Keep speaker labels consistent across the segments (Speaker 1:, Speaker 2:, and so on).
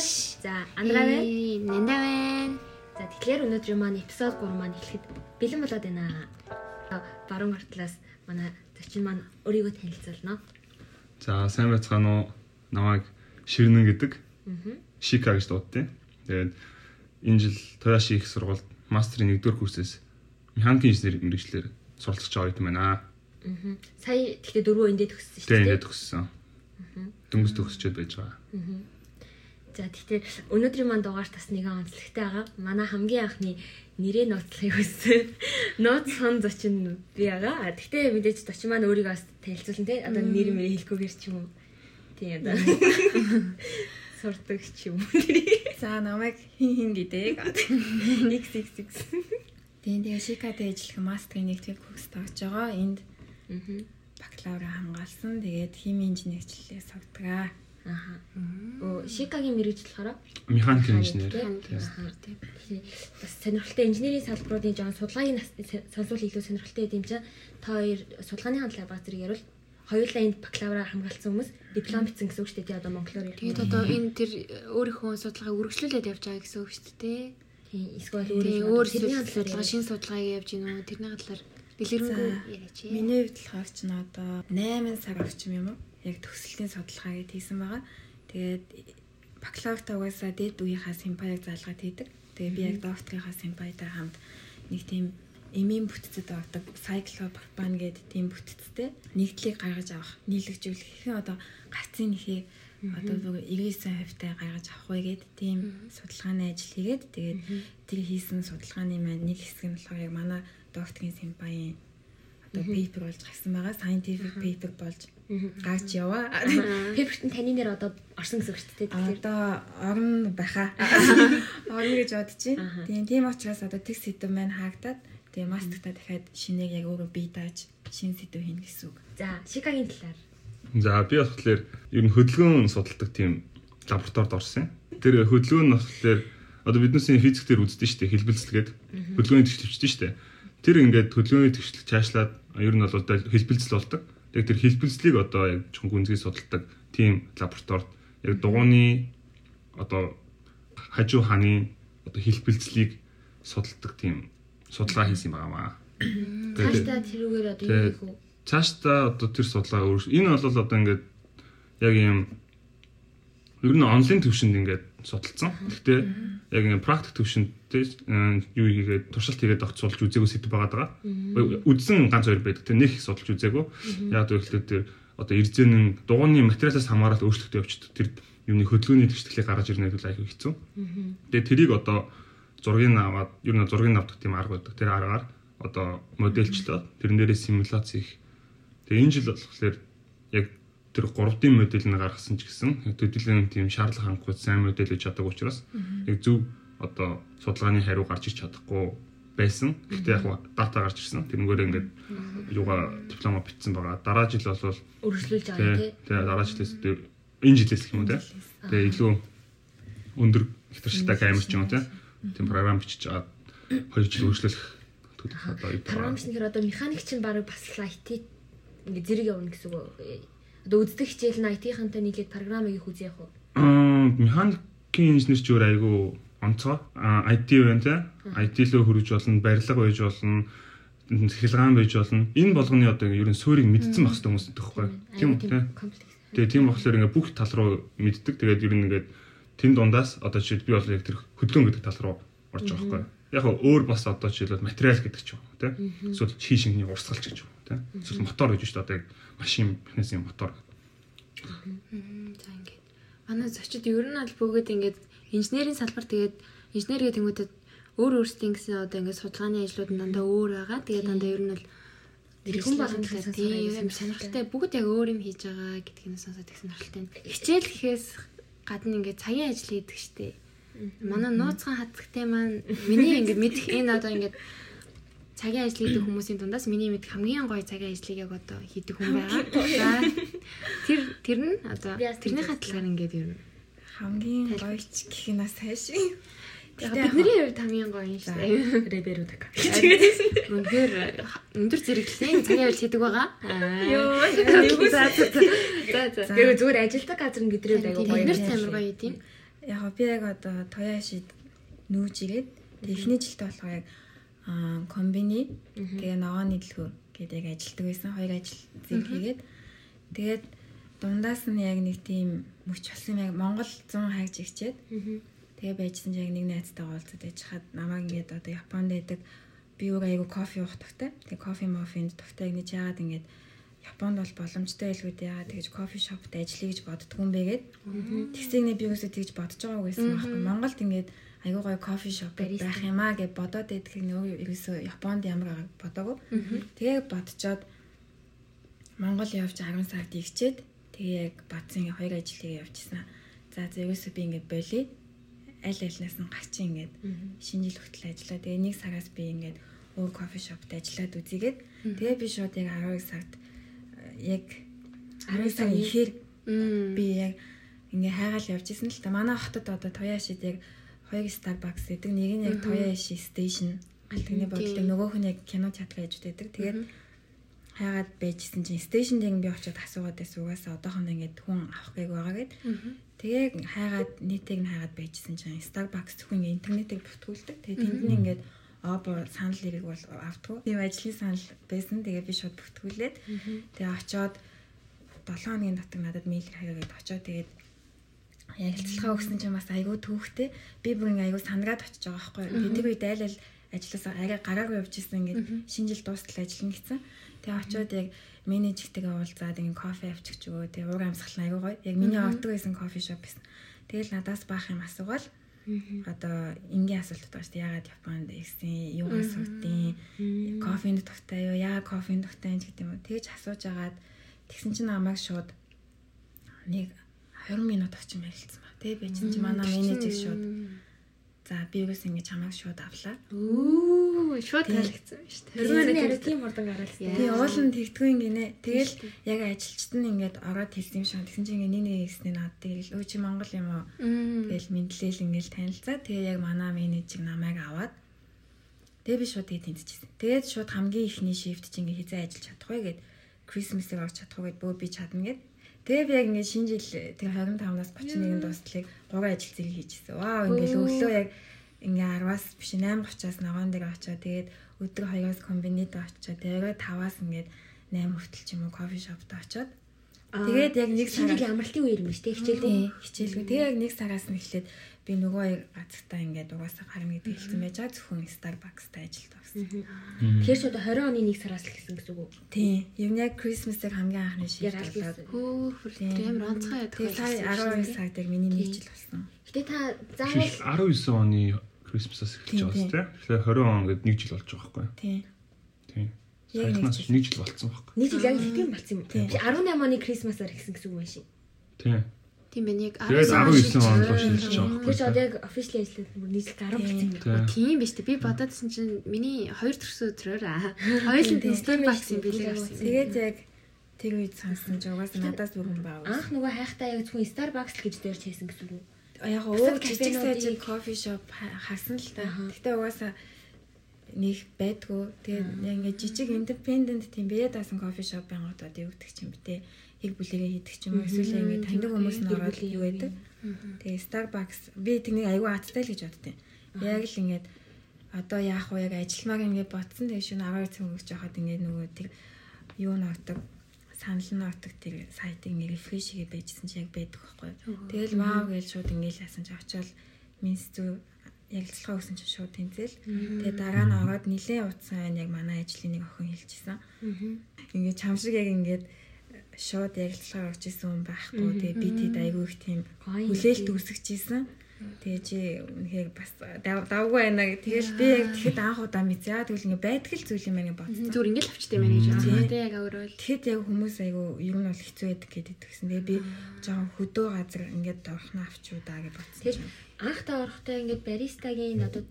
Speaker 1: Машимош.
Speaker 2: За, андраа байна.
Speaker 1: Нэнда байна.
Speaker 2: За, тэгэхээр өнөөдрийн маань эпизод 3 маань эхлэхэд бэлэн болоод байна. Баруун гартлаас манай зочин маань өөрийгөө танилцуулна.
Speaker 3: За сайн байцгаана уу? Намайг Ширнэн гэдэг.
Speaker 2: Аа.
Speaker 3: Шика гэж дуудтыг. Тэгээд энэ жил Тояши их сургуульд мастрын 1-р курсээс механикийн инженери мэрэгчлэр суралцж байгаа юм байна.
Speaker 2: Аа. Сая тэгтээ дөрвөө эндээ төгссөн шүү дээ.
Speaker 3: ингээд төгссөн. Дөнгөж төгсчөөд байж байгаа.
Speaker 2: За, тэгэхээр өнөөдрийн маань дугаар тас нэгэн онцлогтой байгаа. Манай хамгийн анхны нэрээ нууцлахыг хүссэн. Нууц хон зочин би байгаа. Тэгтээ мэдээж зочин маань өөрийгөө бас танилцуулна те. Одоо нэр мэрээ хэлэхгүйгээр ч юм уу. Тийм одоо. Сурдаг ч юм уу.
Speaker 1: За намайг хин хин гэдэг.
Speaker 2: XXX.
Speaker 1: Тийм тэгээ Шикатэй ажиллах мастрын нэгтгэл курс тавьж байгаа. Энд
Speaker 2: Аа.
Speaker 1: бакалавра хамгаалсан. Тэгээд химийн инженерчлэлээ сурдаг.
Speaker 2: Аха. Оо, Шикагийн мэрэгжил болохоор
Speaker 3: Механикийн инженер.
Speaker 2: Тийм. Бас сонирхолтой инженерийн салбаруудын жоон судалгааны сонсвол илүү сонирхолтой гэдэм чинь та хоёр судалгааны талаар баг зэрэг ярил. Хоёулаа энд бакалавра хамгаалсан хүмүүс диплом бичсэн гэсэн үг шүү дээ. Одоо монголоор ярих.
Speaker 4: Тэгээд одоо энэ тэр өөрийнхөө судалгааг үргэлжлүүлээд явж байгаа гэсэн үг шүү дээ.
Speaker 2: Тийм, эсвэл өөр тэрний
Speaker 4: судалгаа
Speaker 2: талаар
Speaker 4: шинэ судалгааг явж гинөө тэрний талаар дэлгэрэнгүй яриач.
Speaker 1: Миний хувьд болохоор ч н одоо 8 сар орчим юм уу? Яг төгсөлтийн судалгаа гэж хийсэн байгаа. Тэгээд бакалавртаа угаасаа дээд үеийнхаа симпаяг заалгаад хийдэг. Тэгээд би яг докторийнхаа симпаятай хамт нэг тийм эмийн бүтцэд ордог cyclopropane гэдэг тийм бүтцтэй нэгдлийг гаргаж авах, нийлэгжүүлэх хэрхэн одоо гарцын нэхийг одоо зөв 99% таа гаргаж авах вэ гэдэг тийм судалгааны ажил хийгээд тэгээд тэр хийсэн судалгааны маань нэг хэсэг нь болохоор яг манай докторийн симпаяын одоо пейпер болж гарсан байгаа. Scientific paper болж гарч яваа.
Speaker 2: Пепертэн таны нэр одоо орсон гэсэн үг шүү дээ. Тэгэхээр
Speaker 1: Одоо орн байхаа. Орн гэж бодож байна. Тийм тийм учраас одоо тэг сэдв маань хаагдаад тэгээ мастертаа дахиад шинийг яг өөрөө бий дааж шинэ сэдв хийнэ гэсэн үг.
Speaker 2: за, Шикагийн талаар.
Speaker 3: За би болохоор ер нь хөдөлгөөн судалдаг тийм лабораторид орсон. юм. Тэр хөдөлгөөн нь болохоор одоо биднээс физик дээр үздэг шүү дээ хэлбэлцэлгээд хөдөлгөөний төвчдөн шүү дээ. Тэр ингээд хөдөлгөөний тэгшлэг цаашлаад ер нь бол хэлбэлцэл болдог. Тэгээ тэр хэлбэлцлийг одоо яг чонх үнзгий судалдаг тийм лабораторид яг дугууны одоо хажуу хааны одоо хэлбэлцлийг судалдаг тийм судалгаа хийсэн юм байна.
Speaker 2: Цаашдаа тэрүүгээр одоо юу хийх вэ?
Speaker 3: цаашдаа одоо тэр судалгаа өөр энэ бол одоо ингээд яг юм ер нь онлайн төвшөнд ингээд судалсан. Гэхдээ яг ингээд практик төвшөнд юу хийгээд туршилт хийгээд огт судалж үзээгүй сэдв байгаа даа. Үзсэн ганц хоёр байдаг. Тэр нэг судалж үзээгүй. Яг гэвэл тэр одоо эрзэнэн дугууны материалаас хамаарал өөрчлөлтөө явчихдаг. Тэр юуны хөдөлгөөний тэгшлэлийг гаргаж ирнэ гэдэг айгүй хэцүү. Тэгээ тэрийг одоо зургийг аваад ер нь зургийг авдаг тийм арга байдаг. Тэр аргаар одоо модельчлоод тэрэн дээрээ симуляц хийх. Тэгээ энэ жил болохоор яг тэр 3D модель нь гаргасан ч гэсэн төдийлөн тийм шаардлага хангахгүй сайн модель хийж чаддаг учраас яг зөв одоо судалгааны хариу гарч иж чадахгүй байсан. Гэхдээ яг дата гарч ирсэн. Тэрнгээр ингээд юугаа диплома бичсэн байгаа. Дараа жил бол
Speaker 2: Өргөжлүүлж байгаа
Speaker 3: тий
Speaker 2: тий.
Speaker 3: тэгээ дараа жилээс энэ жилээс гэх юм уу тий. Тэгээ илүү өндөр хэтэрхтэй камер ч юм уу тий. Тийм програм бичиж аваад 2 жил үргэлжлүүлэх төлөв одоо
Speaker 2: Програм
Speaker 3: байгаа.
Speaker 2: шинээр одоо механик чинь баг бас IT ингээ зэрэг явна гэсэн үг. Одоо үздэг хичээл нь IT-хантай нийлээд програмыг их үзье яг уу.
Speaker 3: Механикийн инженер ч өөр айгүй онцгой. Аа IT тий. IT лөө хөрөж болно, барилга байж болно, хэлгаан байж болно. Энэ болгоны одоо ер нь суурийг мэдсэн байх хэрэгтэй хүмүүс төгөхгүй. Тийм үү. Тэгээ тийм болохоор ингээ бүх тал руу мэддэг. Тэгээд ер нь ингээд тэн дундаас одоо жишээд би бол яг тэр хөдөлгөөн гэдэг тал руу орж байгаа байхгүй. Яг нь өөр бас одоо жишээлбэл материал гэдэг ч юм уу тий. Эсвэл чи шингний урсгалч гэж юм уу тий. Эсвэл мотор гэж шүү дээ одоо яг машин механизмын мотор.
Speaker 4: За ингээд. Манай зочид ер нь аль бүгд ингээд инженерийн салбар тэгээд инженер гэдэг тэнгүүдэд өөр өөрсдийн гэсэн одоо ингээд судалгааны ажлууд нь дандаа өөр байгаа. Тэгээд дандаа ер нь бол
Speaker 2: Тэрхэн болгон талаас нь
Speaker 4: тийм
Speaker 2: сонирхолтой.
Speaker 4: бүгд яг өөр юм хийж байгаа гэдгийг сонсоод их сонирхолтой. Хичээл гэхээс гадна ингээд цагийн ажил хийдэг штеп. Манай нууцхан хацагтай маань миний ингээд мэдэх энэ одоо ингээд цагийн ажил хийдэг хүмүүсийн дундаас миний мэдэх хамгийн гоё цагийн ажлыг яг одоо хийдэг хүн байгаа. За тэр тэр нь одоо
Speaker 2: тэгж
Speaker 4: талаар ингээд ер нь
Speaker 1: Хамгийн гоёч гэх нь бас хайш.
Speaker 4: Бидний хувьд хамгийн гоё юм шүү дээ.
Speaker 2: Реберүүд.
Speaker 4: Үнэхээр өндөр зэрэглэлийн цагийн ажил хийдэг байгаа.
Speaker 2: Йоо, за за. Тэгээ зүгээр ажилдаг газар нь бидний аягүй гоё.
Speaker 4: Нэр амар гоё тийм.
Speaker 1: Яг би яг одоо Тояшид нүүж ирээд эхний жилдээ болохоор яг аа, комбини. Тэгээ ногооны дэлгүүр гэдэг яг ажилтдаг байсан. Хоёр ажил зэрэг хийгээд. Тэгээд дундаас нь яг нэг тийм мөч болсон яг Монгол 100 хайж игчээд тэгээ байжсан яг нэг найзтайгаа уулзаад байж хаад намайг ингээд одоо Японд байдаг. Би өөр айгу кофе уух тагтай. Тэгээ кофе мофинд тагтай ингэж яагаад ингээд Японд бол боломжтой дээ. Яагаад тэгэж кофе шопт ажиллая гэж боддгоо юм бэ гэд. Тэгсийг нэг би юусоо тэгж бодож байгаагүй байсан байхгүй. Монголд ингээд айгуу гоё кофе шоп байх юм аа гэж бодоод байдгийг нөгөө ерөөсөө Японд ямар байгааг бодоагүй. Тэгээ бодцоод Монгол явж 10 сард игчээд тэгээ яг бадсан хоёр ажлыг явжсэн. За ерөөсөө би ингээд болий. Аль альнаас нь гарчи ингээд шинэ жил хүртэл ажиллаа. Тэгээ нэг сараас би ингээд өөр кофе шопт ажиллаад үзийгээд тэгээ би шууд яг 12 сард яг 12 сарын ихээр би яг ингээ хайгаал явж исэн л та. Манай хотод одоо Тояшид яг хоёр Starbucks гэдэг нэг нь яг Toyashi Station алтгны бодлоо нөгөөх нь яг кино театр гэж байдаг. Тэгээд хайгаад байжсэн чинь стейшн дээр би очиод асуугаад байсан угаасаа одоохондоо ингээд хүн авах гийг байгаа гэд. Тэгээ хайгаад нийтийг нь хайгаад байжсэн чинь Starbucks зөвхөн интернетийг бүртгүүлдэг. Тэгээ тэнд нь ингээд Обо санал ирэх бол автгүй. Тийм ажлын санал байсан. Тэгээ би шууд бүртгүүлээд тэгээ очиод 7 хоногийн дотор надад мэйл хаягаад очиод тэгээд ярилцлагаа өгсөн чинь бас айгүй төвхтэй. Би бүр ингээ айгүй сандраад очиж байгаа байхгүй. Тэгээд тэр үед айл айл ажилласаа арай гараагүй явж исэн ингээд шинэ жил дуустал ажиллана гэсэн. Тэгээ очиод яг менежертэйгээ уулзаад ингээ кофе авчиж өгөө. Тэгээ уур амьсгал айгүй гоё. Яг миний ордог байсан кофе шоп байсан. Тэгэл надаас баах юм асуугаал одоо энгийн асуултууд байна шүү дээ. Ягаад Японд ирсэн? Юу асуутын? Кофенд тогтай юу? Яа кофенд тогтай юм гэдэг юм уу? Тэгж асууж агаад тэгсэн чинь намайг шууд нэг 20 минут очин ярилцсан ба. Тэгээ би чинь чи манай менежер шууд за би юус ингэ чамайг шууд авлаа.
Speaker 4: Оо, шууд таалагдсан шүү дээ.
Speaker 2: Тэрүүгээр яг тийм хурдан гараалсан.
Speaker 1: Тэгээ уул нь тэгдэггүй ингэнэ. Тэгэл яг ажилчт нь ингээд ороод хэлсэн юм шиг. Тэгсэн чинь ингээ нэг нэг хэсний наад тэгэл өө чи Монгол юм уу? Тэгэл мэдлээл ингээл танилцаа. Тэгээ яг манай менежер намайг аваад Тэгээ би шууд тэгээд тэнцчихсэн. Тэгээд шууд хамгийн ихний шифт чи ингээ хизээ ажиллаж чадах вэ гэд Christmas-ыг орж чадах вэ гэд бөө би чадна гэд. Тэгээ би яг ингээ шинэ жил тэгээ 25-наас 31 дуустлыг 3 ажил зэрэг хийжсэн. Вау ингээл өглөө яг ингээ 10-аас биш 8:30-аас ногоон дээр очиод тэгээд өдөр 2-оос комбинид очиод тэгээ 5-аас ингээд 8 хүртэл ч юм уу кофе шопт очиод Тэгээд яг нэг сараа
Speaker 2: амралтын үеэр юм шүү дээ. Хичээл.
Speaker 1: тий хичээлгүй. Тэгээ яг нэг сараас нь эхлээд би нөгөө газартаа ингээд угаасаа гарна гэдэг хэлсэн байж байгаа зөвхөн Starbucks-тай ажилд авсан.
Speaker 2: Тэгэхээр ч одоо 20 оны 1 сараас л гэсэн гэсэн үг үү?
Speaker 1: Тий. Юм яг Christmas-ыг хамгийн анхны
Speaker 2: Яг
Speaker 1: шийдэл
Speaker 2: аль
Speaker 1: болоод.
Speaker 2: бисэн.
Speaker 4: Хөөхөр тэр амар онцгой яддаг.
Speaker 1: Сая 12 сард яг миний нэг жил болсон.
Speaker 2: Гэтэ та заавал
Speaker 3: Жишээл 19 оны Christmas-аас эхэлж
Speaker 1: Тийм,
Speaker 3: байгаа шүү дээ. Тэгэхээр 20 он гэдэг нэг жил болж байгаа байхгүй юу?
Speaker 1: Тий.
Speaker 3: Тийм.
Speaker 1: Яг нэг жил.
Speaker 3: болцсон байхгүй.
Speaker 2: нэг жил яг хэдийн болсон юм.
Speaker 1: Тийм.
Speaker 2: Би 18 оны Крисмасаар эхэлсэн гэсэн үг байна шин.
Speaker 3: Тийм.
Speaker 4: Тийм байна яг
Speaker 3: Тэгээд 19 он руу шилжиж байгаа
Speaker 2: ч
Speaker 3: байхгүй.
Speaker 2: одоо яг official ажиллаад бүр нийлж 10 болсон.
Speaker 3: Тийм.
Speaker 4: Биш үү? Би бодоодсэн чинь миний хоёр төрсөн өдрөөр аа. Хоёулын Starbucks юм билээ авсан.
Speaker 1: Тэгээд яг тэр үед сансан ч угаасаа надаас бүр хүн байгаа.
Speaker 2: Анх нөгөө хайхтаа яг зөвхөн Starbucks л гэж дээрч хийсэн гэсэн үг?
Speaker 1: Яг өөр жижиг сайжиг кофе шоп хасан л та. Гэтэ угаасаа нэг байдгүй. Тэгээд яг ингээд жижиг independent тийм бие даасан кофе шоп байнгут одоо юу гэдэг юм бэ те. Хиг бүлэгээ хийдэг ч юм уу? Эсвэл ингээд таньдаг хүмүүс нь ороод юу байдаг. Тэгээ Starbucks. Би тэгний аюу аттай л гэж боддیں۔ Яг л ингээд одоо яах вэ? Яг ажилмаар ингээд ботсон тэгээ шөнө 12 цаг өгч яхад ингээд нөгөө тэр юу ногдөг санал нь ногдөг тэр сайтыг ингээд рефреш хийгээ байжсэн чи яг байдаг байхгүй. Тэгэл вау гэж шууд ингээд ласан чи очиод минс зүү ярилцлага өгсөн чинь шууд тэнцэл. Тэгээ дараа нь ороод нилээ утсан яг манай ажлын нэг охин хэлчихсэн. Ингээд чам шиг яг ингээд шууд ярилцлага өгч исэн хүн байхгүй. Тэгээ би тэд айгүй их тийм хүлээлт үүсгэжсэн. Тэгээ чи үнэхээр бас дав- давгүй байна. Тэгэл би яг тэгэхэд анх удаа мэдээ. Тэгвэл ингээ байдаг л зүйл юм байна бодсон.
Speaker 4: Зүгээр ингээл авчтай байна гэж бодсон. Тэгээ яг өөрөө л
Speaker 1: Тэгэхэд яг хүмүүс айгүй ер нь бол хэцүү байдаг гэдэг тэгсэн. Тэгээ би жоохон хөдөө газар ингээд орхно авчуу даа гэж бодсон. Юм.
Speaker 2: анх та орохдоо ингээд баристагийн одоо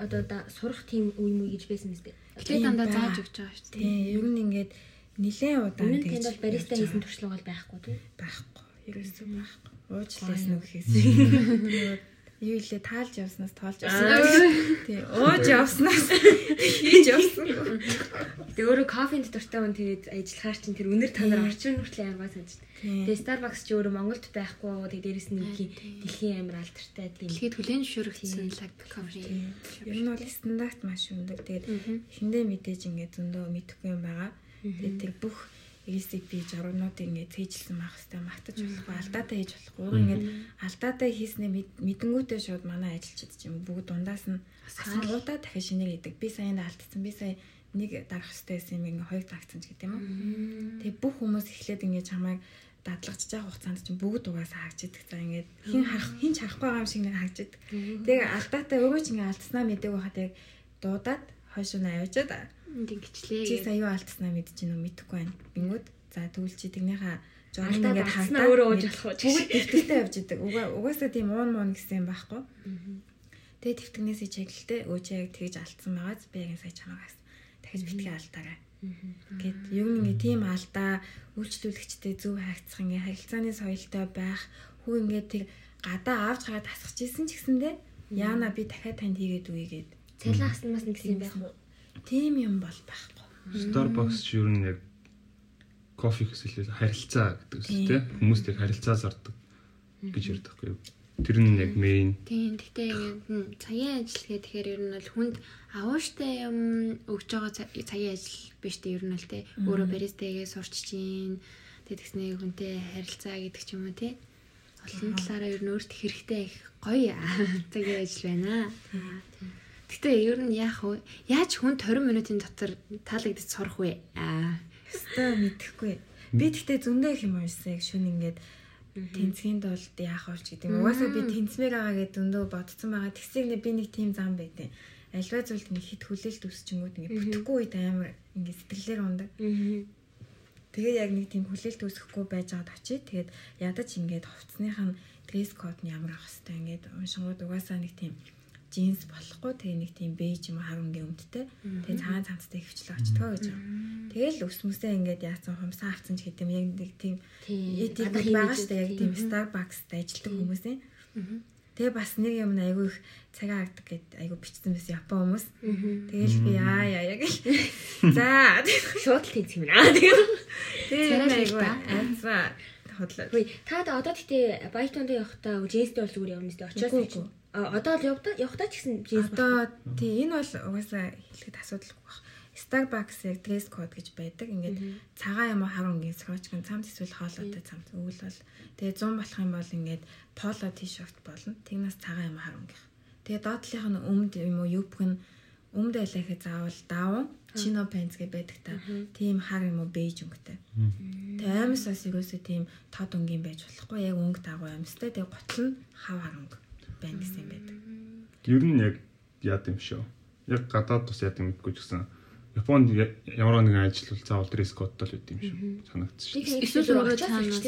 Speaker 2: одоо сурах тийм үе мүү гэж байсан юм зү.
Speaker 4: тэгээ дандаа зааж өгч байгаа шүү дээ.
Speaker 1: Тийм ер нь ингээд нилээн удаа
Speaker 2: Өмнө нь
Speaker 1: тэгж
Speaker 2: бол бариста хийсэн туршлага бол байхгүй тийм.
Speaker 1: байхгүй. Ерөөсөө байхгүй. Уучлаарай нүг хийсэн. юу илээ таалж явснаас тоолж явсан. Тий. Ууж явснаас хийж явсан.
Speaker 2: Тэгээ өөрөө кофенд дуртай хүн тэгээд ажиллахаар чинь тэр өнөр танаар орчин хүртэл амар санаж. Тэгээ Starbucks ч өөрөө Монголд байхгүй тэгээ дээрэс нь дэлхийн дэлхийн амар алдартай тийм.
Speaker 4: Дэлхийд хүлээн зөвшөөрөгдсөн лаг кофе.
Speaker 1: Ер нь бол стандарт маш өндөр. Тэгээд эхэндээ мэдээж ингээд зөндөө мэдэхгүй юм байгаа. Тэгээд тэр бүх рецепи жургнууд ингээд цээжилсэн байх хэвээр магтаж болохгүй алдаатай хийж болохгүй. Ингээд алдаатай хийснээ мэдэнгүүтээ шууд манай ажилчид ч юм бүгд дундаас нь асуултаа дахиад шинээр идэг. Би саянд алдсан. Би сая нэг дарах хэвээр юм ингээд хоёр дагцсан ч гэдэм юм. Тэгээ бүх хүмүүс эхлээд ингээд чамайг дадлагч байгаа хугацаанд чинь бүгд угаасаа харж идэг. За ингээд хин харах хин ч харахгүй байгаа юм шиг нэг харж идэг. Тэгээ алдаатай өөрөө ч ингээд алдснаа мэдээг байхад яг дуудаад хойш нь аваачаад
Speaker 4: Ингэчлээ.
Speaker 1: чи сая юу алдснаа мэдэж гинөө мэдэхгүй байна. Бингүүд за тэгвэл чи тэгнийхээ жоо
Speaker 2: Алдаад
Speaker 1: ингээд хагдаад
Speaker 2: өөрөө ууж
Speaker 1: ингээд
Speaker 2: болох уу?
Speaker 1: Бүгд дэвтэртэй явж идэг. Уга- Угаасаа тийм уун муун гэсэн юм байхгүй. Тэгээ тэмтгнээсээ чиглэлтэй өөчөө яг тэгж алдсан байгааз би яг сая чамаагаас дахиж битгий алдаарай. Гэт юу нэг тийм алдаа үйлчлүүлэгчтэй зөв хайгцах ингээ харилцааны соёлтой байх хүү ингээ тэр гадаа авч гараад тасгаж исэн ч гэсэндээ яана би дахиад танд хийгээд үе гээд
Speaker 2: Цалин аснаас нэг юм байх уу?
Speaker 1: Тийм юм бол байхгүй.
Speaker 3: Starbucks ч ер нь яг кофе гэсэлээ харилцаа гэдэг үстэй
Speaker 1: Тийм.
Speaker 3: тий. Хүмүүст яг харилцаа зардаг гэж ярьдаг байхгүй юу? Тэр нь яг main
Speaker 4: Тийм. Гэхдээ ингээд м, цагийн ажил гэх тэгэхээр ер нь бол хүнд авууштай юм өгж байгаа ца- цагийн ажил биш дээ ер нь л те. Өөрөө баристагээ сурч чинь. Тэгээд тэгснээ хүнтэй харилцаа гэдэг ч юм уу те. Олон талаараа ер нь өөрт хэрэгтэй их гоё цагийн ажил байна. Гэтэ ер нь яах вэ? Яаж хүн 20 минутын дотор таалагдаж сурах вэ? Аа.
Speaker 1: Өстой мэдэхгүй. Би тэгтээ зөндөө их юм уншсан яг шүн ингээд тэнцгийн тулд яах вэ гэдэг юм. Угаасаа би тэнцмээр байгаа гэдэг зөндөө бодсон байгаа. Тэгсийг би нэг тийм зам байдیں۔ Альва зүйлд нэг хит хүлээлт үсчингүүд ингээд бүтэхгүй үед амар ингээд сэтгэлээр ундаг. Тэгээ яг нэг тийм хүлээлт үүсэхгүй байж байгаад очие. Тэгээд ядаж ингээд хувцсных нь дресс код нь ямар ах хэвээр ингээд уншингууд угаасаа нэг тийм джинс болохгүй тэгээ нэг тийм бейж юм харангийн өмдтэй. Тэгээ цагаан цамцтай хөвчлөө очтгоо гэж байгаа. Тэгэл ус мүсээ ингээд яасан хумсаа авцсан ч гэдэм яг нэг тийм эдик байгаа шүү дээ яг тийм Starbucks-д ажилладаг хүмүүс юм. Тэгээ бас нэг юм айгүй их цагаан агдаг гэд айгүй бичсэн байсан Япон хүмүүс. Тэгэл би аа яа яг л за
Speaker 2: Шууд л тэнцэх юм аа. Тэгээ.
Speaker 1: тэгээ айгүй айцгаа хотлоо.
Speaker 2: Хөөе, та одоо тэгтээ Байтонд явахдаа Джейстэй бол зүгээр явна
Speaker 1: Үгүй,
Speaker 2: чинь. А одоо л явда явхдаа ч гэсэн Джейс
Speaker 1: Одоо тий энэ бол угаасаа хэлэхэд асуудалгүй баг. Starbucks яг dress code гэж байдаг. Ингээд цагаан юм уу харангийн срочкын цамц эсвэл хоолойтой цамц өвөл бол тэгээ 100 болох юм бол ингээд поло t-shirt болно. Тэгнээс цагаан юм харангийн. Тэгээ доотлынх нь өмд юм уу юпг нь өмд байлахыг заавал даавн чино пенц гэ байдаг та. Тийм хар юм уу бейж өнгөтэй. Тэгээ амис бас ерөөсөө тийм тод өнгийн байж болохгүй. Яг өнгө дагуу амистай. Тэгээ гутал нь хав харанг байна гэсэн юм байдаг.
Speaker 3: ер нь яг яад юм шүү. Яг гадаад бас яад юм гэдэггүй ч гэсэн Японд ямар нэгэн ажил бол заавал dress code л үүд юм шүү. Санагдсан шүү.
Speaker 2: Эсвэл өөрөө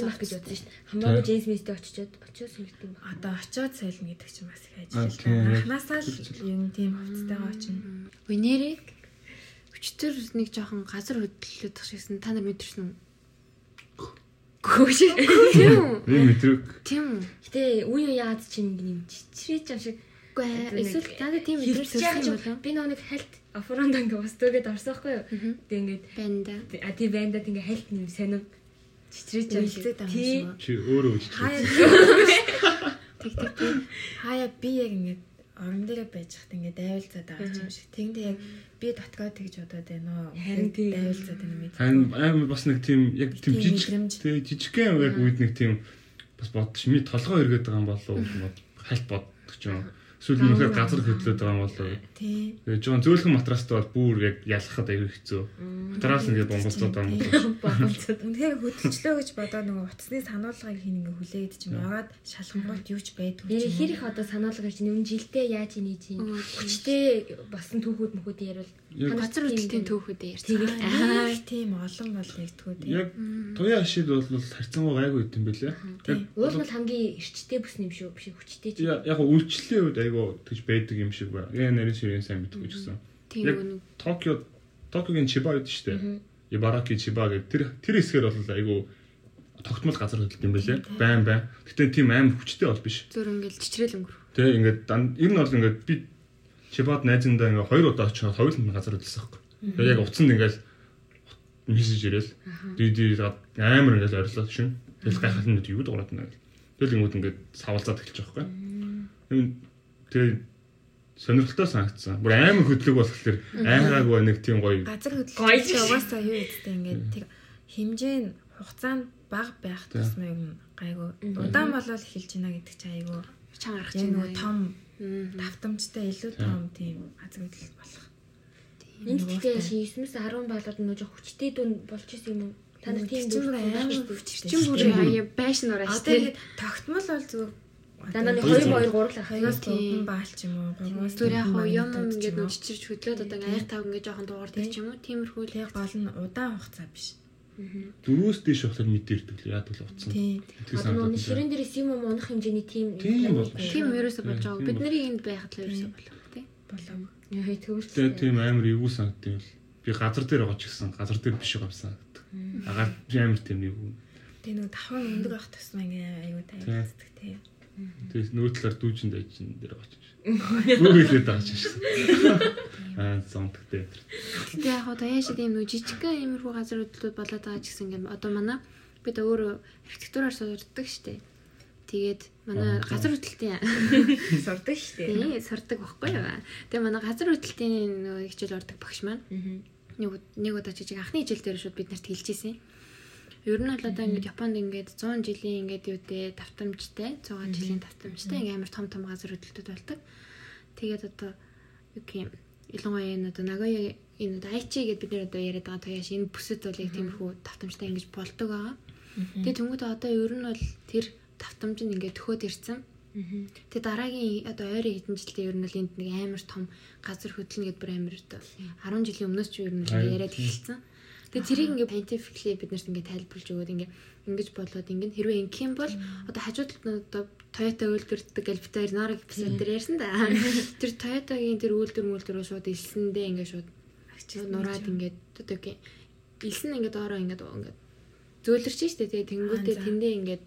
Speaker 2: байх гэж бодсон шүү. Хамаагүй Джейс Мистэй очичоод очиод сүлгдэм баг.
Speaker 1: Одоо очиод сойлно гэдэг чинь бас их ажил
Speaker 3: тийм,
Speaker 1: л юм тийм хувцастайгаа очино.
Speaker 4: Өнөрөө өчтөр нэг жоохон газар хөдлөлөдөх шигсэн та нар мэдэрсэн үү?
Speaker 2: Гөөш.
Speaker 4: Тийм?
Speaker 3: Би мэдрэг
Speaker 4: Тийм?
Speaker 2: Гэтэ үе үе яад чинь юм чичрээч юм шиг
Speaker 4: Үгүй ээ. Эсвэл нар тийм
Speaker 2: хэлж байгаа
Speaker 4: юм
Speaker 2: би нөгөө нэг хальт офронд ингээ бас дөөгээд орсон байхгүй юу. Тэг ингээд
Speaker 4: Байна да.
Speaker 2: а тий бандад ингээ хальт нэм сонир чичрээч юм шиг.
Speaker 1: Үйлдээд байгаа юм
Speaker 2: Тий.
Speaker 3: чи өөрөө үжиж.
Speaker 1: Хаяа Тэг тэг тэг. Хаяа би яг ингээд орон дээр байж хат ингээд дайвалцаад байгаа юм шиг. Тэгэндээ яг би доткоо тэгж бодоод байна уу?
Speaker 2: Харин тийм.
Speaker 1: дайвалцаад байна мэд.
Speaker 3: Харин аим бас нэг тийм яг тийм
Speaker 1: Тийм
Speaker 3: жижиг тий жижигхэн яг үед нэг тийм бас бодчих ми толгой эргээд байгаа юм болов уу хальт ч юм. Эсвэл үнэхээр газар хөдлөөд байгаа юм болов уу.
Speaker 1: Тий.
Speaker 3: Тэгээ жоон зөөлхөн матрастай бол бүр яг ялахад аягүй хэцүү. Матрас ингээд бомболцоод байгаа юм.
Speaker 2: Бомболцоод.
Speaker 1: Үнэхээр хөдөлчлөө гэж бодоод нөгөө утасны сануулгыг хин ингээ хүлээгээд чим ороод шалхамгуут юу ч байдгүй
Speaker 2: Нэр хэр их одоо санаалга чинь өмнө жилдээ яаж ий чинь хүчтэй басан түүхүүд мөхүүд ярил
Speaker 4: Газар хөдлөлтийн түүхүүдээ ярьсан.
Speaker 2: Тэгээд
Speaker 1: Аа тийм олон бол нэгтгүү тийм.
Speaker 3: яг туяа ашид бол харьцангуй гайгүй юм бэлээ. Яг
Speaker 2: уул бол хамгийн эрчтэй бүс юм шүү биш хүчтэй
Speaker 3: яг үйлчлэлийн үед айгүй тэгж байдаг юм шиг байна. Я нарийн ширийн сайн мэдгүй ч гэсэн. Яг. Токио Токиогийн Чиба гэдэг шүү дээ. Ибараки Чиба гэдэг тэр тэр хэсгээр бол айгүй тогтмол газар хөдлөлт юм байлээ. Байн байн. Гэтэ тийм аим хүчтэй бол биш.
Speaker 4: Зөөр ингээл чичрэл өнгөрөх.
Speaker 3: Тэ ингээд ер нь бол ингээд би Чибад найзандаа ингээд хоёр удаа очиод хоёуланд газар хөдлөсөн байхгүй. Тэгээ яг утсанд ингээд мессеж ирэл. Ди ди амар ингээд орилоо шин. Тэгэл гайхал нь юу дуурайд нэ. Тэгэл ингээд ингээд савлцаад эхэлж байгаа байхгүй. Тэгээ сонирхолтой санагдсан. Бүр амар хөдлөг болохоор айгаагүй нэг тийм гоё.
Speaker 1: газар
Speaker 2: Гоё
Speaker 1: хөдлөлт
Speaker 2: ч
Speaker 1: угаасаа юу гэдтэй ингээд тэр хэмжээ нь хугацаанд бага байх тусмаа юм гайгүй. Удаан болол эхэлж байна гэдэг чи айгүй.
Speaker 4: Чанга гарах
Speaker 1: Яг
Speaker 4: чинь
Speaker 1: нөгөө том давтамжтай илүү том тийм газар хөдлөлт болох.
Speaker 2: Энд гэхдээ 9-ээс 10 болоод жоох хүчтэй дүн болж исэн юм уу? Та нар тийм
Speaker 1: амар
Speaker 2: амар
Speaker 1: хүчтэй.
Speaker 4: Чин бүр аяа байшин ураач
Speaker 1: Одоо
Speaker 4: тий.
Speaker 1: ингээд тогтмол бол зүгээр
Speaker 2: Дандаа нэг
Speaker 3: Хоёр
Speaker 2: 2
Speaker 3: зур.
Speaker 2: 2 3 л ах.
Speaker 1: хоёроос
Speaker 4: Тийм.
Speaker 1: дөрвөн баал ч юм уу. гурваас
Speaker 4: Зүгээр яг уу юм ингээд
Speaker 1: юм уу.
Speaker 4: нүчирч хөдлөөд одоо аяг тав ингээд жоохон дуугардаг ч юм уу. Тиймэрхүү л
Speaker 1: Тэгээ гол нь удаан хугацаа биш.
Speaker 3: Дөрөвс дээш болохоор мэдэрдэг л яадаг л утсан.
Speaker 1: Тийм.
Speaker 2: Одоо
Speaker 3: санагдаад.
Speaker 2: ширэн дээрээс юм юм унах хэмжээний тийм
Speaker 3: Тийм
Speaker 4: тийм ерөөсө болж байгаа.
Speaker 3: Тийм
Speaker 4: Бид нарын энд байхад л ерөөсө болох тий.
Speaker 1: болоо.
Speaker 2: Яа
Speaker 3: Тэгээ
Speaker 2: төвөртэй.
Speaker 3: тийм амар эвгүй санагдсан юм л. Би газар дээр байгаа ч гэсэн газар дээр биш байгаа санагддаг. Агаар би амар тийм эвгүй.
Speaker 1: Тэгээ нөгөө давхар өндөр байх тусмаа ингээ аюу
Speaker 3: Тий.
Speaker 1: тайвцдаг тий.
Speaker 3: Тэгээ нөгөө талаар дүүжин дайчин дээр. Бүгд хэлээд байгаа шиг. Аа зонтгтэй.
Speaker 4: Гэтэ яг хоо таяаш тийм нөө жижигхэн иймэрхүү газар хөдлөлтүүд болоод байгаа ч гэсэн ингээд одоо манай бид өөрөө архитектураар сурдаг штэ. Тэгээд манай
Speaker 3: Аа,
Speaker 4: газар хөдлөлтийн
Speaker 1: Сурдаг шүү дээ.
Speaker 4: тий сурдаг байхгүй юу. Тэгээ манай газар хөдлөлтийн нөө хичээл ордог багш маань нэг нэг удаа жижиг анхны хичээл дээр шууд бид нарт хэлж ирсэн. Ер нь бол одоо ингээд Японд ингээд 100 жилийн ингээд юу дээ давтамжтай 100 жилийн давтамжтай ингээд амар том том газар хөдлөлтүүд болдог. Тэгээд одоо юу юм Илонгой энэ одоо Нагоя энэ одоо Айчи гэдээ бид нэр одоо яриад байгаа тояаш энэ бүсэд бол яг тиймэрхүү давтамжтай ингэж болдог байгаа. Тэгээд тэнгуүдээ одоо ер нь бол тэр давтамж нь ингээд төхөөд ирсэн. Тэгээ дараагийн одоо ойрын хэдэн жилдээ ер нь л энд нэг амар том газар хөдлөн гэдээ бүр амар одоо 10 жилийн өмнөөс ч ер нь яриад эхэлсэн. Тэгээ тэрийг ингээ scientifically бид нарт ингээ тайлбарлаж өгөөд ингээ ингэж болоод ингээ хэрвээ ингээ юм бол одоо хажууд талд нь одоо Toyota үйлдвэрдэг альбитаар нарыг эпизод дээр ярьсан да. Тэр Toyota-гийн тэр үйлдвэр мүлдвэрөө шууд илсэндээ ингээ шууд нураад ингээд одоо ингээ илсэн ингээ доороо ингээ ингээ зөөлрч штэ. Тэгээ тэнгүүтээ тэндээ ингээ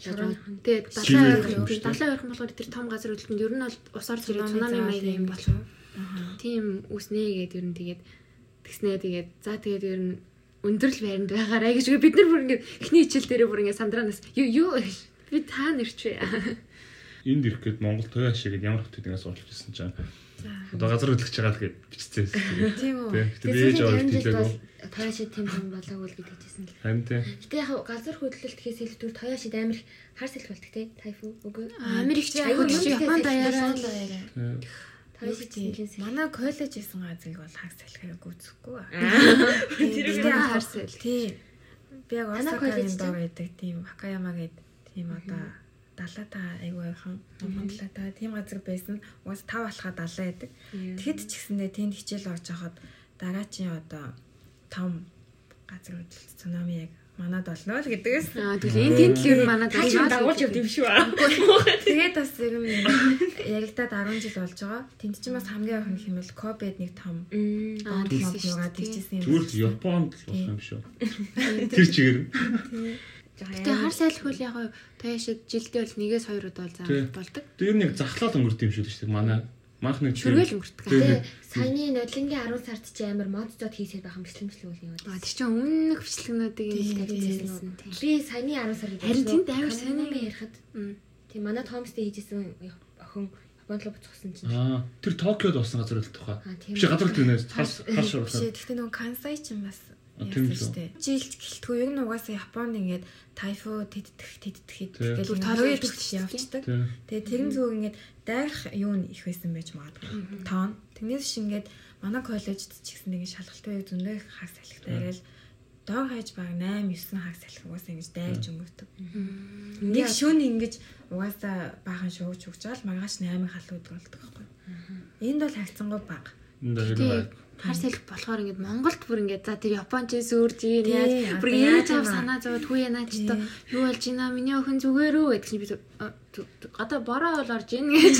Speaker 4: тэгээ далайн ойрхон далайн ойрхон болохоор тэр том газар хөдлөлтөнд ер нь бол усаар зэрэг
Speaker 1: Цунами
Speaker 4: цунами
Speaker 1: заал
Speaker 4: маяг юм болов. Тийм үснэ гэдэг ер нь тэгээд тэгснээ тэгээд за тэгээд ер нь өндөрлөл байранд байгаарай гэж бид нар бүр ингээд эхний хичээл дээрээ бүр ингээд сандраанаас юу юу би та нэрчвэ.
Speaker 3: Энд ирэх гээд Монгол Тоя шиг ямар хөтөд ингээс суулж ирсэн чинь одоо газар хөдлөж байгаа л гээд бичсэн.
Speaker 1: Тийм үү.
Speaker 3: Тэг.
Speaker 2: Тэгээд
Speaker 3: ээж аваад
Speaker 2: 50 жилд бол
Speaker 3: хэлээгүй.
Speaker 2: Тояшид тийм юм болоогүй л гэдэг хэлсэн л.
Speaker 3: Харин тийм.
Speaker 2: Гэтэ яг газар хөдлөлт гэхээс илүүгээр Тояшид амар их хар болдог те. Тайфу үгүй.
Speaker 4: Америк ч
Speaker 2: Аюу
Speaker 4: аюу
Speaker 2: юм
Speaker 4: ч Японд даяараа
Speaker 1: Манай коллеж исэн газрыг бол хаг салхиаг гүйцэхгүй.
Speaker 4: Тэр
Speaker 1: Тэгтээ
Speaker 4: нь
Speaker 1: хар
Speaker 4: харсэл.
Speaker 1: Тийм. Би яг Осакагийн доо байдаг тийм Акаяма гэдэг тийм одоо далаата айгүй ойрхон номхон далаата тийм газар байсан. Уус тав болохоо далаа байдаг. Тэгэхэд ч гэсэндээ тэнд хичээл орж хахад дараачийн одоо том газар хөдлөлт цунами яг манад болно л гэдэгээс.
Speaker 4: Аа тэгэл энэ тэнд л ер нь манай
Speaker 2: Та ч дагуулж явд юм шүү аа.
Speaker 1: Тэгээд бас яг юм яригадад 10 жил болж байгаа. Тэнд чинь бас хамгийн ойрхон хэмэл Кобед нэг том
Speaker 4: Аа, дээ.
Speaker 1: ичсэн юм.
Speaker 3: Зүгээр Японд л болох юм шүү. Тэр чигээр.
Speaker 4: Тэгээ хар салхи бол яг тояшид жилдээ бол нэгээс хоёр удаа заавал болдог.
Speaker 3: Тэр нэг захлаад өнгөрд юм шүү дээ. Манай манх нэг
Speaker 4: Шүргээл өнгөрдөг.
Speaker 3: Тий.
Speaker 2: Тэгээ саяны нодлонгийн 10 сард чи амар мод зод хийсээр байх мэтлэмжлэг үл юм.
Speaker 4: Аа тэр чинь өмнөх бичлэгнүүдийг
Speaker 1: тийм.
Speaker 2: Би саяны 10 сард
Speaker 4: Харин тэнд амар сонирхолтой.
Speaker 2: ярихад
Speaker 4: Мм.
Speaker 2: тийм манай Томстэй хийжсэн охин Японд руу буцсан чинь.
Speaker 3: Аа, тэр Токиод болсон газар л тухай. Биш газар л тэрнээс хас хас
Speaker 1: Биш
Speaker 3: шуурхаа.
Speaker 1: гэхдээ нөгөө Кансай ч юм бас
Speaker 3: А, тийм шүү.
Speaker 1: Жилд гэлтгүй ер нь угаасаа Японд ингээд тайфу тэддэх тэддэх
Speaker 3: Тий.
Speaker 1: гэдэг
Speaker 4: Зүгээр
Speaker 1: ингээд
Speaker 4: тоолоо
Speaker 1: хоёр
Speaker 4: явчихдаг
Speaker 1: төгс
Speaker 4: шүү дээ.
Speaker 1: явцдаг. Тэгээ тэрэн зүг ингээд дайрах юу нь их байсан байж магадгүй. Тоон. Тэрнээс шиг ингээд манай коллежид ч гэсэн ингээд шалгалтын үед зөндөө их хаг салхитай яриад доор хаяж баг 8 9 хаг салхи угаасаа ингэж дайрж өнгөрдөг. Нэг шөнө ингэж угаасаа баахан шууж өгч байгаа л маргааш 8 хал өдөр болдог байхгүй. Энд бол хагцсангүй баг.
Speaker 3: Энд дээр
Speaker 4: Тийм. Хар салхи болохоор ингээд Монголд бүр ингээд за тэр Японч сүрж ийн яаж бүр
Speaker 1: яаж
Speaker 4: ав санаа зовоод хүү яна ч то
Speaker 1: Тий.
Speaker 4: юу болж байна миний охин зүгээр үү гэдэг чинь би «А, зү- зү- гадаа бороо бол орж ийн гэж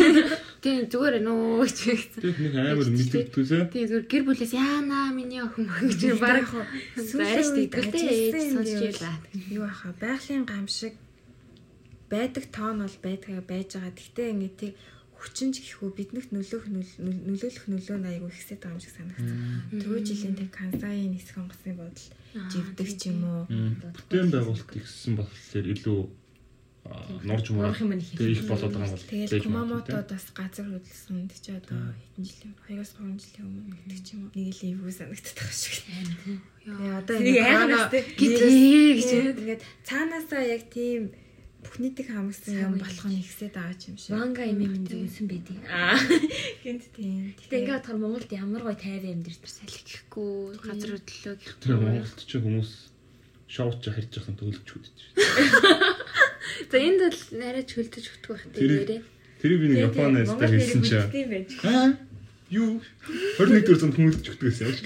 Speaker 4: тий зүгээр ээ нөө гэж хэлсэн.
Speaker 3: Тэр нэг амар мэддэгдүүлээ.
Speaker 4: тий зүгээр гэр бүлээс яана миний охин гэж баг
Speaker 2: Барьж тэтгэлтэй ээж сонсч ийлээ.
Speaker 1: Юу аха байгалийн гам шиг байдаг тоон бол байдгаа байж байгаа. Гэхдээ ингээд тийг хүчинж гэхүү биднэрт нөлөөх нөл- нөл- нөлөөлөх нөлөө нь айгүй ихсэж байгаа юм шиг санагдсан. Түрүү жилийн тэг Кансаийн нисэх онгоцны бодол живдэг ч юм уу.
Speaker 3: Бүтээн байгуулалт ихсэн болохоор илүү норж муу
Speaker 2: Урах юм их
Speaker 3: тэг их болоод байгаа юм бол магадгүй,
Speaker 1: Кумамотод бас газар хөдлсөн үнд чи одоо хэдэн жилийн 2-3 жилийн өмнө гэдэг ч юм уу. Нэг л ивгүй санагддаг байх шиг. Тэгээ одоо.
Speaker 4: Гитээ гэж.
Speaker 1: ингээд цаанаасаа яг тийм бүхнийдэг хамгсан юм болох нь ихсээд байгаа юм шиг.
Speaker 2: Манга юм юм зүгсэн байдیں۔ Аа. Гинт
Speaker 1: Тийм.
Speaker 2: Гэтэ ингээд бодохоор Монголд ямар гоё тайван амьдэрч
Speaker 4: салхи гэхгүй газар хөдлөө гэхгүй.
Speaker 3: Тэр Монголд ч хүмүүс шоуч харж байгаа төгөлж хүдэж.
Speaker 4: За энд бол нарай чөлдөж өгдөг байх
Speaker 3: Тэр-
Speaker 4: тийм.
Speaker 3: Тэр би нэг Японоос та хэлсэн чи. Аа юу 21 дэх зам хүмүүж гэсэн яаж.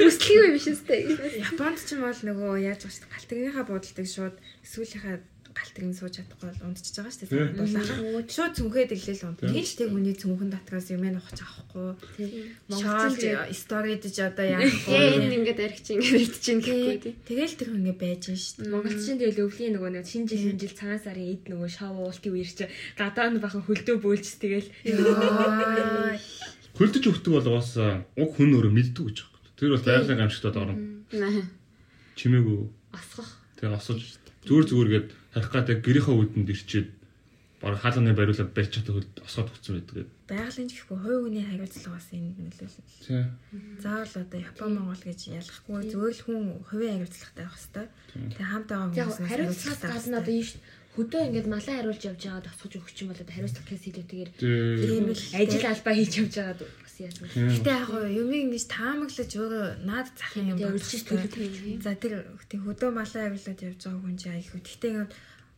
Speaker 4: Өсөлгүй биш үстэй.
Speaker 1: Японд ч юм бол нөгөө яаж дээ. Галтгийнхаа буудалдаг шууд сүүлийнхаа галтгийг нь сууж чадахгүй бол ундчихж байгаа шүү дээ.
Speaker 3: Тий.
Speaker 1: Дулаахан. Шууд цүнхээд иглэл унд.
Speaker 3: Тий.
Speaker 1: Тэгж тэг хүний цүнхэн дотроос юм нь ухаж авахгүй. Шоол сторидж одоо
Speaker 4: Яа
Speaker 1: яахгүй.
Speaker 4: энэ ингээд аригч ингээд ирдэж ин гэхгүй тийм.
Speaker 1: Тэгэл тэр хүн ингээ байж шүү дээ.
Speaker 2: Монголчин тэгэл өвлийн нөгөө нэг шинэ жил шинэ жил цагаан сарын эд нөгөө шоу уултын үеэр чи гадаа нь бахан хөлдөө бөөлж тэгэл.
Speaker 3: Хөлдөж өгдөг бол бас уг хүн өөрөө мэддэг гэж байна. Тэр бол байгалийн гамшигтад орно. Чимээгүй
Speaker 2: осгох.
Speaker 3: тэгээ осож зүгээр зүгээргээд харих гад гэрийнхаа үдэнд ирчээд баг хаалганы бариулаад барьж чаддаг хөл осгоод өгсөн байдаг.
Speaker 1: Байгалийн гэхгүй хувь хүний хариуцлага бас энэ нөлөөлнө.
Speaker 3: Тий.
Speaker 1: Заавал одоо Япон Монгол гэж ялахгүй зүгээр л хүн хувийн хариуцлагатай байх хэвээр. Тэгээ хамт байгаа хүмүүс
Speaker 2: хариуцлагаас гадна одоо шүү. Хөдөө ингээд малаа хариулж явж байгаад осгож өгч юм бол одоо хариуцлагаас илүүтэйгээр ажил албаа хийж явж байгаад бас яасан.
Speaker 1: Гэтэ яг гоо юм ингэж таамаглаж өөрөө наад захын юм хэрэгтэй. За тэр тийм хөдөө малаа авилаад явж байгаа хүн чинь айгүй. Гэтэ ингээд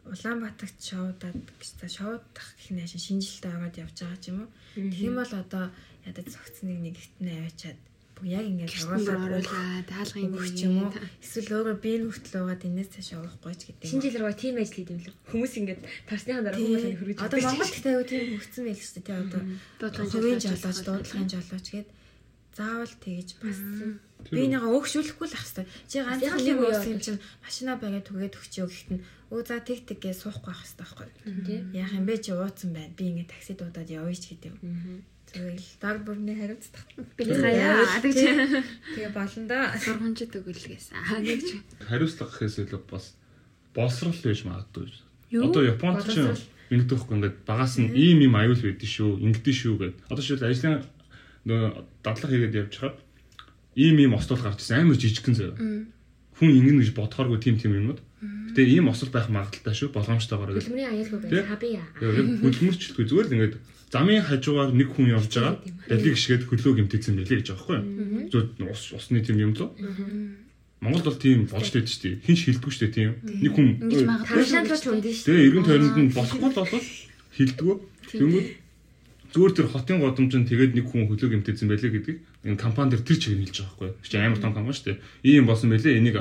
Speaker 1: Улаанбаатарт шоудаад гэж та шоудах гэх нь хашин шинжилтэй ороод явж байгаа ч юм уу. Тэгэх юм бол одоо ядаж зогцныг нэг ихтнээ аваачаад яг ингээд оруулаад
Speaker 4: оруулаад хаалгын
Speaker 1: өгөх ч юм уу. Эсвэл өөрөө биеийн хүртэл угаад энэс цааш явахгүй ч гэдэг.
Speaker 2: Шинэ жилээр гоо тим ажил хийдэм лээ. Хүмүүс ингээд тарсныхан дараа хүмүүсээ хөргөж
Speaker 1: Одоо Монгол гэхдээ аюу тийм хөгцсөн байл шүү дээ. тий одоо
Speaker 4: Дуудлагын
Speaker 1: хувийн
Speaker 4: жолооч,
Speaker 1: дуудлагын жолооч гээд заавал тэгэж бас
Speaker 3: Тэр-
Speaker 1: биенийгаа өөгшүүлэхгүй л ах хэвээр. Чи ганцхан юм
Speaker 2: нэг үе
Speaker 1: уусан юм чинь машина байгаад түгээд өгчөө гэхэд нь өө за тэг тэг гэж суухгүй ах хэвээр байхгүй.
Speaker 2: тий.
Speaker 1: Яах юм бэ чи ууцсан байна. Би ингээ такси дуудаад явъя ч гэдэг юм. Зүгээр л даг бүрний хариуцдаг.
Speaker 4: Би хаяа гэж
Speaker 1: Тэгээ болно да.
Speaker 4: сургамжид өгүүлгээс. Аа гэж.
Speaker 3: хариуцлага гэхээс илүү бас боловсрал байж магадгүй. Одоо Японд ч ингэдэг хөхгүй ингээд багаас нь ийм ийм аюул байдсан шүү, ингэдэж шүү гэд. Одоо шил ажлын нөө дадлага хийгээд явж хаад ийм ийм ослол гарч ирсэн амар жижигхэн заяа. Хүн ингэнэ гэж бодохооргүй тийм тийм юмнууд. Гэтэ ийм осол байх магадaltaй шүү, болгоомжтойгоор гэж.
Speaker 2: Хөдөлмөрийн аюулгүй байх хабия.
Speaker 3: Яг хөдөлмөрчлөхгүй зүгээр л ингээд замын хажуугаар нэг хүн явж байгаа. Далиг гიშгээд хөлөө гимтээсэн байлээ гэж байгаа байхгүй юу? Зөв ус усны тийм юм зөө. Монгол бол тийм болж тээд шүү дээ. Хинч хилдэггүй шүү дээ тийм. Нэг хүн
Speaker 2: руу ч хүндэн шүү.
Speaker 3: Тэгээ эргэн тойронд нь болохгүй л болол хилдэггүй. Тэнгүүд зүгээр тэр хотын годомжинд тэгээд нэг хүн хөлөө гимтээсэн байлээ гэдгийг энэ компани дээр тэр чигээр хэлж байгаа байхгүй юу? Чи амар том компани шүү дээ. Ийм болсон байлээ энийг.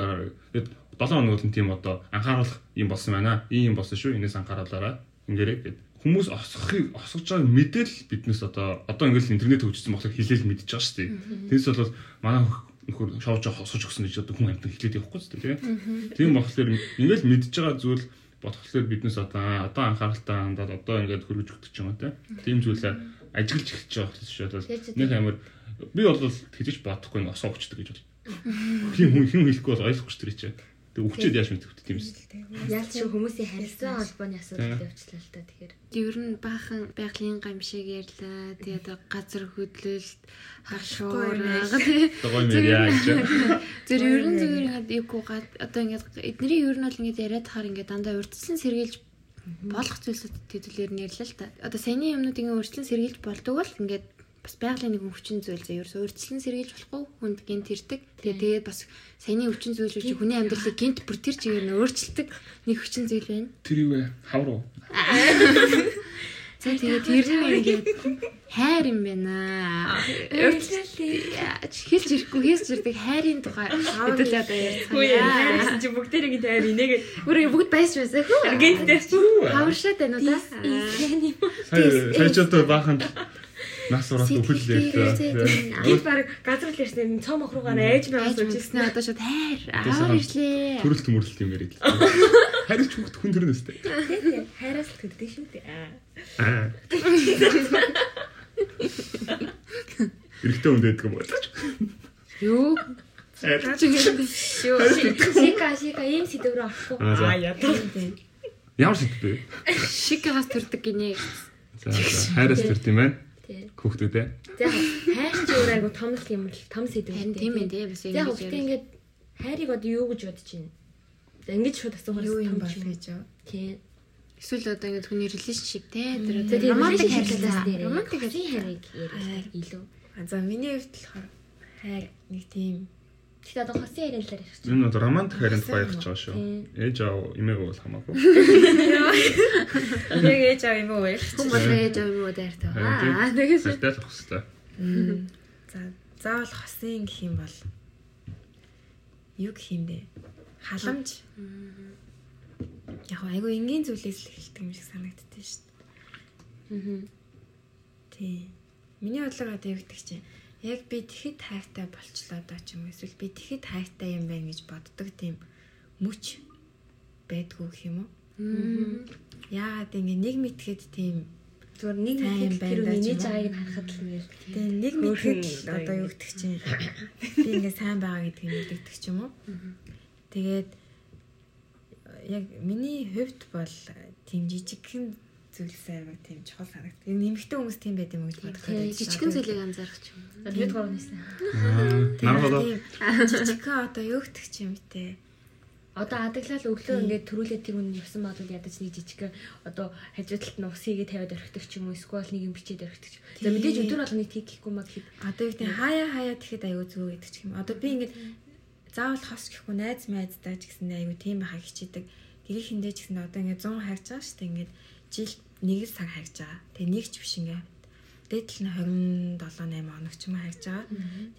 Speaker 3: Тэгээд 7 хоногт нь тийм одоо анхааруулах юм болсон байна. Ийм болсон шүү. Энэс анхааруулаарай. Ингээрэй гэд хүмүүс осохыг осгож байгаа мэдээл биднес одоо одоо ингээл интернет хөгжсөн болохоор хэлээл мэдчихэж байгаа шүү дээ. Тэрс бол манай нөхөр шоуж осгож өгсөн гэж одоо хүн амтан хэлээд явахгүй шүү дээ. Тийм болохоор ингээл мэдчихэж байгаа зүйл бодхолоор биднес одоо одоо анхааралтай хандаад одоо ингээд хөргөж өгдөг ч юм уу тийм зүйлээ ажиглаж эхэлж байгаа хүмүүс шүү дээ. Нэг амар би бол тэгж бодохгүй нэг осоо өгчдөг гэж бол. Тийм хүн хүн хэлэхгүй бол ойлгохгүй шүү дээ. Тэг өгчөөд яаж мэдэх вэ тийм ээ.
Speaker 2: Яалт шиг хүмүүсийн харилцаа холбооны асуудал явуулчлаа л та тэгэхээр.
Speaker 4: Ер нь баахан байгалийн гамшиг ярьлаа. Тэгээд газар хөдлөлт
Speaker 3: гэж.
Speaker 4: Зүр ер нь зүгээр ингээд юугүй гад одоо ингээд эдний ер нь бол ингээд яриад хахаар ингээд дандаа урьдчилан сэргийлж болох зүйлсүүд нь ярьлаа л та. Одоо саяны юмнууд ингээд урьдчилан сэргийлж болдог бол ингээд бас байгалийн нэг хүчин зүйл зэ ерөөсөө урьдчилан сэргийлж болохгүй хүнд гинт ирдэг. Тэгээ тэгээд бас саяны хүчин зүйл шүү чи хүний амьдралыг гинт бүр тэр чигээр нь өөрчилдөг нэг хүчин зүйл байна.
Speaker 3: Тэр юу вэ? Хавруу.
Speaker 4: За тэгээд тэр нь ингээд хайр юм байна.
Speaker 2: Уучлаарай.
Speaker 4: Хэлж ирэхгүй хийс ирдэг хайрын тухай хэдүүл одоо ярьцгаая.
Speaker 2: яасан чи бүгдээрээ ингэ тайр инээгээд
Speaker 4: Бүрээ бүгд байж байсан хөө.
Speaker 2: гэнтэй.
Speaker 4: Хаваршаад байна уу да?
Speaker 3: Сая сая ч одоо баахан нас ураад өхөл ярьлаа.
Speaker 2: Би баг газар л ярьсан юм цом охруугаар айж байгаас
Speaker 4: үзснэ одоо шууд хайр.
Speaker 3: Хам-
Speaker 4: ирлээ.
Speaker 3: Төрөл төмөрлөлт юм яриад. Харин ч хүүхд хүн төрнөөс тэ.
Speaker 2: Хайраас л төддөг шүү дээ. Аа.
Speaker 3: Эрэгтэй хүн дэдэг юм болооч.
Speaker 4: Юу?
Speaker 3: Хайр.
Speaker 4: Шүү.
Speaker 2: Шика шика ийм сэдв рүү орохгүй.
Speaker 3: Аа,
Speaker 2: ядаа.
Speaker 3: Ямар шигт бэ?
Speaker 4: Шикагаас төрдөг гинэ.
Speaker 3: За за хайраас төрт юм байна.
Speaker 2: Тий.
Speaker 3: Хүүхдүүдээ.
Speaker 2: За хайр чи өөр айгу том л юм л том сэдв.
Speaker 4: Харин тийм ээ тий бас
Speaker 2: За
Speaker 4: ингэж
Speaker 2: хүүхдээ ингээд хайрыг одоо юу гэж бодож байна? За ингэж шууд асуухаар
Speaker 1: Юу юм бол гэж юу?
Speaker 2: Тий.
Speaker 4: Эсвэл одоо ингэ хүний relationship те тэр
Speaker 2: За тийм
Speaker 4: хайрлалаа.
Speaker 2: хайрлалаа.
Speaker 4: Романтик
Speaker 2: Романтик
Speaker 4: хайрлалаа.
Speaker 2: хайрыг ярих илүү.
Speaker 1: За миний хувьд болохоор хайр нэг тийм
Speaker 2: Тэгэхдээ одоо хосын хайрын талаар ярих чинь.
Speaker 3: Энэ бол романтик хайрын тухай ярих гэж байгаа шүү. Ээж аав эмээг бол хамаагүй.
Speaker 1: яг ээж аав юм уу ярих
Speaker 4: Хүн бол ээж аав юм уу дайртай.
Speaker 3: Харин.
Speaker 4: Аа тэгээс
Speaker 3: Хайртай л хөстэй.
Speaker 1: За заавал хосын гэх юм бол юу гэх юм бэ? Халамж. Яг айгу энгийн зүйлээс л эхэлдэг юм шиг санагддээ шүү дээ.
Speaker 2: Аа.
Speaker 1: Тий. Миний бодлоор одоо юу гэдэг чинь яг би тэгэхэд хайртай болчлоо доо ч юм эсвэл би тэгэхэд хайртай юм байна гэж боддог тийм мүч байдгүй юм уу? Яагаад ингэ нэг мэтгэд тийм
Speaker 2: Зүгээр нэг нэг
Speaker 1: байна
Speaker 2: тэр миний жагийг харахад л нэр.
Speaker 1: тийм нэг л
Speaker 2: одоо
Speaker 1: юу гэдэг чинь би ингэ сайн байгаа гэдгийг мэддэг ч юм уу? Тэгээд яг миний хувьд бол тийм жижигхэн зүйлсээр баг тийм чухал санагдав. Ер нь нэмэгтэй хүмүүс тийм байд юм уу гэж бодох
Speaker 4: тий жижигэн зүйлийг анзаарах ч юм.
Speaker 2: Бид гурав нэсэн.
Speaker 3: Аа. Нарах болоо.
Speaker 1: жижигхэн одоо юу ч юм те.
Speaker 2: Одоо адаглал өглөө ингээд төрүүлээд тэр хүн явсан бодвол ядаж нэг жижиг одоо хажуу талд нь ус хийгээд тавиад орхидог ч юм уу эсвэл нэг юм бичээд орхидог ч. За мэдээж өдөр болгоны тийг гэхгүй маа гэхэд
Speaker 1: Одоо юу гэдэг хаяа хаяа тэгэхэд аюу зүг гэдэг ч юм. Одоо би ингээд заавал хос гэхгүй найз майздаа ч гэсэн аюу тийм байхаа хичээдэг. Гэрийнхэндээ ч гэсэн одоо ингээд 100 хайрж байгаа шүү дээ. Ингээд жил нэг л цаг хайрж байгаа. Тэгээ нэг ч биш ингээд дээдл нь 27 8 хоног ч юм уу хайрж байгаа.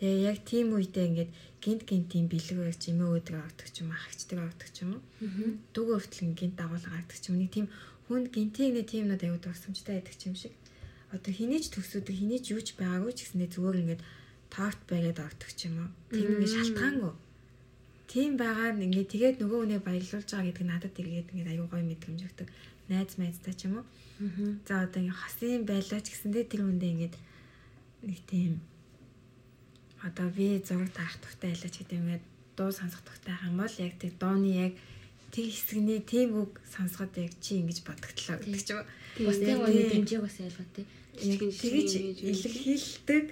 Speaker 1: Тэгээ яг тийм үедээ ингээд гинт гинт тийм бэлэг байж эмээ өөдрөг авдаг ч юм уу хагчдаг авдаг ч юм уу. Дүг өвтлэн гинт дагуулга авдаг ч юм. Нэг тийм хүнд гинтийг нэг тийм нод аюу дурсамжтай байдаг юм шиг. Одоо хинээч төсөөдөг хинээч юу ч байгаагүй ч гэснээр зүгээр ингээд торт бариад авдаг ч юм уу. Тийм ингээд шалтгаангүй. Тийм байгаад ингээд тэгээд нөгөө хүнээ баярлуулж байгаа гэдэг нь надад эргээд ингээд аюу гой мэдрэмж өгдөг. Найз майзтай ч юм уу. За одоо ингээд хосын байлаа ч гэсэндээ тэр хүндээ ингээд нэг тийм одоо би зураг таах тухтай байлаа ч гэдэг юм ингээд дуу сонсох тухтай юм бол яг тэр дууны яг тэр хэсэгний тийм үг сонсоход яг чи ингэж бодогдлоо гэдэг ч юм уу.
Speaker 2: бас тийм
Speaker 1: тийм-
Speaker 2: дэмжээг бас ялгаа тий.
Speaker 1: Тэгэж илэрхийлдэг.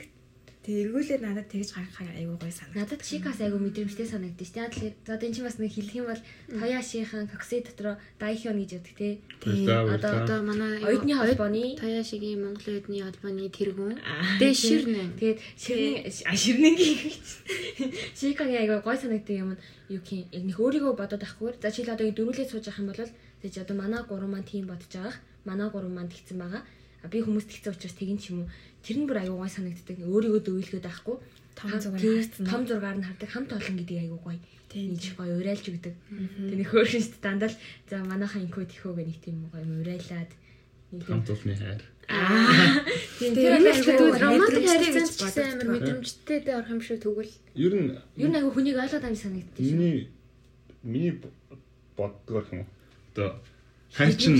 Speaker 1: Тэг эргүүлээд надад тэгэж гаргахаа аюу гой санагдав.
Speaker 2: Надад Чикас айгу мэдрэмжтэй санагдчих тий. Л за энэ чинь бас нэг хэлэх юм бол Тояшийнхан Кокси дотроо Дайхён гэж яддаг тий. Одоо-.
Speaker 4: Одоо манай
Speaker 2: Оюутны холбооны
Speaker 4: Таяшигийн Монголын оюутны холбооны тэргүүн.
Speaker 2: Аа,
Speaker 4: Дэ
Speaker 2: тий.
Speaker 4: ширнэ.
Speaker 2: Тэгээд ширнэн а ширнэнгийн Чикагийн айгу гой санагддаг юм нь юу юм нэг өөрийгөө бодоод авахгүйгээр за чил одоо ингэ дөрүүлээд сууж авах юм бол тэгж одоо манай гурван маань тийм бодож байгаах манай гурван маань тэгсэн байгаа би хүмүүст тэгсэн учраас тэгин ч юм уу тэр нь бүр айгу гой санагддаг өөрийгөө дөвөлгөөд авахгүй
Speaker 1: Том зургаар
Speaker 2: том зургаар нь хардаг хамт олон гэдэг айгу гоё
Speaker 1: Тийм,
Speaker 2: нийж гоё урайлж өгдөг тэг нэг хөөрхөн шүү дээ дандаа л за манайхаа инкөө тэхөө гэх нэг тийм гоё урайлаад нэг
Speaker 3: Хамт уулны хайр.
Speaker 2: аа тийм
Speaker 1: Тэгээ
Speaker 2: тэр гоё.
Speaker 4: романтик харилцаач
Speaker 1: гэж
Speaker 4: гэсэн амар мэдрэмжтэй дээр орох юм шүү тэгвэл.
Speaker 3: Ер нь
Speaker 2: Юу нэг хүнийг ойлгоод байгаа юм санагддаг шүү.
Speaker 3: миний миний боддгоор юм. Одоо хайр чинь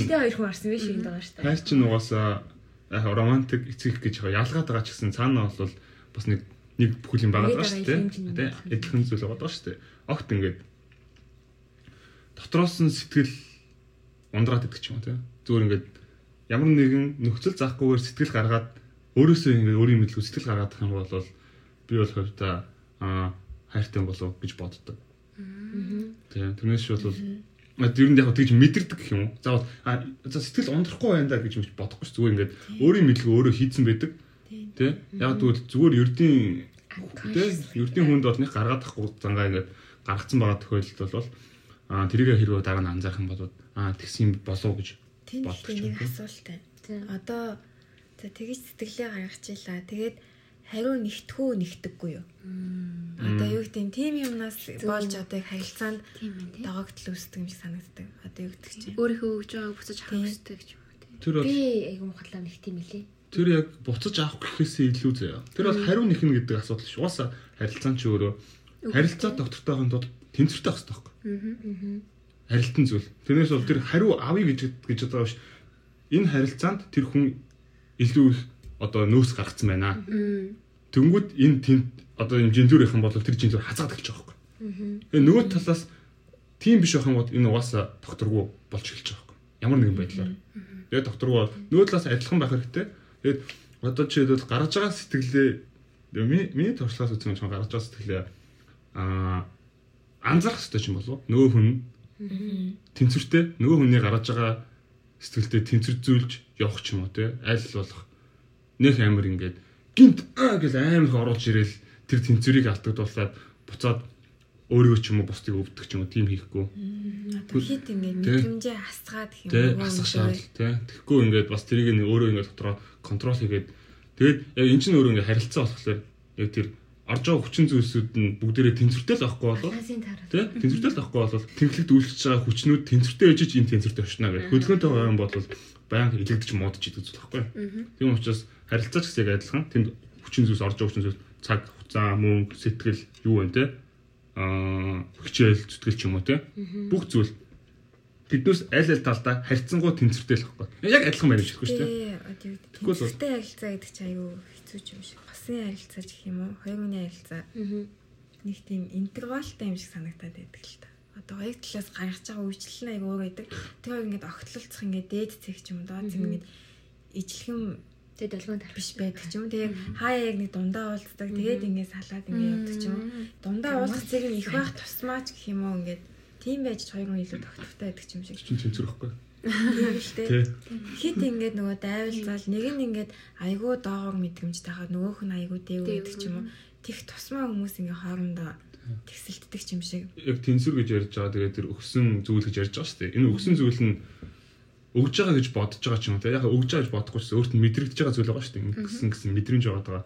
Speaker 2: дээ.
Speaker 3: хайр чинь угаасаа яг романтик эцэг гэж байгаа ялгаад байгаа ч гэсэн цаанаа бол бас нэг нэг бүхэл юм байгаа шүү дээ. Тэ эдлхэн зүйл байгаа шүү дээ. Огт ингээд дотроос нь сэтгэл ундраад идэх ч юм уу тэ. Зүгээр ингээд ямар нэгэн нөхцөл заахгүйгээр сэтгэл гаргаад өөрөөсөө ингээд өөрийн мэдлэг сэтгэл гаргаад их юм бол би бол хувьдаа аа хайртай болов гэж боддог. Тийм тэрнээс шууд бол ер нь яг тэгж мэдэрдэг гэх юм уу? За сэтгэл ундрахгүй байна да гэж бодохгүй ш зүгээр ингээд өөрийн мэдлэг өөрөө хийцэн байдаг. Тэ? Яг тэгвэл зүгээр ердийн тэ ердийн хүнд бол нэг гаргаад ахгүй зангаа ингээд гаргацсан байгаа тохиолдолд бол а тэрийг хэрвээ дараа нь анзаарах юм бол а тэгсэн юм болов гэж
Speaker 1: Тийм
Speaker 3: боддог
Speaker 1: их
Speaker 3: ч юм
Speaker 1: нэг
Speaker 3: уу.
Speaker 1: асуулт байна. Одоо за тэгэж сэтгэлээ гаргачихлаа. Тэгээд хариу нэгтгэхүү нэгтгэхгүй юу? Одоо юу гэдэг нь тим юмнаас болж одоо харилцаанд
Speaker 4: Тийм
Speaker 1: догогдол үүсдэг юм шиг санагддаг. Одоо юу гэдэг чинь.
Speaker 4: Өөрийнхөө өгж байгааг буцаж авах
Speaker 1: Тийм.
Speaker 4: хэрэгтэй гэж юм уу тий.
Speaker 3: Тэр бол
Speaker 2: Би айгу мухалаа нэг тийм хэлээ.
Speaker 3: тэр яг буцаж авах гэхээсээ илүү заяа. Тэр бол хариу нэхнэ гэдэг асуудал шүү. Угаасаа харилцаан ч өөрөө харилцаа доктортойхын тулд тэнцвэртэй байх хэрэгтэй байхгүй. Харилцан зүйл. Тэрнээс бол тэр хариу авъя гэж гэж байгаа биш. Энэ харилцаанд тэр хүн илүү их одоо нөөц гаргацсан байна. Тэнгүүд энэ тэнд одоо юм жинзүүрийнх юм бол тэр жинзүүр хазаад эхэлж байгаа байхгүй. Тэгээ нөгөө талаас тийм биш байх юм бол энэ угаасаа докторгүй болж эхэлж байгаа байхгүй. Ямар нэгэн байдлаар. Тэгээ докторгүй бол нөгөө талаас адилхан байх хэрэгтэй. Тэгээд одоо жишээлбэл гаргаж байгаа сэтгэлээ миний туршлагаас үзсэн юм гаргаж байгаа сэтгэлээ аа анзаарах хэрэгтэй юм болов уу? Нөгөө хүн тэнцвэртэй нөгөө хүний гаргаж байгаа сэтгэлдээ тэнцвэрзүүлж явах ч юм уу те аль болох нөх амир ингээд гинт аа гэж амар их оруулж ирэл тэр тэнцвэрийг алдагдуулаад буцаад өөрийгөө ч юм уу бусдыг өвдөх ч юм уу тийм хийхгүй
Speaker 1: хит ингээд
Speaker 3: Тэ.
Speaker 1: мэдрэмжээ хасгаад гэх юм
Speaker 3: те
Speaker 1: уу?
Speaker 3: асах шаардлага те тэгэхгүй ингээд бас тэрийг нэг өөрөө ингээд дотроо контрол хийгээд тэгээд яг эн чинь өөрөө ингээд харилцаа болохоор яг тэр орж байгаа хүчин зүйлсүүд нь бүгдээрээ тэнцвэртэй л авахгүй болов. Тэ тэнцвэртэй л авахгүй бол тэнхлэгт үйлчлэж байгаа хүчнүүд тэнцвэртэй ээж энэ тэнцвэртэй очно гэх. Хөдөлгөөнтэй байгаа юм бол баян илэгдэж модж идэг зүйл байхгүй. Тийм учраас харилцаач гэсэн яг адилхан тэнд хүчин зүйлс орж байгаа хүчин зүйлс цаг хугацаа мөнгө сэтгэл юу вэ те аа хичээл зүтгэл ч юм уу те бүх зүйл тэднээс аль аль талдаа харьцангуй тэнцвэртэй л байхгүй. Яг адилхан байна гэж хэлэхгүй шүү дээ. Тэгвэл
Speaker 1: тэнцвэртэй харилцаа гэдэг чинь аюу хэцүү ч юм шиг. Хосын харилцаа гэх юм уу? Хоёр хүний харилцаа нэг тийм интервалтай юм шиг санагдаад байдаг л та. Одоо хоёр талаас гаргаж байгаа үйлчлэл нь аюу өөр байдаг. Тэр хоёр ингээд огтлолцох ингээд дээд цэг ч юм уу доод зэм ингээд ижлэхэн
Speaker 2: Тэгээ долгион таар.
Speaker 1: биш байдаг ч юм уу. Тэгээ хаяа яг нэг дундаа уулздаг. Тэгээд ингээд салаад ингээд явдаг ч юм. Дундаа уулзах нь их байх тусмаач гэх юм уу ингээд тийм байж хоёр хүн илүү тогтвортой байдаг ч юм шиг.
Speaker 3: Чин тэнцвэр байхгүй.
Speaker 1: Тийм л
Speaker 3: Тэ.
Speaker 1: дээ. Хит ингээд нөгөө дайвалзал нэг нь ингээд айгүй доогоор мэдрэмжтэй хаад нөгөөх нь айгүй дэв гэдэг ч юм уу. Тих тусмаа хүмүүс ингээд хоорондоо тэгсэлтдэг юм шиг.
Speaker 3: яг тэнцвэр гэж ярьж байгаа тэгээд тэр өгсөн зүйл гэж ярьж байгаа шүү дээ. Энэ өгсөн зүйл нь өгж байгаа гэж бодож байгаа ч юм уу те. Яг өгж байгаа гэж бодохгүй ч өөрт нь мэдрэгдэж байгаа зүйл байгаа шүү дээ. Ингэсэн гэсэн мэдрэмж байгаа.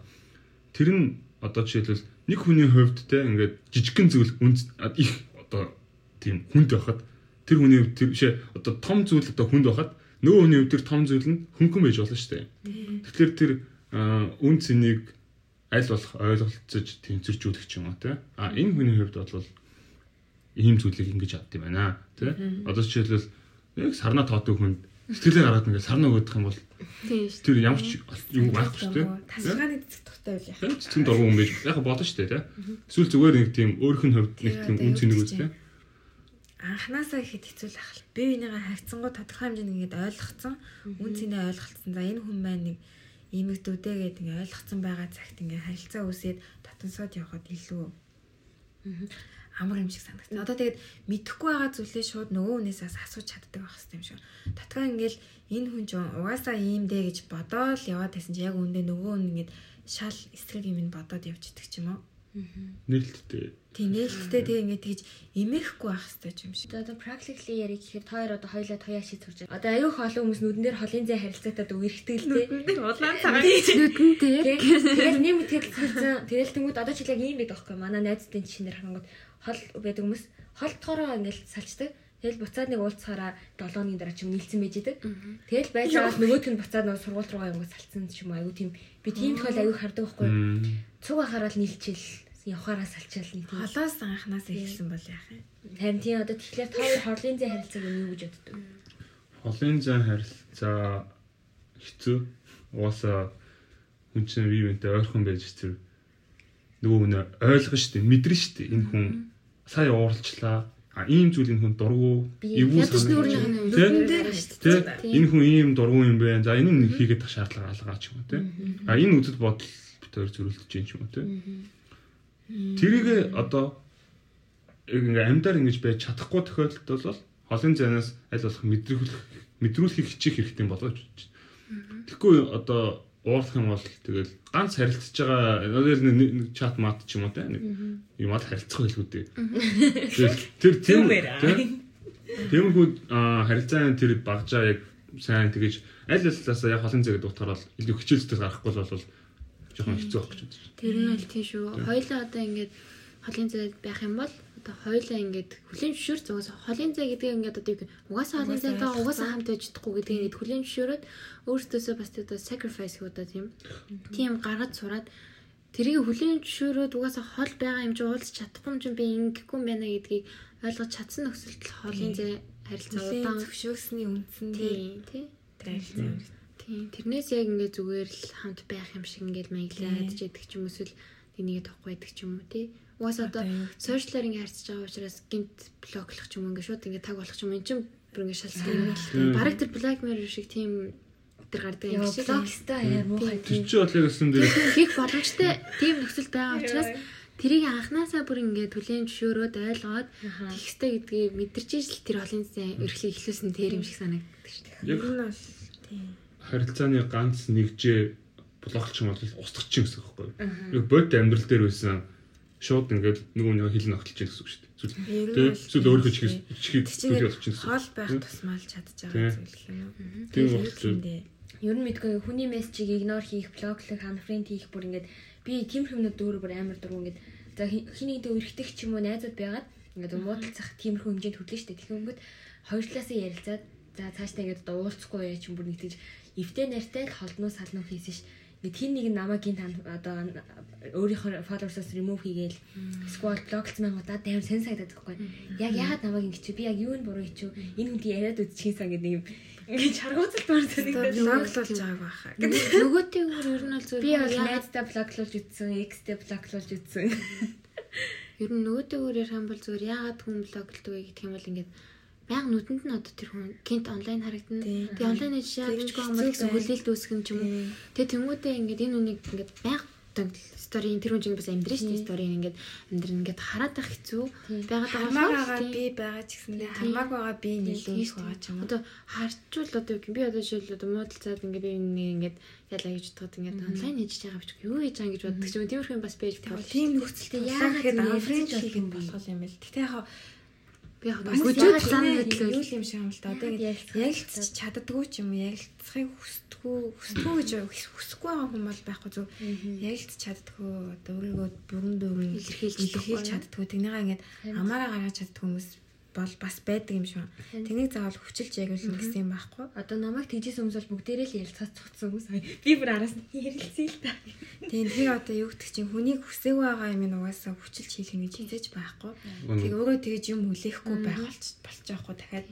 Speaker 3: Тэр нь одоо жишээлбэл нэг хүний хувьд те ингээд жижигхэн зүйл үнд их одоо тийм хүнд байхад тэр хүний хувьд тэр шээ одоо том зүйл одоо хүнд байхад нөгөө хүний хувьд тэр том зүйл нь хөнгөн байж болно шүү дээ. Тэгэхээр тэр үн цэнийг аль болох ойлголцож тэнцвэржүүлэх ч юм уу те. А энэ хүний хувьд бол ийм зүйлийг ингэж авд юм байна тий. Одоо жишээлбэл яг сарна тоодог хүнд сэтгэлээ гаргаад ингээд сарна өгөх юм бол тэр ямар ч юм байхгүй шүү дээ.
Speaker 1: Тасгааны цэцэг тухтай үл яах.
Speaker 3: Тэ цэцгэн дургуун хүн байж яг бодно шүү дээ тий. Эсвэл зүгээр нэг тийм өөрийнх нь хувьд нэг тийм үн цэнийг үз тий.
Speaker 1: Анханасаа ихэд хэцүү л ахал. Би энийгээ хайцсангуу тодорхой хэмжээнд ингээд ойлгоцсон. Үн цэнэ ойлголцсон. За энэ хүн маань нэг иймэгдүүдээ гэдэг ингээд ойлгоцсон байгаа цагт ингээд харилцаа үсээд татансууд явхад илүү амар юм шиг санагдсан. Одоо тэгээд мэдэхгүй байгаа зүйлээ шууд нөгөө хүнээсээс асууж чаддаг байх хэрэгтэй юм шиг. Татгаа ингээл энэ хүн ч угаасаа ийм дээ гэж бодоол яваад байсан чи яг үндэ нөгөө хүн ингээд шал эсрэг юм ин бодоод явж идэг ч юм уу.
Speaker 3: Нээлттэй.
Speaker 1: Тийм нээлттэй тэг ингээд тэгж эмээхгүй байх хэрэгтэй юм шиг.
Speaker 2: Одоо practically ярих гэхээр тоор одоо хоёлаа тояа шийд сурж байгаа. Одоо аюух олон хүмүүс нүдэн дээр холын зай харилцаатаад үерхдэг л дээ.
Speaker 1: Улаан цагаан
Speaker 4: Нүдэнтэй.
Speaker 2: Тэгээд нэг мэтгэл цацсан. Тэгэл тэнгууд одоо ч яг ийм байдаг байхгүй манай найзтын чинээр хангууд хол байдаг хүмүүс холдохороо ингээл салчдаг. Тэгэл буцаад нэг уулзахаараа 7 өдрийн дараа ч юм нийлцэн байж идэг. Тэгэл байжгаад нөгөөт нь буцаад нэг сургууль руугаа юм салцсан ч юм аюу тийм би тийм тохиол аюу хардаг байхгүй. Цуг ахаараа нийлчихэл явхаараа салчаал нэг тийм.
Speaker 1: Холоос анханаас эхэлсэн бол яах юм?
Speaker 2: Харин тийм одоо тэгэхээр та хоёр хорлын зай харилцааг юу гэж боддог?
Speaker 3: Холын зан харилцаа хэцүү. Угаасаа хүн чинь вивэнтэй ойрхон байж тэр нөгөө хүн ойлгох шүү дээ, мэдрэн шүү дээ. Энэ хүн сая ууралчлаа. А ийм зүйл энэ хүн дургу, эвгүй?
Speaker 1: Нүдэн дээр шүү дээ.
Speaker 3: Энэ хүн ийм дургуун юм байна. За энэ нь хийгээд тах шаардлага алгаа ч юм уу те. А энэ үзэл бодол бит хоёр зөрүүлдэж юм ч юм уу те. Тэрийг одоо ингээ амьдаар ингэж байж чадахгүй тохиолдолд бол холын занаас аль болох мэдрүүлэх мэдрүүлэхийг хичих хэрэгтэй болооч. Тэгэхгүй одоо уурлах юм бол тэгэл ганц харилцаж байгаа нэг чат мат ч юм уу те нэг юм ал харилцах хэлгүүдээ. Тэгэл тэр
Speaker 2: аа.
Speaker 3: Тиймэрхүү аа, харилцааны тэр багжаа яг сайн тэгэж аль аль талаас яг холын зэгэд утгаараа илүү хичээлтэй гарахгүй бол жоохон хэцүү байх гэж байна.
Speaker 4: Тэр нь бол тийм шүү. Хоёлаа одоо ингээд холын зайд байх юм бол одоо хоёлаа ингээд хүлийн зөвшөөр зугаас холын зай гэдэг ингээд одоо угаасаа холын зайгаа угаасаа хамт байж чадахгүй гэдэг ингээд хүлийн зөвшөөрөд өөртөөсөө бас одоо sacrifice гэдэг одоо тийм тийм гаргаж сураад тэрийг хүлийн зөвшөөрөөд угаасаа хол байгаа юм чи уулзч чадахгүй юм чи би ингэхгүй юм байна гэдгийг ойлгож чадсан нөхцөлд холын зай харилцаа удаан
Speaker 1: зөвшөөрсний үндсэн
Speaker 4: тийм тийм
Speaker 1: харилцаа
Speaker 4: Тийм. Тэрнээс яг ингээд зүгээр л хамт байх юм шиг ингээд маяглаад ч яддаг ч юм эсвэл энийг тохгүй байдаг ч юм уу тий. Угаас одоо сошиалаар ингээд харьцаж байгаа учраас гинт блоклох ч юм ингээд шууд ингээд таг болох ч юм энэ чинь бүр ингээд шалсан. Бараг тэр Black Mirror шиг тийм тэр гардаг юм шиг.
Speaker 2: Блокстай яа муухай
Speaker 3: Тэр чи бол яг өсөн дээр
Speaker 4: хийх боломжтой тийм нөхцөл байгаа учраас тэрийг анханасаа бүр ингээд түлийн зөвшөөрөөд ойлгоод тэгхстэй гэдгийг мэдэрч ижил тэр холын зэн эрхлээ ихлүүлсэн тэр юм шиг санагддаг шүү дээ.
Speaker 3: яг
Speaker 1: нь бол тийм
Speaker 3: харилцааны ганц нэгжээ блоклч юм бол устгачих гэсэн үг байхгүй. Яг бод амьдрал дээр байсан шууд ингээд нэг хил ногтлж гэсэн үг шүү дээ.
Speaker 1: Нь бол
Speaker 3: эсвэл өөрийнхөө чихээс чихийг
Speaker 1: чинь
Speaker 3: төлөв болчих гэсэн.
Speaker 1: хоол байх тусмал чадж байгаа зүйл юм?
Speaker 3: Тийм
Speaker 1: үндэ.
Speaker 2: Ер нь мэдгүй хүний мессежийг игнор хийх, блоклох, unfriend хийх бүр ингээд би тийм хүмүүд дөөр бүр амар дургу ингээд за хи- хий нэгдээ өргөтөх ч юм уу найзууд байгаад ингээд муудалцах тиймэрхүү хэмжээнд хөдлөн штэ. Тэгэхээр ингээд хоёр талаасаа ярилцаад за цаашдаа ингээд одоо уулзахгүй яа ч юм бүр нэг тийж эвтэй нартай л холдноо салнуу хийсэн ш. Ингээд хин нэг намайг гин одоо өөрийнхөө followers-аас remove хийгээл squad блоклцсан байгаа даа амар сэн сагдаад байхгүй. Яг яагаад намайг ингэж чи би яг юу нь буруу хийчихв? Энэ хүнд яриад үзчихсэн сан гэдэг юм. Ингээд чаргууцалт маар санагдаад.
Speaker 1: Блоклуулж байгааг байхаа.
Speaker 4: Нөгөөтэйгээр ер нь бол
Speaker 2: Би
Speaker 4: зүгээр
Speaker 2: бол найздаа блоклуулж үтсэн, X-тэй блоклуулж үтсэн.
Speaker 4: ер нь нөгөөтэйгээр ярих юм бол зүгээр яагаад хүн блоклдог вэ гэх юм бол ингээд баян нүдэнд нь одоо тэр хүн гинт онлайн харагдана. Тэгээ онлайн ээж яа
Speaker 1: Тэр
Speaker 4: бичгүй юм бол гэсэн хүлээлт үүсгэх юм ч юм уу. Тэгээ тэнгуүдээ ингээд энэ үнийг ингээд баян стори тэр хүн чинь бас амьдрын шүү дээ стори ингээд амьдрын ингээд хараад байх хэцүү. Байгаад байгаа тийм.
Speaker 1: би байгаа ч
Speaker 4: Тийм.
Speaker 1: хамааг байгаа би нэлээд их байгаа ч юм уу.
Speaker 4: Одоо харчвал одоо юм, би одоо жишээл одоо муудалцаад ингээд би нэг ингээд ялаа гэж бодоход ингээд онлайн хийж байгаа бичгүй юу хийж байгаа гэж боддог ч юм. Тиймэрхүү юм бас байж болох.
Speaker 1: Тийм нөхцөлтэй
Speaker 2: яагаад юм
Speaker 1: анфрент
Speaker 2: ялцаж
Speaker 1: хийх юм
Speaker 2: болох юм
Speaker 1: юм бэл. Гэтэ яг
Speaker 4: би яг гүжүүд зам хөдлөл
Speaker 1: юу юм шиг юм л да. Одоо
Speaker 2: Яагаад
Speaker 1: ингээд ярилцж чаддгүй ч юм уу? Ярилцахыг хүсдэггүй хүсдэггүй гэж хүсэхгүй байгаа хүн бол байхгүй зү. Ярилцж чаддгүй одоо өөрийгөө бүрэн дүүрэн
Speaker 4: Илэрхийлж
Speaker 1: чаддгүй тэгнийгаа ингээд амаараа гаргаж чаддгүй хүмүүс бол бас байдаг юм шиг. Тэнийг заавал хүчилж яриулна гэсэн юм байхгүй.
Speaker 2: Одоо намайг тэгжсэн хүмүүс бол бүгдээрээ л ярилцаад цуцсан хүмүүс. Би бүр араас нь ярилцъя л та.
Speaker 1: Тийм тэр одоо юу гэдэг чинь хүнийг хүсээгүй байгаа юм нь угаасаа хүчилж хийх юм гэж хизээж байхгүй. Тэг өөрөө тэгэж юм хүлээхгүй байх болч болч яахгүй дахиад.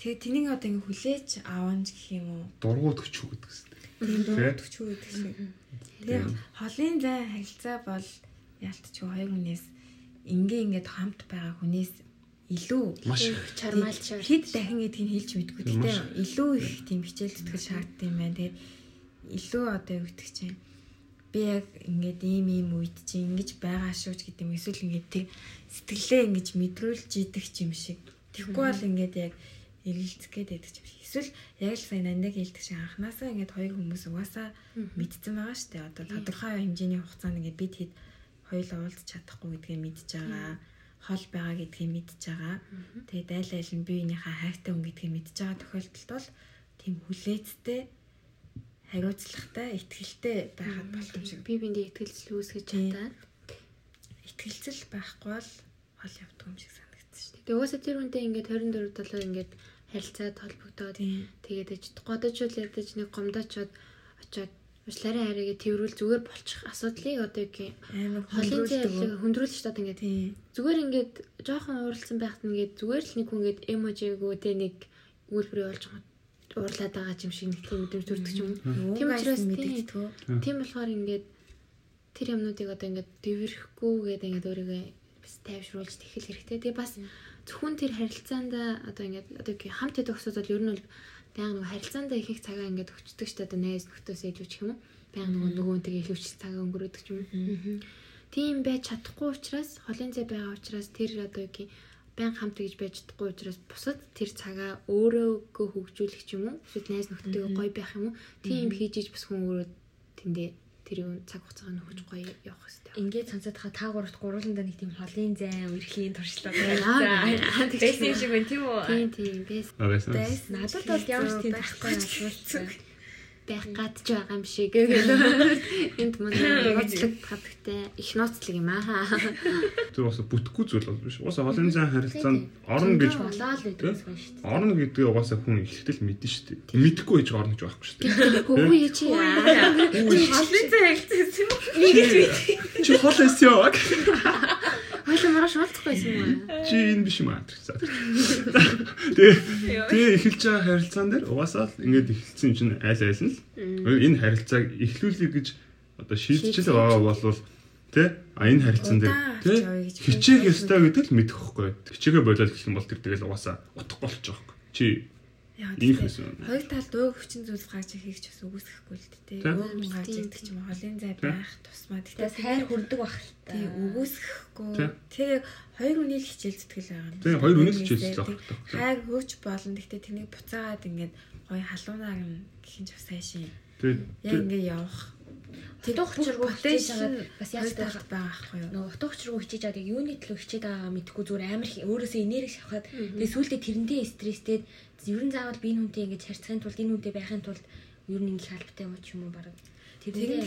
Speaker 1: Тэгээ тэнийг одоо ингэ хүлээж аавч гэх юм уу.
Speaker 3: дургууд өчүү гэдэг гэсэн.
Speaker 1: Тийм дөрөвчгүй гэдэг шиг. Тэгээ холын зай харилцаа бол яалтчгүй хоёр хүнээс ингээ ингээд хамт байгаа хүнээс илүү
Speaker 3: Маш их.
Speaker 4: чармаалт шаар.
Speaker 1: хэд дахин гэдгийг хэлж мэдгүй.
Speaker 3: Их.
Speaker 1: илүү их тийм хичээл зүтгэл шаарддаг юм байна. Тэгээд илүү одоо юу гэдэг чинь би яг ингээд ийм ийм үед чинь ингэж байгаа шүү ч гэдэг юм. Эсвэл ингээд тэг сэтгэлээ ингэж мэдрүүлж идэг ч юм шиг. Тэгэхгүй бол ингээд яг эргэлцэх гээд байдаг юм шиг. Эсвэл яг л сайн нандаг хэлдэг шиг анханасаа ингээд хоёр хүмүүс угаасаа мэдсэн байгаа шүү дээ. Одоо тодорхой хэмжээний хугацаанд ингээд бид хэд хоёул уулзах чадахгүй гэдгийг мэдж байгаа. Хол байгаа гэдгийг мэдж байгаа. Тэгээд айл айл нь биеийнхээ хайртай хүн гэдгийг мэдж байгаа тохиолдолд бол тийм хүлээцтэй хариуцлагатай, ихтгэлтэй байхад болт юм шиг.
Speaker 4: би биндээ ихтгэлцэл үүсгэж чадаад.
Speaker 1: Ихтгэлцэл байхгүй бол хол явдаг юм шиг санагдсан шүү дээ.
Speaker 4: Тэгээ уусаа тэр хүнтэй ингээд 24 долоо ингээд харилцаад холбогдоод
Speaker 1: Тийм.
Speaker 4: тэгээд аж годочуул ядаж нэг гомдоочоод очоод уучлаарай хараагээ тэрвэл зүгээр болчих. Асуудлыг одоо юу гэх
Speaker 1: Амар
Speaker 4: холын зэйлэг хөндрүүлж таад ингээд. Зүгээр ингээд жоохон ууралсан байхад нь ингээд зүгээр л нэг хүн ингээд эможигөө тэ нэг үйлбэрээ олж уурлаад байгаа юм шиг нэг тийм мэдрэмж төрдөг юм. Тийм учраас
Speaker 1: мэддэггүй.
Speaker 4: Тийм болохоор ингээд тэр юмнуудыг одоо ингээд дэврэхгүй гэдэг ингээд өөрийгөө бас тайвшруулж тэхэл хэрэгтэй. Тэгээ бас зөвхөн тэр харилцаанда одоо ингээд одоо юу гэх хамт идэх усуд бол ер нь бол баян нөгөө харилцаанда их их цагаа ингээд өчтдөг ч одоо найз нөхдөс илүү ч юм уу. Баян нөгөө нөгөөнтэйг илүү ч цагаа өнгөрөөдөг юм. Тийм байж чадахгүй учраас холын зай байгаа учраас тэр одоо юу гэх баян хамт гэж байж чадахгүй учраас бусад тэр цагаа өөрөөгөө хөгжүүлэх юм уу? Эсвэл найз нөхдөйгөө гоё байх юм уу? Тийм хийж иж бас хүн өөрөө тэндээ тэр юу цаг хугацааг нөхөж гоё явах хэрэгтэй.
Speaker 2: Ингээд сонсоод хаа та гуравт гурууландаа нэг тийм холын зайн үерхлийн туршлага байсан. Байсан юм шиг байна тийм үү?
Speaker 4: Тийм тийм
Speaker 3: байсан.
Speaker 2: Надад бол ямар ч тийм тахгүй асуулт.
Speaker 4: Байх гадж байгаа юм шиг гэдэг. Энд манай нууцлаг хадагтай их нууцлаг юм аа.
Speaker 3: Тэр бас бүтэхгүй зүйл бол биш. Угаасаа холын зайн харилцаанд орно гэж
Speaker 2: болоо л гэдэг байсан шүү дээ.
Speaker 3: орно гэдэг угаасаа хүн ихтэл мэднэ шүү дээ. Мэдхгүй байж орно гэж байхгүй шүү дээ.
Speaker 4: Хөвгөө яа чи яа.
Speaker 2: Холын зайн хэлсэн юм. Нэг л
Speaker 3: Чи хол эсё.
Speaker 4: Хойлоо маргааш уулзахгүй юм аа.
Speaker 3: Чи энэ биш юм аа. Тэгээ тэгээ эхэлж байгаа харилцаан дээр угаасаа л ингээд эхэлсэн юм чинь айл айл нь л энэ харилцааг эхлүүлэе гэж одоо шийдчихэл байгаа болвол тэ а энэ харилцаан дээр тэ хичээх ёстой гэдэг л мэдэх хөхгүй. Хичээгээ болоод гэх юм бол тэр тэгэл угаасаа утгагүй болчих жоох. Чи Ийм байсан.
Speaker 1: Хоёр талд өөг хүчин зүйлс гарч ихийг ч бас үгүйсэхгүй л дээ. Өөг нь гарч ирдэг ч юм уу холын зай байх тусмаа
Speaker 2: Тэгээс
Speaker 1: тэгтээ
Speaker 2: хайр хүрдэг бах л та.
Speaker 1: тий үгүйсэхгүй.
Speaker 3: Тэ.
Speaker 1: Тэгээ хоёр үнийг хичээл зүтгэл байгаа юм.
Speaker 3: тэгээ хоёр
Speaker 1: Нэгнээсээ
Speaker 3: хичээлж
Speaker 1: тэг-
Speaker 3: байгаа.
Speaker 1: Хайр хөөч болно. Тэгтээ тэрнийг буцаагаад ингээд гоё халуунаар нь гэх юм ч бас сайшин.
Speaker 3: Тэгээ
Speaker 1: Яг ингээд явах.
Speaker 2: Утга учиргүй хичээж байгаа бас яаж байх
Speaker 1: байгаа байхгүй юу?
Speaker 2: нөгөө утга учиргүй хичээж аваад яг юуны төлөө хичээд байгаагаа мэдхгүй зүгээр амар их өөрөөсөө энерги шавхаад тэгээ сүүлдээ тэрнтэй стресстэй ер нь заавал би энэ хүнтэй ингэж харьцахын тулд энэ хүнтэй байхын тулд ер нь их албатай юм ч юм уу баг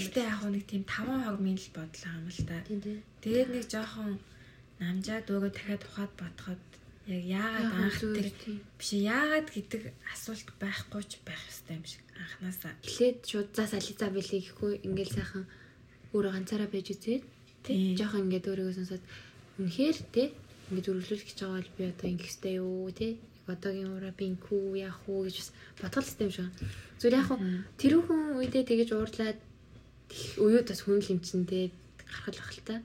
Speaker 1: ихтэй яг нэг тийм 5 хогмын л бодлоо юм л та. Тэгээд нэг жоохон намжаад өөрөө дахиад ухаад бодоход яг яагаад анх тэр биш яагаад гэдэг асуулт байхгүй ч байх ёстой юм шиг анханасаа.
Speaker 4: Эхлээд шууд за салица билий гэхгүй ингээл сайхан өөрөө ганцаараа байж үзээд
Speaker 1: Тийм.
Speaker 4: тий жоохон ингээд өөрийгөө сонсоод үнэхээр тий ингээд үргэлжлүүлэх гэж байгаа бол би одоо ингэх хэрэгтэй юу тий одоогийн ураа би инкүү яах уу гэж бас бодгол систем шүү. Зүгээр яг хуу тэрүүхэн үедээ тэгэж уурлаад уюу бас хүн л юм чин тий гаргал бах л та.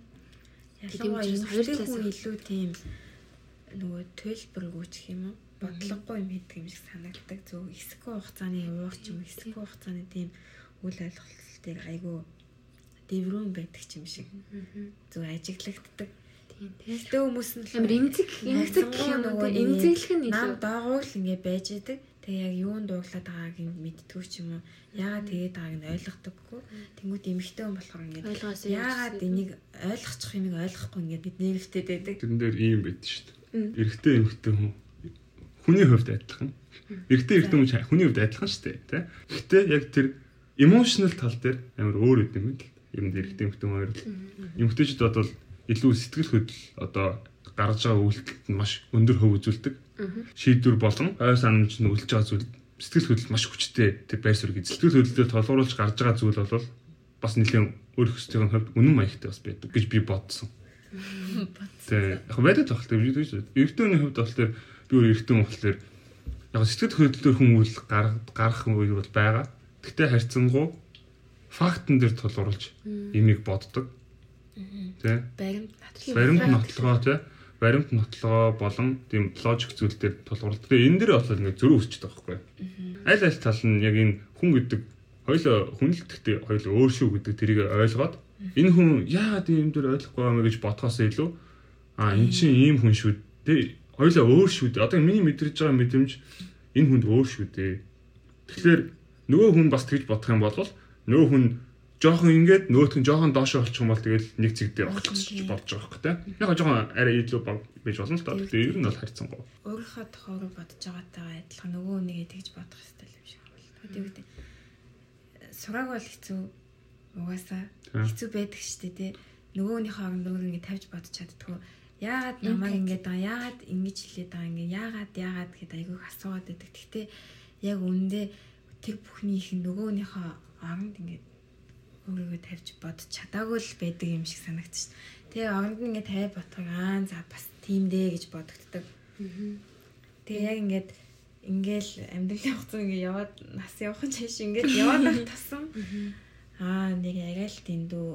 Speaker 1: Ялангуяа хоёр талаас илүү тийм нөгөө төлбөргүй ч юм уу бодлогогүй юм хийдэг юм шиг санагддаг. Зөв эсэхгүй хугацааны уур ч юм эсэхгүй хугацааны тийм үйл ойлголтыг айгүй дэврүүн байдаг юм шиг. Зөв ажиглагддаг.
Speaker 4: Тийм тий.
Speaker 1: Гэтэ хүмүүс нь
Speaker 4: Амар эмзэг эмзэг гэх юм уу тий эмзэглэх нь илүү.
Speaker 1: доогуур л ингэ байж идэг. Тэгээ яг юунд дууглаад байгааг нь мэдтгүү ч юм уу. Яагаад тэгээд байгааг нь ойлгохдоггүй. Тэнгүүд эмхтэй хүн болохоор ингэ яагаад энийг ойлгочих юм ойлгохгүй ингэ бид нэрвтэд байдаг.
Speaker 3: тэрэн дээр ийм байд шүү дээ. Эрэгтэй эмэгтэй хүн хүний хувьд адилхан. Эрэгтэй эрэгтэй хүн хүний хувьд адилхан шүү дээ, тэ. Гэхдээ яг тэр emotional тал дээр амар өөр үт юм л. Ер нь эрэгтэй эмэгтэй хүн хоёр л. Эмэгтэйчүүд бодвол илүү сэтгэл хөдлөл одоо гаргаж байгаа үйлдэлд нь маш өндөр хөв үзүүлдэг. Шийдвэр болон ой санамж нь үлж байгаа зүйл сэтгэл хөдлөл маш хүчтэй тэр байр суурийг сэтгэл хөдлөлөөр толгууруулж гарч байгаа зүйл бол бас нэлээд өөр хөстөйг хувьд үнэн маягтай бас байдаг гэж би бодсон. Тэг. Яг байдаг тохиолдол тийм үү? Эрэгтэйний хувьд болохоор би өөр хүн болохоор яг сэтгэл хөдлөлөөр хүн үйл гарах үйл бол байгаа. Гэхдээ харьцангуй фактн дээр толгууруулж имийг боддог. Тэ.
Speaker 1: Баримт
Speaker 3: Баримт нотлогоо тий. Баримт нотлогоо болон тийм логик зүйл дээр тулгуурлалт. Тэгээ энэ дэр болохоор ингээд зөрүү өсчтэй байхгүй. Аль аль тал нь яг энэ хүн гэдэг хоёлоо хүн л гэхдээ хоёлоо өөр шүү гэдэг тэрийг ойлгоод энэ хүн яагаад ийм дээр ойлгохгүй мэ гэж бодхоос илүү а эн чинь ийм хүн шүү дээ. Хоёлоо өөр шүү дээ. Одоо миний мэдрэж байгаа мэдрэмж энэ хүнд өөр шүү дээ. Тэгэхээр нөгөө хүн бас тэгж бодох юм бол нөгөө хүн жоохон ингээд нөгөөх нь жоохон доошоо болчих юм бол тэгэл нэг цэг дээр огцчих болж байгаа хөөх тэ. Яг жоохон арай илүү баг байж болно л та. Тэгээ ер нь бол харьцангуй.
Speaker 1: өөрийнхөө тохиороо бодож байгаатай адилхан нөгөө нэгээ тэгж бодох хэрэгтэй юм шиг байна. Тэгээд үү сурааг бол хэцүү угаасаа хэцүү байдаг шүү дээ тий. Нөгөөнийхөө оронд өөр ингэ тавьж бодож чаддгүй. Яагаад намайг ингэж байгаа яагаад ингэж хэлээд байгаа ингэ яагаад яагаад гэхэд айгүй асуугаад байдаг. Гэхдээ яг үндэ тэр бүхний их нөгөөнийхөө оронд ингэ өөрийгөө тавьж бодож чадаагүй л байдаг юм шиг санагдчих. Тэгээ оронд нь ингэ тавиад ботхог аа за бас тийм дээ гэж бодогддог. Тэгээ яг ингээд ингээл амьдралын хугацаа ингээ яваад нас явахын чаш ингээд яваад байх тасан. Аа нэг арай л дэндүү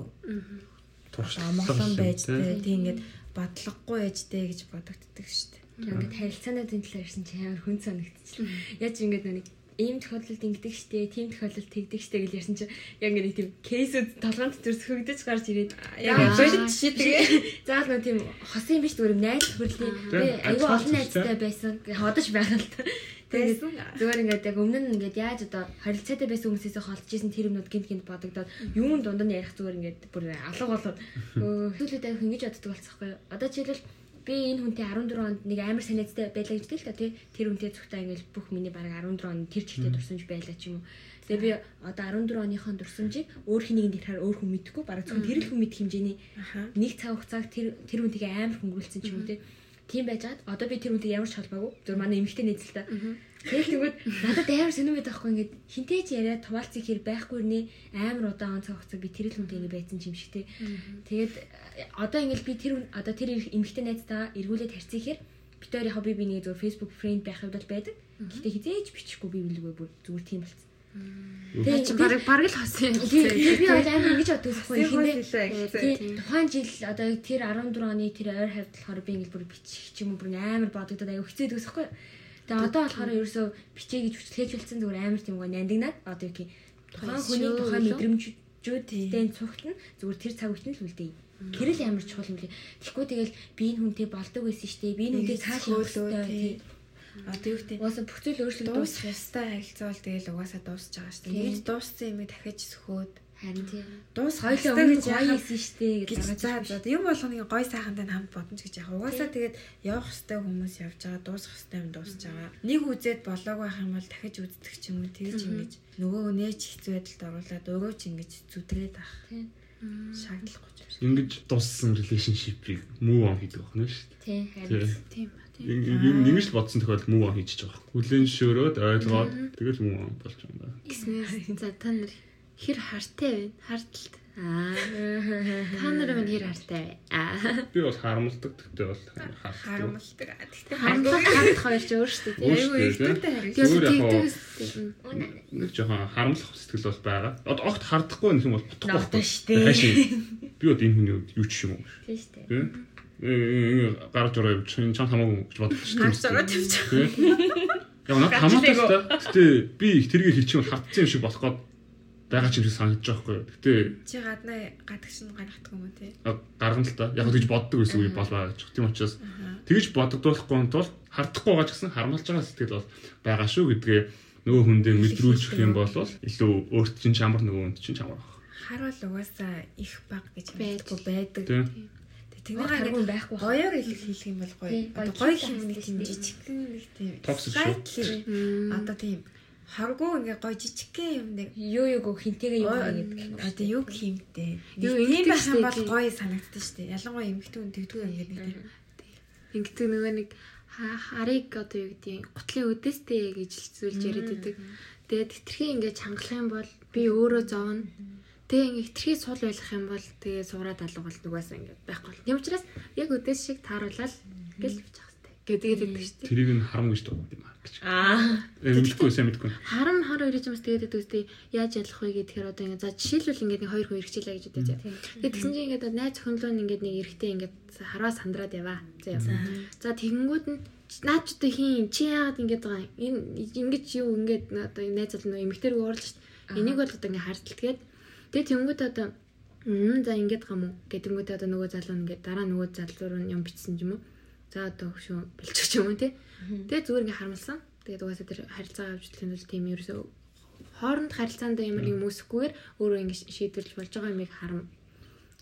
Speaker 1: амгалан байж тээ тийм ингээд бодлогогүй байж тээ гэж бодогддог шүү дээ.
Speaker 2: Ингээд харилцаануудын талаар ярьсан чи амар хүн санагдчихлаа. Яаж ингээд нэг ийм тохиолдолд ингэдэг штэ, тийм тохиолдолд тэгдэг штэ гэж ярьсан чи яг нэг тийм кейсүүд толгоонд зүрсгэгдэж гарч ирээд
Speaker 1: Яа болит шийдгээ.
Speaker 2: заал нэг тийм хосын биш зүгээр найз хөрлийн
Speaker 3: Тийм,
Speaker 2: аюу олон найзтай байсан. Ходож байгаа л та. Тэгээд зүгээр ингээд яг өмнө нь ингээд яаж одоо харилцаатай байсан хүмүүсээс холдож исэн тэр юмнууд гинт гинт бодогдоод юун дунд нь ярих зүгээр ингээд бүр алга болоод зүйлүүд аяг ингэж боддог болцсохгүй. Одоо жишээлбэл би энэ хүнтэй 14 онд нэг амар санаацтай байлаа гэж тэл та тий тэр хүнтэй зүгтээ ингээд бүх миний бараг 14 он тэр чихтэй дурсамж байлаа ч юм уу. Тэгээ би одоо 14 оныхон дурсамжийг өөр хэнийг дэрхээр өөр хүн мэдэхгүй бараг зөвхөн тэр л хүн мэдэх хэмжээний нэг цаг хугацааг тэр тэр хүнтэйгээ амар хөнгөрүүлсэн ч юм уу тий. Тийм байж хаад одоо би тэр хүнтэй ямар ч холбоогүй зөв манай эмэгтэй та. Тэгэл тэгвэл надад амар сонирм байдаг байхгүй ингээд хинтэй ч яриа туваалцыг хэр байхгүй нэ амар удаан цаг хугацаа би тэр л хүнтэй ингээд байсан юм шиг тий. Тэгээд э, одоо ингээд би тэр одоо тэр эмэгтэй найзтайгаа эргүүлээд харьцахаар бид хоёр яг би би нэг зөв Facebook friend байх бол байдаг. Гэхдээ хизээж бичихгүй би билгүй бүр зүгээр тийм болсон.
Speaker 4: Тэгээ чи бараг бараг л хосон юм.
Speaker 2: Тийм би бол амар ингэж
Speaker 1: гэсэн.
Speaker 2: Тийм тухайн жил одоо тэр 14 оны тэр ойр хавьд болохоор би ингээд бүр бичих ч юм уу бүр амар бодогдоод аяа хөцөөд өсөхгүй. Тэгээ одоо болохоор ерөөсөө бичээ гэж хүчлээж хэлсэн зүгээр амар тийм гоо нандинаад одоо юу гэх юм. тухайн хүний тухайн мэдрэмжүүдтэй цугтна зүгээр тэр цаг үеийн л үлдээе. Тэр л амар чухал юм лээ. Тэгэхгүй тэгэл би энэ хүнтэй болдог байсан шүү дээ. Би энэ хүнтэй цааш явах хэрэгтэй.
Speaker 1: Одоо юу гэдэг
Speaker 2: Угаасаа бүх зүйл өөрчлөгдөж
Speaker 1: дуусах ёстой харилцаа бол тэгэл угаасаа дуусч байгаа шүү дээ. Нэгж дууссан юм дахиж сөхөөд
Speaker 2: харин тийм.
Speaker 1: дуусах
Speaker 2: Хоёлоо
Speaker 1: гэж
Speaker 2: гоё хийсэн шүү дээ
Speaker 1: гэж
Speaker 2: гэж
Speaker 1: за юм болгоныг гой сайхантай хамт бодно гэж яхаа. Угаасаа тэгээд явах ёстой хүмүүс явж байгаа, дуусах ёстой юм дуусч байгаа. Нэг үзээд болоогүй байх юм бол дахиж үздэг ч юм уу тэгж ингэж нөгөө нээж хэцүү байдалд оруулаад өөрөө ч ингэж зүдрээд ах.
Speaker 2: Тийм.
Speaker 1: Шаардлахгүй ч юм шиг.
Speaker 3: Ингэж дууссан relationship-ийг move on хийдэг байна шүү дээ.
Speaker 2: Тийм харин.
Speaker 3: Тий.
Speaker 4: Тийм ба тийм.
Speaker 3: Юм ингэж л бодсон тохиолдолд move on хийчих жоох. Хүлэн зөвшөөрөөд ойлгоод тэгэл move on болж байгаа юм байна.
Speaker 4: Гиснээс за та нар хэр хартай байна? Харталт. Аа. Та нар минь хэр хартай вэ? Аа.
Speaker 3: Би бол харамлдаг гэхдээ бол.
Speaker 1: Харамлдаг. Тэгтээ
Speaker 4: Хандлагыг хандах хоёр ч өөр шүү дээ.
Speaker 1: Айгүй
Speaker 3: шүү дээ, яг
Speaker 4: тэгдэгс.
Speaker 3: Нэг жоохон харамлах сэтгэл бол байгаа. Одоо огт хардахгүй юм бол
Speaker 2: Ногдсон
Speaker 3: байхгүй.
Speaker 2: шүү дээ.
Speaker 3: Би бол энэ хүний юу ч юм уу.
Speaker 2: Тийм шүү дээ.
Speaker 3: Тэ? Э гарч ороо чинь чам хамаагүй гэж боддог шүү
Speaker 1: Гарч байгаа тийм ч.
Speaker 3: Яг надад хамаатай л та. Гэтэ би их тэргийг хэлчих юм хатсан юм шиг болох гээд байгаа ч юм шиг санагдаж байгаа байхгүй. Гэтэ
Speaker 1: Чи гаднаа гадагш нь гаргадаг юм уу те?
Speaker 3: гаргана л та. Яг тэгж боддог гэсэн үг бол байгаа гэж. Тийм учраас тэгж бодогдуулахгүй тул хардахгүй байгаа ч гэсэн харамлж байгаа сэтгэл бол байгаа шүү гэдгээ нөгөө хүн дээр мэдрүүлчих юм бол илүү өөрт чинь чамар нөгөө хүнд чинь чамар баг.
Speaker 1: Хар бол угаасаа их баг гэж
Speaker 4: Байж.
Speaker 1: мэдгүй байдаг.
Speaker 3: Тийм.
Speaker 1: Тэг
Speaker 2: Нэг
Speaker 1: тэнийг
Speaker 2: харгуун
Speaker 1: ингээд
Speaker 2: байхгүй.
Speaker 1: гоёор хэлэх хэлэх юм бол гоё.
Speaker 2: Гоё
Speaker 1: юм нэг тийм жижигхэн нэг тийм.
Speaker 3: Toxic шүү.
Speaker 1: Одоо тийм харгуу ингээд гоё жижигхэн юм нэг
Speaker 2: Юу юу гоо хинтэйгээ юу гэдэг.
Speaker 1: Одоо юу хиймтэй.
Speaker 4: Юу
Speaker 1: ийм байх юм бол
Speaker 4: тий.
Speaker 1: гоё санагддаг шүү дээ. Ялангуяа эмэгтэй хүн тэгдэггүй ингээд нэг тийм.
Speaker 4: Ингээд нөгөө нэг ха- харыг одоо юу гэдэг гутлын өдөөстэй гэж зүйлж яриад байдаг. Тэгээд хитрхи ингээд чангалах юм бол би өөрөө зовно. Тэгээ ингээд хитрхи сул байлгах юм бол тэгээ суугаад алга бол нугасаа ингээд байхгүй бол. Тийм учраас яг өдөөс шиг тааруулаад гэл явчих хэрэгтэй. гэдэг байдаг шүү дээ.
Speaker 3: Тэрийг нь харам гэж дууддаг юм аа гэж.
Speaker 2: Аа.
Speaker 3: Мэдхгүй сайн мэдгүй.
Speaker 4: Харам хар хоёрын юмс тэгээд байдаг үстэй яаж ялах вэ гэхээр одоо ингээд за жишээлбэл ингээд нэг хоёр хүн ирчихлээ гэж үтэй. Тэгээд тэгсэн чинь ингээд найз зөвхөнлөө нь ингээд нэг эрэхтэй ингээд харваа сандраад яваа. За яваа. За тэгэнгүүт нь наад ч одоо хин чи яагаад ингэж байгаа юм? энэ ингэж юу ингэж одоо найз залуу нөө эмэгтэй рүү оруулж шít. Энийг бол одоо ингэ хартал тэгээд тэнгүүт одоо мм за ингэж гам уу гэдэнгүүт одоо нөгөө залуу нь ингээд дараа нөгөө залуу руу юм бичсэн юм уу? За одоо хөшөө бэлчих юм тий. Тэгээд зүгээр ингэ харамлсан. Тэгээд угаасаа тэр харилцаа авч хөтлөх нь тийм ерөөсөө хооронд харилцаанд ямар нэг мөсөхгүйгээр өөрөө ингэ шийдвэрлэж болж байгаа юмыг харам.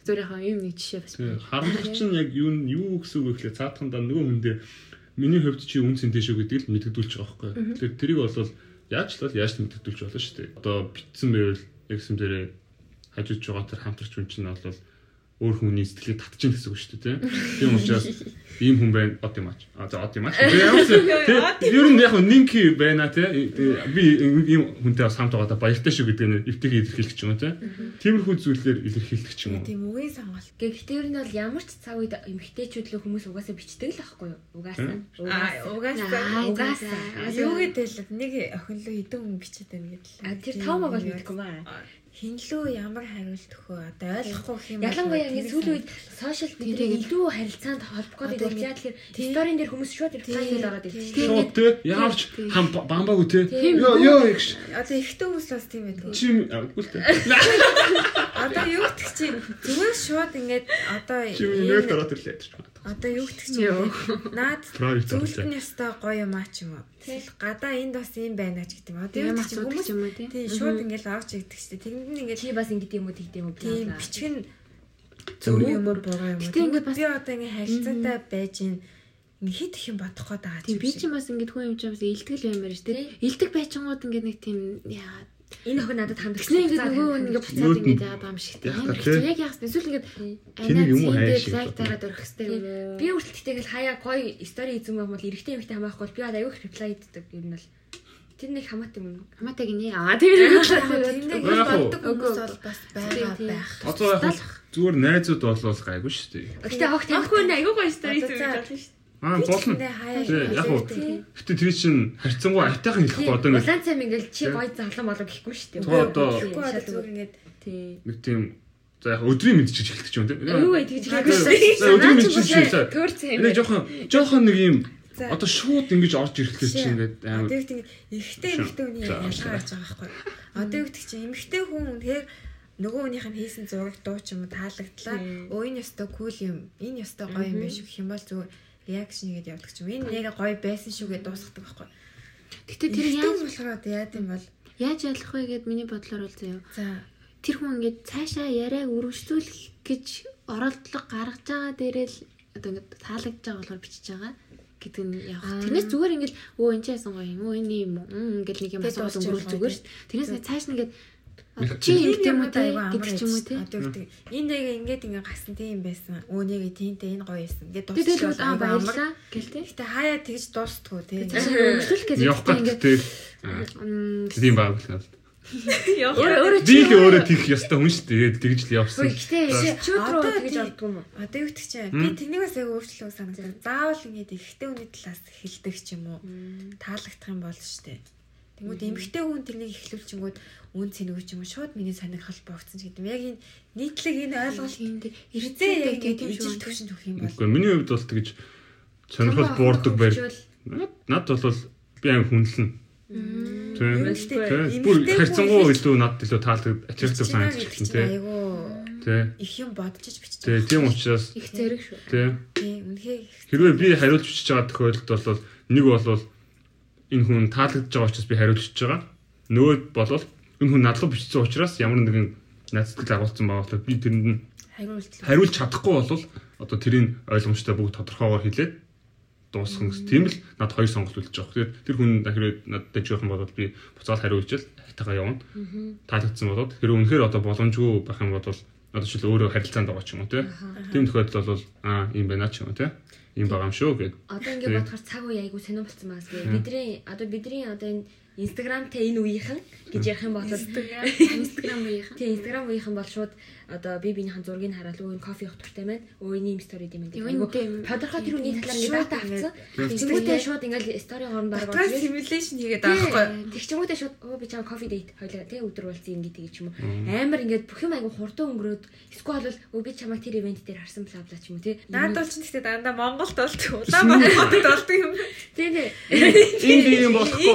Speaker 4: Зүгээр яхаа юм нэг жишээ бас
Speaker 3: Тийм, Харамлах чинь яг юу нь- юу гэсэн үг вэ гэхлээр цаатахандаа нөгөө хүн дээр миний хувьд чи үн цэнтэй шүү гэдгийг л мэддэгдүүлж байгаа байхгүй. Тэгэхээр тэрийг бол яаж л яаж ч мэддэгдүүлж болно шүү дээ. Одоо битсэн байвал ягсэм дээрээ хажиж байгаа тэр хамтарч хүн чинь бол өөр хүний сэтгэлийг татчихын гэсэн үг шүү дээ. Тийм учраас ийм хүн байна од юм аач. А за од юм аач. Ер нь яг нинки байна те. Би ийм хүнтэй бас хамт байгаадаа баяртай шүү гэдэг нь эвтэйг илэрхийлэх ч юм уу те. Тиймэрхүү зүйлээр илэрхийлэх ч юм уу.
Speaker 1: Тийм үгийн сонголт.
Speaker 2: Гэхдээ ер нь бол ямар ч цаг үед эмгтээчүүд л хүмүүс угаасаа бичдэг л байхгүй юу? Угаасаа.
Speaker 1: Аа угаасаа
Speaker 4: Аа,
Speaker 2: Угаасаа.
Speaker 1: юу гэдэг л нэг охин лөө хэдэн хүн бичээд байна гэдэг.
Speaker 2: А тэр тав байгаа л мэдгүй маа.
Speaker 1: Хинлөө ямар хариулт өгөө одоо ойлгохгүй юм
Speaker 2: Ялангуяа ингэ сүүлийн үед сошиал медиа илүү харилцаанд холбогдоод яа тэгэхээр сторийн дээр хүмүүс шууд хийгээд ороод
Speaker 1: Тийм.
Speaker 2: ирчих.
Speaker 3: Шууд те яавч хам бамбаагүй те.
Speaker 2: Тийм.
Speaker 3: Йоо ёо гэж
Speaker 1: Одоо ихтэй хүмүүс бас тийм байдаг.
Speaker 3: чи үгүй л те.
Speaker 1: Одоо юу гэдэг чи зүгээр шууд ингээд одоо
Speaker 3: Чи нэр дараад ирлээ гэж байна.
Speaker 1: Одоо юу гэдэг чинь юм? Наад
Speaker 3: орлоо.
Speaker 1: нь ёстой гоё юм аа ч юм уу. Тэгэл гадаа энд бас юм байна ч гэдэг юм. Одоо чинь
Speaker 4: асуудаг
Speaker 1: хүмүүс
Speaker 4: юм уу тий.
Speaker 1: тий шууд ингээл авч игдэг чинь. Тэнд нь ингээд
Speaker 2: Чи бас ингэдэм юм уу тэгдэм юм бла.
Speaker 1: бичиг нь зөв юм уу буруу юм уу.
Speaker 4: Гэтэ ингээд бас-
Speaker 1: би одоо ингээд харилцаатай байж ин ингээд хит их юм бодох гээд байгаа
Speaker 4: Тийм би ч бас ингэж хүн юм ч бас илтгэл баймаар ш тий. Илдэг байчингууд ингээд нэг тийм яа
Speaker 2: Энэ охин надад.
Speaker 4: Тэгснэ ингээд нөгөө ингээд буцаад ингээд яагаад байгаа юм шиг тий.
Speaker 3: яах
Speaker 4: Амар
Speaker 3: та,
Speaker 4: хэцүү.
Speaker 3: тий?
Speaker 4: Яг яах вэ? Эсвэл ингээд
Speaker 3: юм хайш шиг
Speaker 4: лайк дараад өрөх юм уу?
Speaker 2: Би үргэлж тэгэл хаяа гоё стори эзэн байх бол эрэгтэй эмэгтэй хамаахгүй бол би одоо аюух реплай хийдэг юм нь л тэр нэг хамаатай юм.
Speaker 4: Хамаатай гинэ. Аа тэгээд
Speaker 1: Тэндээ
Speaker 3: Яг уу.
Speaker 1: боддог хүмүүс бол бас байгаа
Speaker 4: Тийм, тийм.
Speaker 1: байх.
Speaker 3: Одоо зүгээр найзууд болвол гайгүй шүү дээ.
Speaker 2: Гэтэ огт тамхи нэ аюу гоё стори хийж
Speaker 1: за-
Speaker 2: болно шүү дээ.
Speaker 3: Аа болно. Тий, яг уу. Гэтэ тэр чинь харьцангуй айтайхан хэлэхгүй одоо нэг
Speaker 2: Улаан цайм ингээл чи гоё залан болов гэхгүй шүү дээ.
Speaker 3: Тоо одоо-
Speaker 1: зүгээр ингээд
Speaker 2: тий.
Speaker 3: нэг тийм за яг өдрийн мэдчиж хэлдэг ч юм тийм.
Speaker 2: Юу вэ тэгж шүү
Speaker 3: за, өдрийн мэдчиж хэлээ.
Speaker 2: Төр цайм.
Speaker 3: Энэ жоохон жоохон нэг юм одоо шууд ингэж орж ирэхлээр чинь ингээд амар
Speaker 1: Одоо ихтэй эмхтэй хүний
Speaker 3: За,
Speaker 1: ялгаа гарч байгаа байхгүй. Одоо гэдэг чинь эмхтэй хүн тэгэхээр нөгөө хүнийх нь хийсэн зураг дуу ч юм уу таалагдлаа. Өө энэ ёстой кул юм. Энэ ёстой гоё юм биш гэх юм бол зүгээр реакшн игээд явдаг ч юм. Энэ яг гоё байсан шүүгээ дуусгадаг байхгүй.
Speaker 4: Гэтэ тэр яаж
Speaker 1: болохоор одоо яа гэм бол
Speaker 4: яаж ялах вэ гэд миний бодлоор бол заяа.
Speaker 1: за
Speaker 4: Тэр хүн ингээд цаашаа яриаг үргэлжлүүлэх гэж оролдлого гаргаж байгаа дээрээ л одоо ингээд таалагдж байгаа болохоор бичиж байгаа гэдэг нь яг.
Speaker 2: Аа.
Speaker 4: Тэрнээс зүгээр ингээд өө энэ ч яасан гоё юм. Өө энэ юм ингээд нэг юм
Speaker 1: дуусчих
Speaker 4: өнгөрүүл зүгээр шүү. Тэрнээс цааш нь ингээд Чи юм
Speaker 1: тийм
Speaker 4: үү
Speaker 1: юмудаа
Speaker 4: те гэдэг ч юм уу те.
Speaker 1: Одоо гэдэг энэ нэг ингээд ингээд гасан тийм байсан. Өө нэг тиймтэй энэ гоё байсан. Ингээд
Speaker 4: тэгэл аа баярлаа гэл те.
Speaker 1: Гэтэ хаяа тэгж тий.
Speaker 4: Цаашаа үргэлжлүүлэх гэж хэлдэг ингээд
Speaker 3: тийм баг л.
Speaker 4: өөрөө өөрөө
Speaker 3: Би л өөрөө тийх ёстой хүн шүү дээ. Тэгж л явсан.
Speaker 2: Рүү
Speaker 1: Одоо
Speaker 2: тэгж ордгоо юм уу?
Speaker 1: Одоо юу гэдэг чинь би тэрнийг бас яг өөрчлөө санагдав. Заавал ингээд ихтэй хүний талаас эхэлдэг ч юм уу. Таалагдах юм бол штэ. Тэнгүүд эмхтэй хүн тэрнийг эхлүүлчихэнгүүд үн цэнэгүй ч юм уу шууд миний саниг холбогдсон ч гэдэг юм. Яг энэ нийтлэг энэ ойлголт
Speaker 4: тийм дээ.
Speaker 1: эрдээ яг
Speaker 4: тийм
Speaker 1: ижил
Speaker 4: шүү.
Speaker 1: төвшин төгөх юм бол
Speaker 3: Үгүй миний хувьд бол тэгж сонирхол буурдаг байр. Над бол би аим хүнлэн. Тийм. Тийм. Бүр харьцангуй илүү над илүү таалдаг attractive санагдчихсан тий.
Speaker 1: Айгуу
Speaker 3: Тий.
Speaker 1: их юм бодчих бичиж
Speaker 3: Тий, тийм учраас
Speaker 4: Их зэрэг шүү.
Speaker 3: тий.
Speaker 1: Тийм үнэхээр
Speaker 3: Хэрвээ би хариулж бичиж байгаа тохиолдолд бол нэг бол энэ хүн таалагдж байгаа учраас би хариулж бичиж байгаа. Нөгөө бол энэ хүн надлага бичсэн учраас ямар нэгэн найзтгал агуулсан байгаа болохоор би тэрэнд нь
Speaker 1: хариулт.
Speaker 3: хариулж чадахгүй бол одоо тэрийг ойлгомжтой бүгд тодорхойгоор хэлээд дуусгах гэсэн. Тийм л над хоёр сонголт үлдэж байгаа. Тэгэхээр тэр хүн хэрвээ надад жоохон бодвол би буцаад хариулж л хайтагаа явна. Таалагдсан болоод хэрвээ үнэхээр одоо боломжгүй байх юм бол одоо ч л өөрөө харилцаанд байгаа ч юм уу тий. Тийм тохиолдолд бол аа юм байна ч юм уу тий. Ийм байгаа юм шүү гэд.
Speaker 2: Одоо ингээд бодохоор цаг үе айгу сонирн болсон байгаас би бидний одоо бидний одоо энэ Instagramтай энэ үеийнхэн гэж ярих юм бол
Speaker 4: Instagram үеийнхэн.
Speaker 2: тий Instagram үеийнхэн бол шууд одоо би биенийхэн зургийг хараад өө энэ кофе туртай байна. Өө энэ юм стори юм гэдэг.
Speaker 4: юм тийм.
Speaker 2: Тодорхой тэр үний талаар ингээд дата авцсан.
Speaker 1: Шууд
Speaker 2: Тэгчмүүдээ шууд ингээд стори хооронд
Speaker 1: Батгай
Speaker 2: баргаж
Speaker 1: симуляшн хийгээд байгаа байхгүй.
Speaker 2: Тэгчмүүдээ шууд өө би чам кофе дейт хоёлаа тий өдөр уулзсан юм гэдэг ч юм уу. Амар ингээд бүх юм айгу хурдан өнгөрөөд эсвэл бол өө би чамаа тэр ивент дээр харсан бла бла ч юм уу тий.
Speaker 1: Наад бол ч гэхдээ дандаа Монголд болдог. Улаанбаатарт болдог юм.
Speaker 2: тий тий.
Speaker 3: Энд юм болохгүй.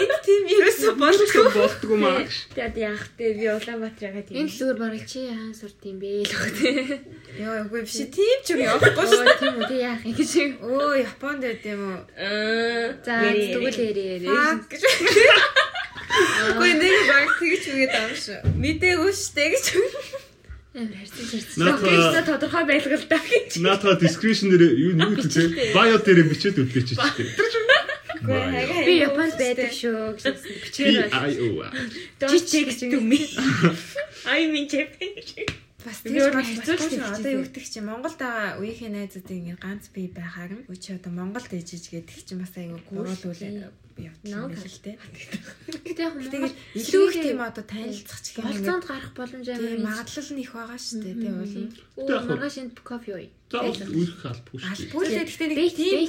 Speaker 1: Энд тийм ерөөсөө болдог.
Speaker 3: Болтгүй маа.
Speaker 2: Тэгээд яах вэ? Би Улаанбаатараа тийм.
Speaker 4: Энэ л зүгээр бараг чи хаан сурд юм бэ л гэх тээ.
Speaker 1: Яа, үгүй биш. Тийм ч юм явахгүй шүү.
Speaker 4: Тийм үү тий яах юм гэж.
Speaker 1: Өө, Японд байд юм уу?
Speaker 2: Аа.
Speaker 4: За тэгвэл ярээ ярээ.
Speaker 1: Үгүй нэг баг тэгж үгээд аав шүү. Мэдээгүй штэ гэж.
Speaker 4: Амар харьцаж харьцаж.
Speaker 2: Локейшн тодорхой байлгалтай гэж.
Speaker 3: Наатаа description дээр юу юу гэдэг bio дээр бичээд үлдээч чи.
Speaker 4: Би Японд байдаг шүү гэсэн бичгээр байна.
Speaker 2: To me. I mean Japan.
Speaker 1: Бас
Speaker 2: Би
Speaker 1: тэгж
Speaker 2: өөр
Speaker 1: бас
Speaker 2: хайцуулж
Speaker 1: хэцүү шүү.
Speaker 2: хэлчихсэн.
Speaker 1: Одоо юу гэдэг чи Монголд байгаа үеийнхээ найзуудын ингэ ганц бие байхаар нь үчи одоо Монголд ижиж гэдэг чи бас айгүй гуруулуул би
Speaker 2: Наа
Speaker 1: юм л те.
Speaker 4: Гэтэ яг
Speaker 1: Тэгээд илүү их тийм одоо танилцах ч юм
Speaker 4: Болцоонд гарах боломж амар.
Speaker 1: магадлал нь их байгаа шүү дээ тийм бол.
Speaker 4: Оо маргааш энд кофе ууя.
Speaker 3: За үерх албагүй шүү.
Speaker 1: Албагүй гэхдээ нэг тийм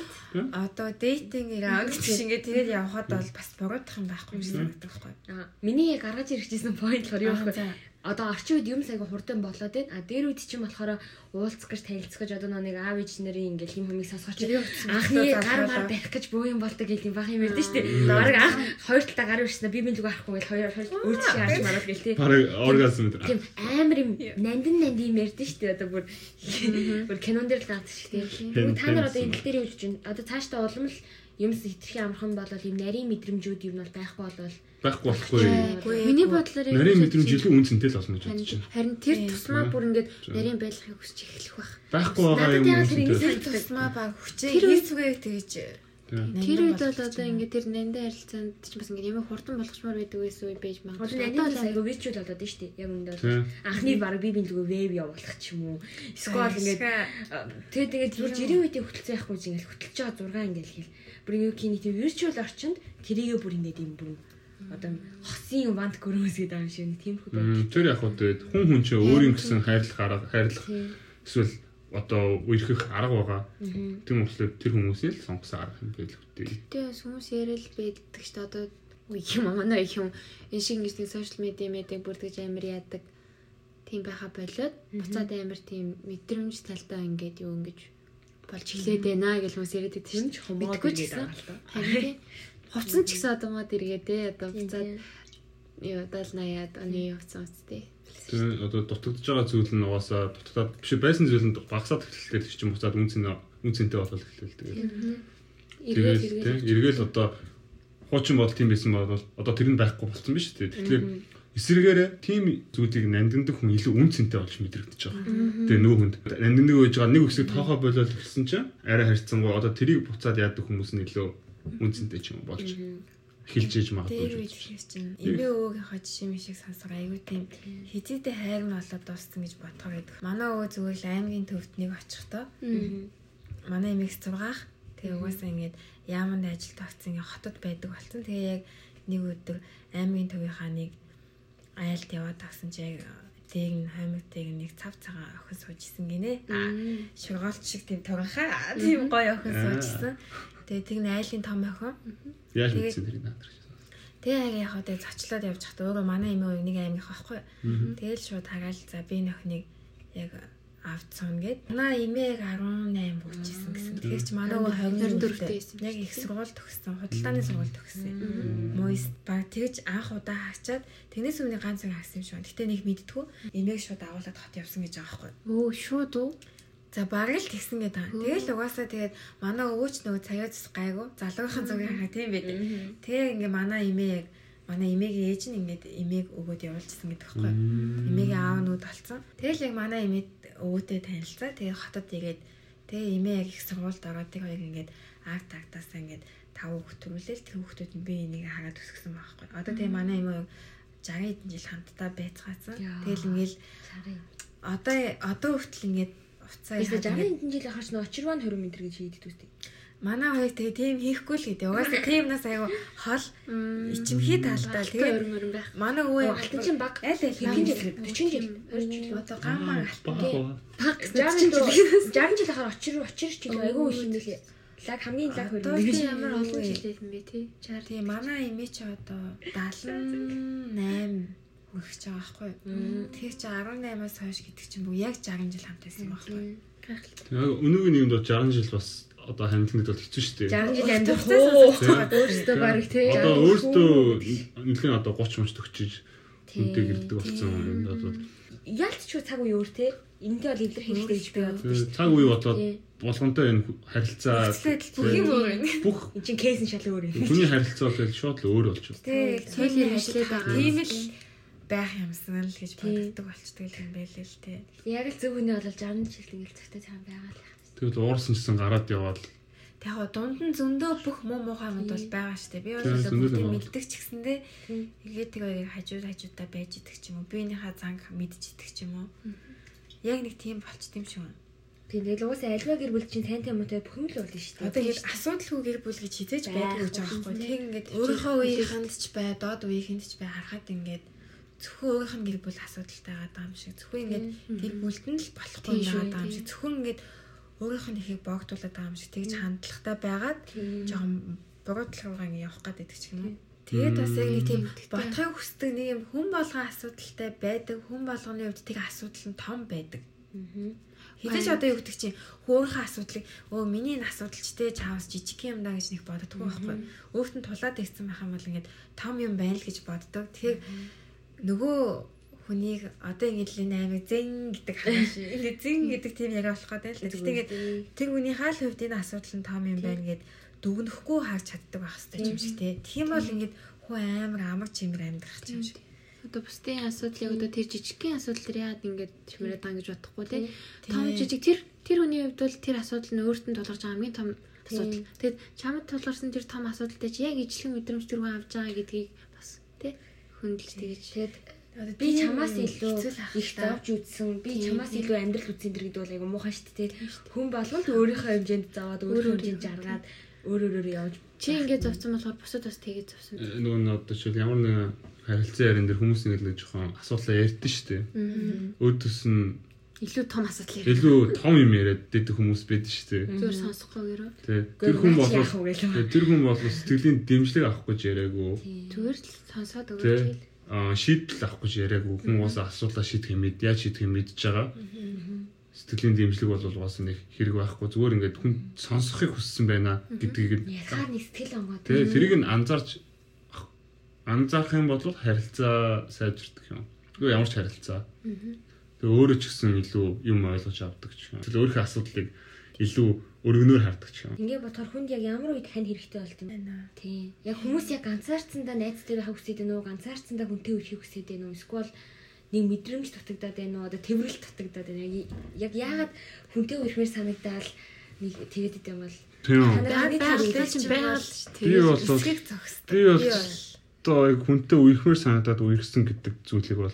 Speaker 1: одоо дейтинг авах гэж ингээд тэгээд явхад бол бас буруудах юм байхгүй юм шиг санагдах байхгүй.
Speaker 2: Аа, миний яг гаргаж ирчихсэн point болохоор юу вэ? Одоо орчин үед юм сайгүй хурдан болоод байна. А дээр үед чинь болохоор уулзах гэж танилцах гэж одоо нэг аав ээж нарын ингээл хим хүмийг сонсгоч анхны гар мар барих гэж буу юм болдог гэх юм баг юм ярьдэн шүү Бараг анх хоёр талаа гар ирсэн би минь зүг авахгүй гэл хоёр хоёр шиг харж мараад гэл тий.
Speaker 3: Бараг оргазм гэдэг.
Speaker 2: Тийм амар юм нандин нанди юм ярьдэн шүү дээ одоо бүр бүр кинон дээр л гардаг тий. Тэгвэл та нар одоо энэ дээр юу гэж байна? Одоо цаашдаа улам л юмс хитрхи амархан болол юм нарийн мэдрэмжүүд юм бол байхгүй болол
Speaker 3: байхгүй болохгүй.
Speaker 4: Миний бодлоор
Speaker 3: Нарийн мэдрэмж илүү үнцэнтэй л болно гэж бодож байна.
Speaker 4: Харин тэр тусмаа бүр ингээд нарийн байлгахыг хүсч эхлэх байх.
Speaker 3: Байхгүй байгаа юм
Speaker 2: яг тэр.
Speaker 1: Тэр тусмаа баг хүчээ хийсвээ тэгэж
Speaker 4: Тэр үед бол одоо ингээд тэр нандаа харилцаанд ч бас ингээд ямар хурдан болгочмоор байдаг байсан үе байж
Speaker 2: Одоо
Speaker 4: магадгүй.
Speaker 2: нандин бас айгу вирчуал болоод дээ. Яг үндэ бол анхны баг би бинд лгөө веб явуулах ч юм уу. Сквал ингээд тэгээ тэгээд зүгээр жирийн үедээ хөтөлцөө яахгүй чинь ингээд хөтөлж байгаа 6 ингээд хэл. Бүр юу киний тийм вирчуал орчинд тэрийгэ бүр ингээд юм бүр одоо хосын вант гөрөөс гэдэг юм шиг тиймэрхүү байдаг.
Speaker 3: Тэр яг хөө тэгээд хүн хүн чинь өөрийн гэсэн хайрлах арга хайрлах эсвэл одоо үерхэх арга байгаа. Тийм учраас тэр хүмүүсээ л сонгосон арга юм байл хөтэй.
Speaker 4: Тэгээ бас хүмүүс ярил байдаг ч одоо үе юм манай их юм энэ шиг ингэж нэг сошиал медиа медиа бүрдгэж амар яадаг тийм байха болоод буцаад амар тийм мэдрэмж талдаа ингээд юу ингэж болж эхлээд байна гэж хүмүүс яриад
Speaker 2: ч
Speaker 4: шүү.
Speaker 2: хумоо
Speaker 4: Мэдгүй ч гэсэн.
Speaker 2: байгаа л та.
Speaker 4: Харин. Хувцсан ч гэсэн одоо мод эргээд те одоо буцаад юу 70 80-аад оны хувцсан үсттэй.
Speaker 3: Тэгээд одоо дутагдж байгаа зүйл нь угаасаа дутагдаад биш байсан зүйл нь багасаад эхлэхдээ тэр чинь буцаад үнцэн үнцэнтэй болол эхлэв тэгээд. Тэгээд эргээл одоо хуучин бодол тийм байсан бол одоо тэр нь байхгүй болсон биз дээ. Тэгэхээр эсэргээрээ тийм зүйлийг нандиндаг хүн илүү үнцэнтэй болж мэдрэгдэж байгаа. Тэгээ нөө хүнд нандиндаг байж байгаа нэг хэсэг тоохоо болоод ирсэн чинь арай харьцангуй одоо тэрийг буцаад яадаг хүмүүс нь илүү үнцэнтэй ч юм болж иж магадгүй.
Speaker 1: Ихээс чинь эмээ өвөөгийнхөө жишээ мишиг сонсох айгүй тийм хизээтэй хайр нь болоод дууссан гэж бодгоо байдаг. Манай өвөө зүгээр л аймгийн төвд нэг очихдоо манай эмээгс зургаах тэгээ угаасаа ингээд яаманд ажилд авцсан ингээд хотод байдаг болсон. Тэгээ яг нэг өдөр аймгийн төвийнхаа нэг айлд яваад авсан чи яг дэг нь хаймагтайг нэг цав цагаан охин суужсэн гинэ. Шургаалт шиг тийм тогхаа тийм гоё охин суужсэн. Тэгээ тэг нь айлын том охин.
Speaker 3: Яаж мэдсэн тэрийг наадрах.
Speaker 1: Тэгээ яг яг одоо зочлоод явж хат өөрөө манай эмээ нэг аймгийнх байхгүй. Тэгэл шууд хараал за би нөхнийг яг авцсан гэд. Манай эмээг 18 хүрчээсэн гэсэн. Тэгэхээр чи манай өвөө
Speaker 4: 24
Speaker 1: 24
Speaker 4: байсан.
Speaker 1: Яг их сургууль төгссөн. Худалдааны сургууль төгссөн. Мойс баг тэгж анх удаа хачаад тэрнээс өмнө ганц цаг хагсан юм шиг. Гэтэ нэг мэдтгүү. Эмээг шууд агуулад хот явсан гэж байгаа байхгүй.
Speaker 4: Өө шууд уу?
Speaker 1: За баг л тэгсэн гэдэг. Тэгэл угаасаа тэгээд манай өвөөч нөгөө цаяац гайгүй залуугийн зүгийн хаа тийм байдаг. Тэгээ ингээ манай эмээ яг манай эмээгийн ээж нь ингээд эмээг өгөөд явуулчихсан гэдэг байхгүй. Эмээгийн аав нүүд болсон. Тэгэл яг манай эмээ өвөөтэй танилцаа. Тэгээ хотод игээд тэгээ эмээ яг их сургуульд ороод тэг хоёр ингээд арт тагтаасаа ингээд тав хүүхд төрүүлээл тэр хүүхдүүд нь би энийг хараад өсгсөн байхгүй. Одоо тэгээ манай эмээ 60 хэдэн жил хамтдаа байцгаасан. Тэгэл ингээл
Speaker 2: Сарын.
Speaker 1: одоо одоо хүртэл ингээд уцаа
Speaker 2: Эсвэл
Speaker 1: яхад
Speaker 2: 60 хэдэн жил хаш нөө очирван 20 м гэж хийдэг үстэй.
Speaker 1: Манай хоёр тэгээ тийм хийхгүй л гэдэг. Угаасаа тиймнээс айгу хол ичимхий талтай л тэгээ манай
Speaker 2: Өө
Speaker 1: өвөө
Speaker 2: алтан чин баг.
Speaker 1: аль аль
Speaker 2: Хэдэн жил 40 жил 20 жил.
Speaker 1: одоо гамаа алтан
Speaker 3: Баг уу.
Speaker 2: Баг 60 жил 60 жил хахаар очир очир ч илүү айгүй их юм лээ. Лаг хамгийн лаг хөрөнгө.
Speaker 1: тийм
Speaker 4: ямар олон
Speaker 1: вэ?
Speaker 4: жил юм бэ тий? 60
Speaker 1: Тэгээ манай эмээ чи одоо 78 хүрч байгаа байхгүй? Тэгэхээр чи 18-аас хойш гэдэг чинь бүр яг 60 жил хамт байсан байхгүй
Speaker 4: гайхалтай.
Speaker 3: Яг өнөөгийн нийгэмд бол 60 жил бас одоо хамтлагд бол хэцүү шүү дээ.
Speaker 2: 60 жил амьдрах
Speaker 1: байгаа.
Speaker 2: Өөртөө баг тий.
Speaker 3: Одоо өөртөө нэлээд одоо 30 мөч төгчиж үнтэй гэрдэг болсон юм одоо
Speaker 2: Ялт ч цаг үе өөр те. Энэтэй бол эвлэр хэрэгтэй гэж би боддог шүү
Speaker 3: Тэгээ цаг үе болоод болгонтой энэ харилцаа
Speaker 1: бүх юм өөр юм.
Speaker 3: бүх
Speaker 2: дээ. Энд чинь кейс нь шал өөр юм.
Speaker 3: хүний харилцаа бол шууд л өөр болж байна.
Speaker 1: Тэгээ
Speaker 4: Соёлын ажлыг байгаа.
Speaker 1: Тийм л байх юмсан л гэж боддог болчтой юм байлээ л те.
Speaker 2: Яг л зөв хүний бол 60 жил ингээл цагтай цаан байгаа л.
Speaker 3: Тэгэл уурсан гэсэн гараад яваад
Speaker 1: Тэгээ яг дунд нь зөндөө бүх муу муухай юмуд бол байгаа штэ. Би бол бүгдийг мэддэг ч гэсэндээ тэгээд хоёрыг хажууд хажуудаа байж идэг ч юм уу. Биенийхээ занг мэдж идэг ч юм уу. Яг нэг тийм болчт юм шиг.
Speaker 2: Тийм тэгэл угаасаа альва гэр бүл чинь сайн таймотой бүх юм л болно шүү дээ.
Speaker 1: Одоо яг асуудалгүй гэр бүл гэж хизээж байдаг гэж байгаа байхгүй.
Speaker 4: Байх,
Speaker 1: Тэг ингээд өөрийнхөө үеийнхэнд ч бай, доод үеийнхэнд ч бай харахад ингээд зөвхөн өөрийнх нь гэр бүл асуудалтай байгаа юм шиг. Зөвхөн ингээд гэр бүлд нь л болохгүй байгаа юм шиг. Зөвхөн ингээд өөрийнх нь ихийг боогдуулаад байгаа юм шиг тэгж хандлагатай байгаад жоохон буруу талруугаа ингээд явах гэдэг ч юм уу. Тэгээд бас яг нэг тийм бодохыг хүсдэг нэг юм хүн болгон асуудалтай байдаг. Хүн болгоны хувьд тэр асуудал нь том байдаг. Хэдэж одоо юу гэдэг чинь хөөрхөн асуудлыг өө миний энэ асуудал ч те чаавс жижиг юм даа гэж нэг боддоггүй байхгүй. Өөрт нь тулаад ирсэн байх юм бол ингээд том юм байна л гэж боддог. Тэгэхээр нөгөө хүнийг одоо ингэж л аймаг зэн гэдэг хааш. Ингээд зэн гэдэг тийм яриа болох гэдэг л. Тэгтээ ингээд тэр хүний хаал хувьд энэ асуудал нь том юм байна гэд дүгнэхгүй харж чаддаг байх хэрэгтэй юм шиг те. Тийм бол ингээд хүн амар амар чимэр амьдрах юм шиг.
Speaker 4: Одоо бусдын асуудлыг одоо тэр жижигхэн асуудал дээр яагаад ингэж чимрээд байгаа гэж бодохгүй тий. Том жижиг тэр тэр хүний хувьд бол тэр асуудал нь өөртөө тулгарч байгаа хамгийн том асуудал. Тэгэд чамд тулгарсан тэр том асуудалтай чи яг ижлэх мэдрэмж төргөн авч байгаа гэдгийг бас тий хөндлөж тэгэж
Speaker 2: тэгээд би чамаас илүү их зовж үзсэн би чамаас илүү амьдрал үзсэн дэр гэдэг бол айгу муухай шүү дээ хүн болгонд өөрийнхөө хэмжээнд зовоод өөрийнхөө хэмжээнд жаргаад өөр өөрөөр явж
Speaker 4: чи ингэж зовсон болохоор бусад бас тэгэж зовсон.
Speaker 3: Нөгөө нь одоо жишээл ямар нэгэн харилцан ярин дээр хүмүүс ингэ л жоохон асуудлаа ярьдэн шүү дээ. Өөдөөс нь
Speaker 4: илүү том асуудал яриа.
Speaker 3: илүү том юм яриад дэдэг хүмүүс байдаг шүү дээ.
Speaker 4: Зүгээр сонсохгүйгээр.
Speaker 3: Тий. Тэр хүн бол тэр хүн бол сэтгэлийн дэмжлэг авах гэж яриаггүй.
Speaker 4: Зүгээр л сонсоод өгөөч
Speaker 3: аа шийдэл авах гэж яриаггүй хүн уус асуудлаа шийдэх юм яаж шийдэх юм мэдж байгаа. Сэтгэлийн дэмжлэг бол уус нэг хэрэг байхгүй зүгээр ингээд хүн сонсохыг хүссэн байна гэдгийг
Speaker 2: яхаар нэг сэтгэл онгоо.
Speaker 3: Тэ тэрийг нь анзаарч анзаарах юм бол харилцаа сайжирдаг юм. Үгүй ямар ч харилцаа. Тэгээ өөрөө ч гэсэн илүү юм ойлгож авдаг ч юм. Тэгээ өөрийнхөө асуудлыг илүү өргөнөөр хардаг ч юм.
Speaker 2: Ингээ бодохоор хүнд яг ямар үед хань хэрэгтэй болд юм байна. Тийм. Яг хүмүүс яг ганцаарцсандаа найзтай байх хүсэж байна уу? Ганцаарцсандаа хүнтэй үхэх хүсэж байна уу? Эсвэл нэг мэдрэмж дутагдаад байна уу? Одоо тэрвэрэл дутагдаад байна. Яг яагаад хүнтэй үхмээр санагдаал нэг тэгээд идэм бол
Speaker 3: Тийм.
Speaker 4: Талтай чинь байгаад шүү.
Speaker 3: Би бол би бол одоо хүнтэй үерхмээр санагдаад үерхсэн гэдэг зүйлийг бол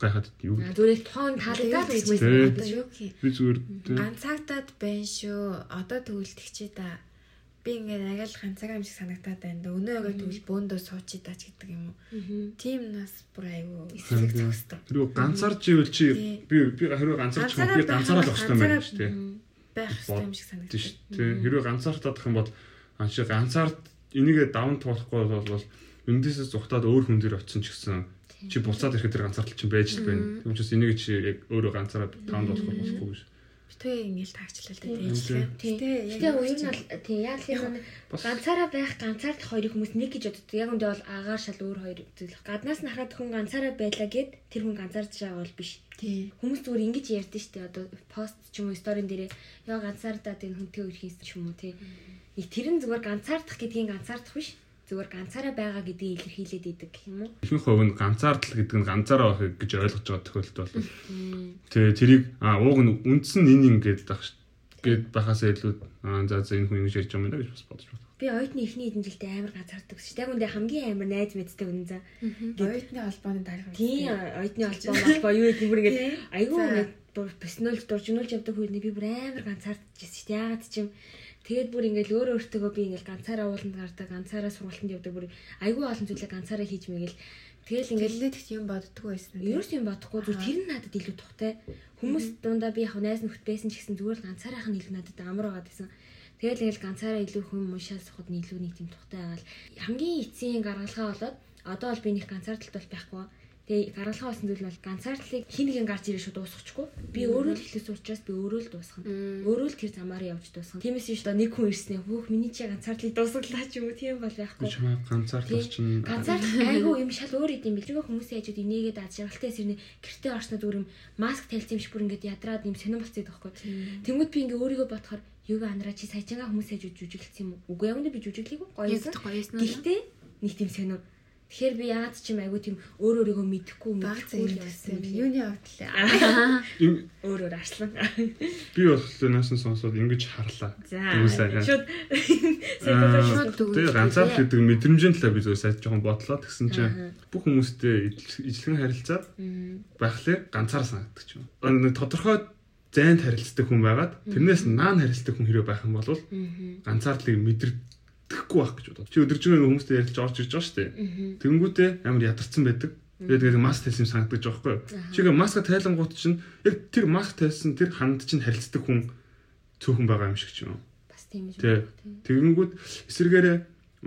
Speaker 3: гайхаад юу?
Speaker 2: Зүгээр тоон таалагдаад гэж
Speaker 1: одоо юу гэх
Speaker 3: би зүгээр
Speaker 1: ганцаагдаад байна шүү. Одоо төвлөлтөг чи да. Би ингээд агаал ганцаараа юм шиг санагтаад байна да өнөө яг тэгвэл бөөндөө суучи даач гэдэг юм уу? Тийм нас бүр айгүй эсрэг зогсдог
Speaker 3: тэр ганцаарч ивэл чи би би хэрвээ ганцаарч юм би ганцаараа л багтай байна шүү дээ
Speaker 1: байх хэрэгтэй юм шиг санагдаж
Speaker 3: шүү дээ хэрвээ ганцаартаадах юм бол анчи ганцаард энийгээ даван туулахгүй бол эндээсээ зүхтаад өөр хүн дээр очисон ч гэсэн чи буцаад ирэхэд тэр ганцаардал чинь байж л байна. Тийм учраас энийг чи яг өөрөө ганцаараа таунд болох болохгүй биш.
Speaker 1: Тэ ингээл таагчлал тэ ээжлээ.
Speaker 2: Тэгээ үе нь бол тий яг л юм ганцаараа байх ганцаардах хоёрыг хүмүүс нэг гэж боддог. Яг үндэ бол агаар шал өөр хоёр зүйл. Гаднаас нь хараад хүн ганцаараа байлаа гэд тэр хүн ганцаарч байгаа бол биш.
Speaker 1: Тий.
Speaker 2: Хүмүүс зүгээр ингэж ярьдэн штэ одоо пост ч юм уу сторийн дээрээ яа ганцаардаа тэр хүнтэй үрхийс ч юм уу тий. Тэр нь зүгээр ганцаардах гэдгийг ганцаардах биш зүгээр ганцаараа байгаа гэдгийг илэрхийлээд идэг гэх юм уу?
Speaker 3: Ихэнх хувь нь ганцаардал гэдэг нь ганцаараа байх гэж ойлгож байгаа тохиолдол бол тэгээ тэрийг а ууг нь үндсэн энэ ингээд байх гээд байхасаа илүү за за энэ хүн ингэж ярьж байгаа юм байна гэж бас бодож байна.
Speaker 2: Би оюутны эхний эдэн жилдээ амар ганцаардаг ш. Яг үндэ хамгийн амар найз мэддэг үнэн за.
Speaker 1: Оюутны холбооны дарга.
Speaker 2: Тийм оюутны холбоо холбоо юу гэдэг бүр ингээд айгүй ингээд профессионал дуржнуулж явдаг үед би бүр амар ганцаардж ирсэн ш. Яагаад ч юм Тэгээд бүр ингээл өөр өөртөө би ингээл ганцаараа ууланд гардаг, ганцаараа сургалтанд явдаг бүр айгүй олон зүйлээ ганцаараа хийж мэгэл Тэгэл ингээл
Speaker 1: нэлээд их юм боддгоо байсан.
Speaker 2: Ерөөс юм бодохгүй зүгээр тэр нь надад илүү тухтай. Хүмүүс дундаа би яг найз нөхд байсан ч гэсэн зүгээр л ганцаараа хань илүү надад амар байгаа гэсэн. Тэгэл ингээл ганцаараа илүү хүн мушаа сухад нь илүү нэг тийм тухтай байгаа л хамгийн эцсийн гаргалгаа болоод одоо бол би нэг ганцаардалт бол байхгүй Тэгээ гаргалгаа болсон зүйл бол ганцаардлыг хин нэгэн гарч ирээ шууд дуусчихгүй. Би өөрөө л ихлээс учраас би өөрөө л дуусгана. Өөрөө л тэр замаараа явж дуусгана. Тиймээс биш одоо нэг хүн ирснээ хөөх миний чи ганцаардлыг дуусгалаа ч юм уу тийм бол байхгүй.
Speaker 3: Би чамаа ганцаарлах чинь
Speaker 2: ганцаардлага айгүй юм шал өөр идэм бэлгээ хүмүүсийн хажууд инээгээд ад жаргалтай эсэрний гэртээ орсноо дүр юм маск тальсан юм шиг бүр ингээд ядраад юм сонирн болцсон байхгүй. Тэнгүүд би ингээ өөрийгөө бодохоор юуг анараа чи хүмүүсийн хажууд жүжиглсэн юм уу? Үгүй яг үнэ би жүжиглэегүй гоё юм. Гэхдээ нэг тийм сонир Тэгэхээр би яагаад ч юм айгүй тийм өөр өөрийгөө мэдэхгүй
Speaker 1: мэдхгүй байсан. Юуны авдлаа.
Speaker 2: Өөр өөр арслан.
Speaker 3: Би бол наасан сонсоод ингэж харлаа.
Speaker 2: За. Шууд
Speaker 3: Тэгээ ганцаар л гэдэг мэдрэмжийн талаар би зөв сайд жоохон бодлоо. Тэгсэн чинь бүх хүмүүстэй ижлэгэн харилцаад байхлаа ганцаар санагддаг ч юм. Нэг тодорхой зайд харилцдаг хүн байгаад тэрнээс наан харилцдаг хүн хэрэг байх юм бол ганцаардлыг мэдэр тэхгүй байх гэж бодоод. Чи өдөржингөө хүмүүстэй ярилж орж ирж байгаа шүү дээ. Тэнгүүтээ амар ядарсан байдаг. Тэгээд тэгээд маск тайлсан санагдаж байгаа байхгүй юу? Чигээ маска тайлангууд чинь яг тэр маск тайлсан тэр ханд чинь харилцдаг хүн цөөхөн байгаа юм шиг ч юм.
Speaker 2: Бас тийм
Speaker 3: үү. Тэгэнгүүт эсэргээрээ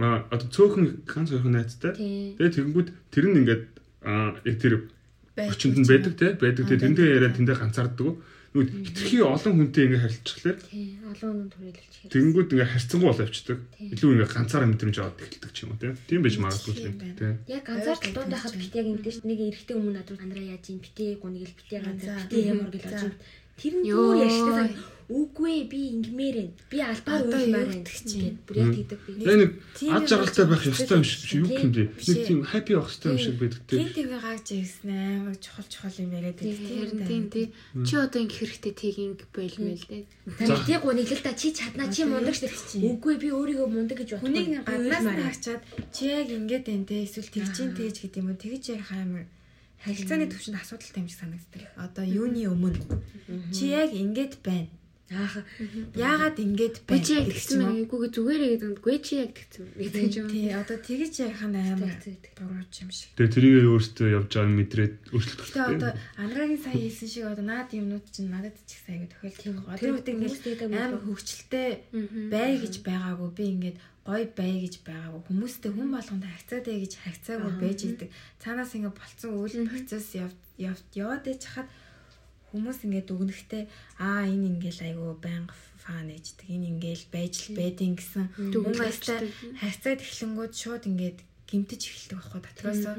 Speaker 3: одоо цөөхөн ганц хоёр найзтай. Тэгээд тэгэнгүүт тэр нь ингээд яг тэр очинд нь байдаг те байдаг те тэндээ яриад тэндээ ганцаарддаг. Нөгөө хитрхи олон хүнтэй ингээ харилцчихлаа.
Speaker 2: тий олон хүн түрээлж хэрэг.
Speaker 3: Тэгэнгүүт ингээ харьцангуй явчихдаг.
Speaker 2: Тийм.
Speaker 3: Илүү ингээ ганцаараа мэдрэмж аваад эхэлдэг ч юм уу тийм. Тийм байж магадгүй
Speaker 1: байна.
Speaker 3: тийм.
Speaker 2: Яг ганцаар талууд байхад бит яг ингэдэж нэг эрэгтэй өмнө надад андраа яаж юм битээ гуниг л битээ ганцаар битээ ямар гэл очив. Тэр нь
Speaker 4: Йоо.
Speaker 2: бүр яштай үгүй би ингэмээр байна. Би албаар байна.
Speaker 1: гэдэг чинь?
Speaker 2: Бүр яг тэгдэг би.
Speaker 3: Нэг
Speaker 1: Тийм
Speaker 3: ад жаргалтай байх ёстой юм шиг юу юм бэ? Нэг тийм хаппи байх ёстой юм шиг байдаг тийм.
Speaker 1: Тэгээ гаагч ирсэн амар чухал чухал юм яриад байдаг.
Speaker 4: Тийм тий. Чи одоо ингэ хэрэгтэй тийг ингэ болмол дээ.
Speaker 2: Таны тий гуниг л та чи чадна чи мундаг штэ. Үгүй би өөрийгөө мундаг гэж бодохгүй.
Speaker 1: Хүнийг гаднаас нь хачаад чи яг ингэж байна те эсвэл тэгж ин тэгж гэдэг юм уу тэгж ярих амар харилцааны төвшөнд асуудалтай юм шиг санагддаг. Одоо юуны өмнө чи яг ингэж байна.
Speaker 2: Аах
Speaker 1: Яагаад ингэж байна?
Speaker 4: чи яг
Speaker 1: гэдэг
Speaker 4: тэгсэн мэн үгүй зүгээрээ гэдэг нь үгүй чи яг тэгсэн гэдэг юм.
Speaker 1: Тий, одоо тэгж ярих нь амар бурууч юм шиг.
Speaker 3: Тэгээ тэрийг өөртөө явж байгаа нь мэдрээд өөрчлөлт
Speaker 1: Гэтэ одоо Анрагийн сая хэлсэн шиг одоо наад юмнууд чинь надад ч их сайгүй тохиолддог. байгаа. Тэр үед
Speaker 2: тэгдэг
Speaker 1: амар хөвгчлээ бай гэж байгаагүй би ингээд гой бай гэж байгаагүй хүмүүстэй хүн болгонд харьцаатай гэж харьцаагүй байж идэг. Цаанаас ингээд болцсон үйл процесс яв яв- яваад иж хахад хүмүүс ингээд өгнөхтэй аа энэ ингээл айгүй байнга фан ээждэг энэ ингээл байж л байдیں۔ Гэсэн хүн баяртай харьцаад эхлэнгүүд шууд ингээд гимтэж эхэлдэг байхгүй дотроосоо.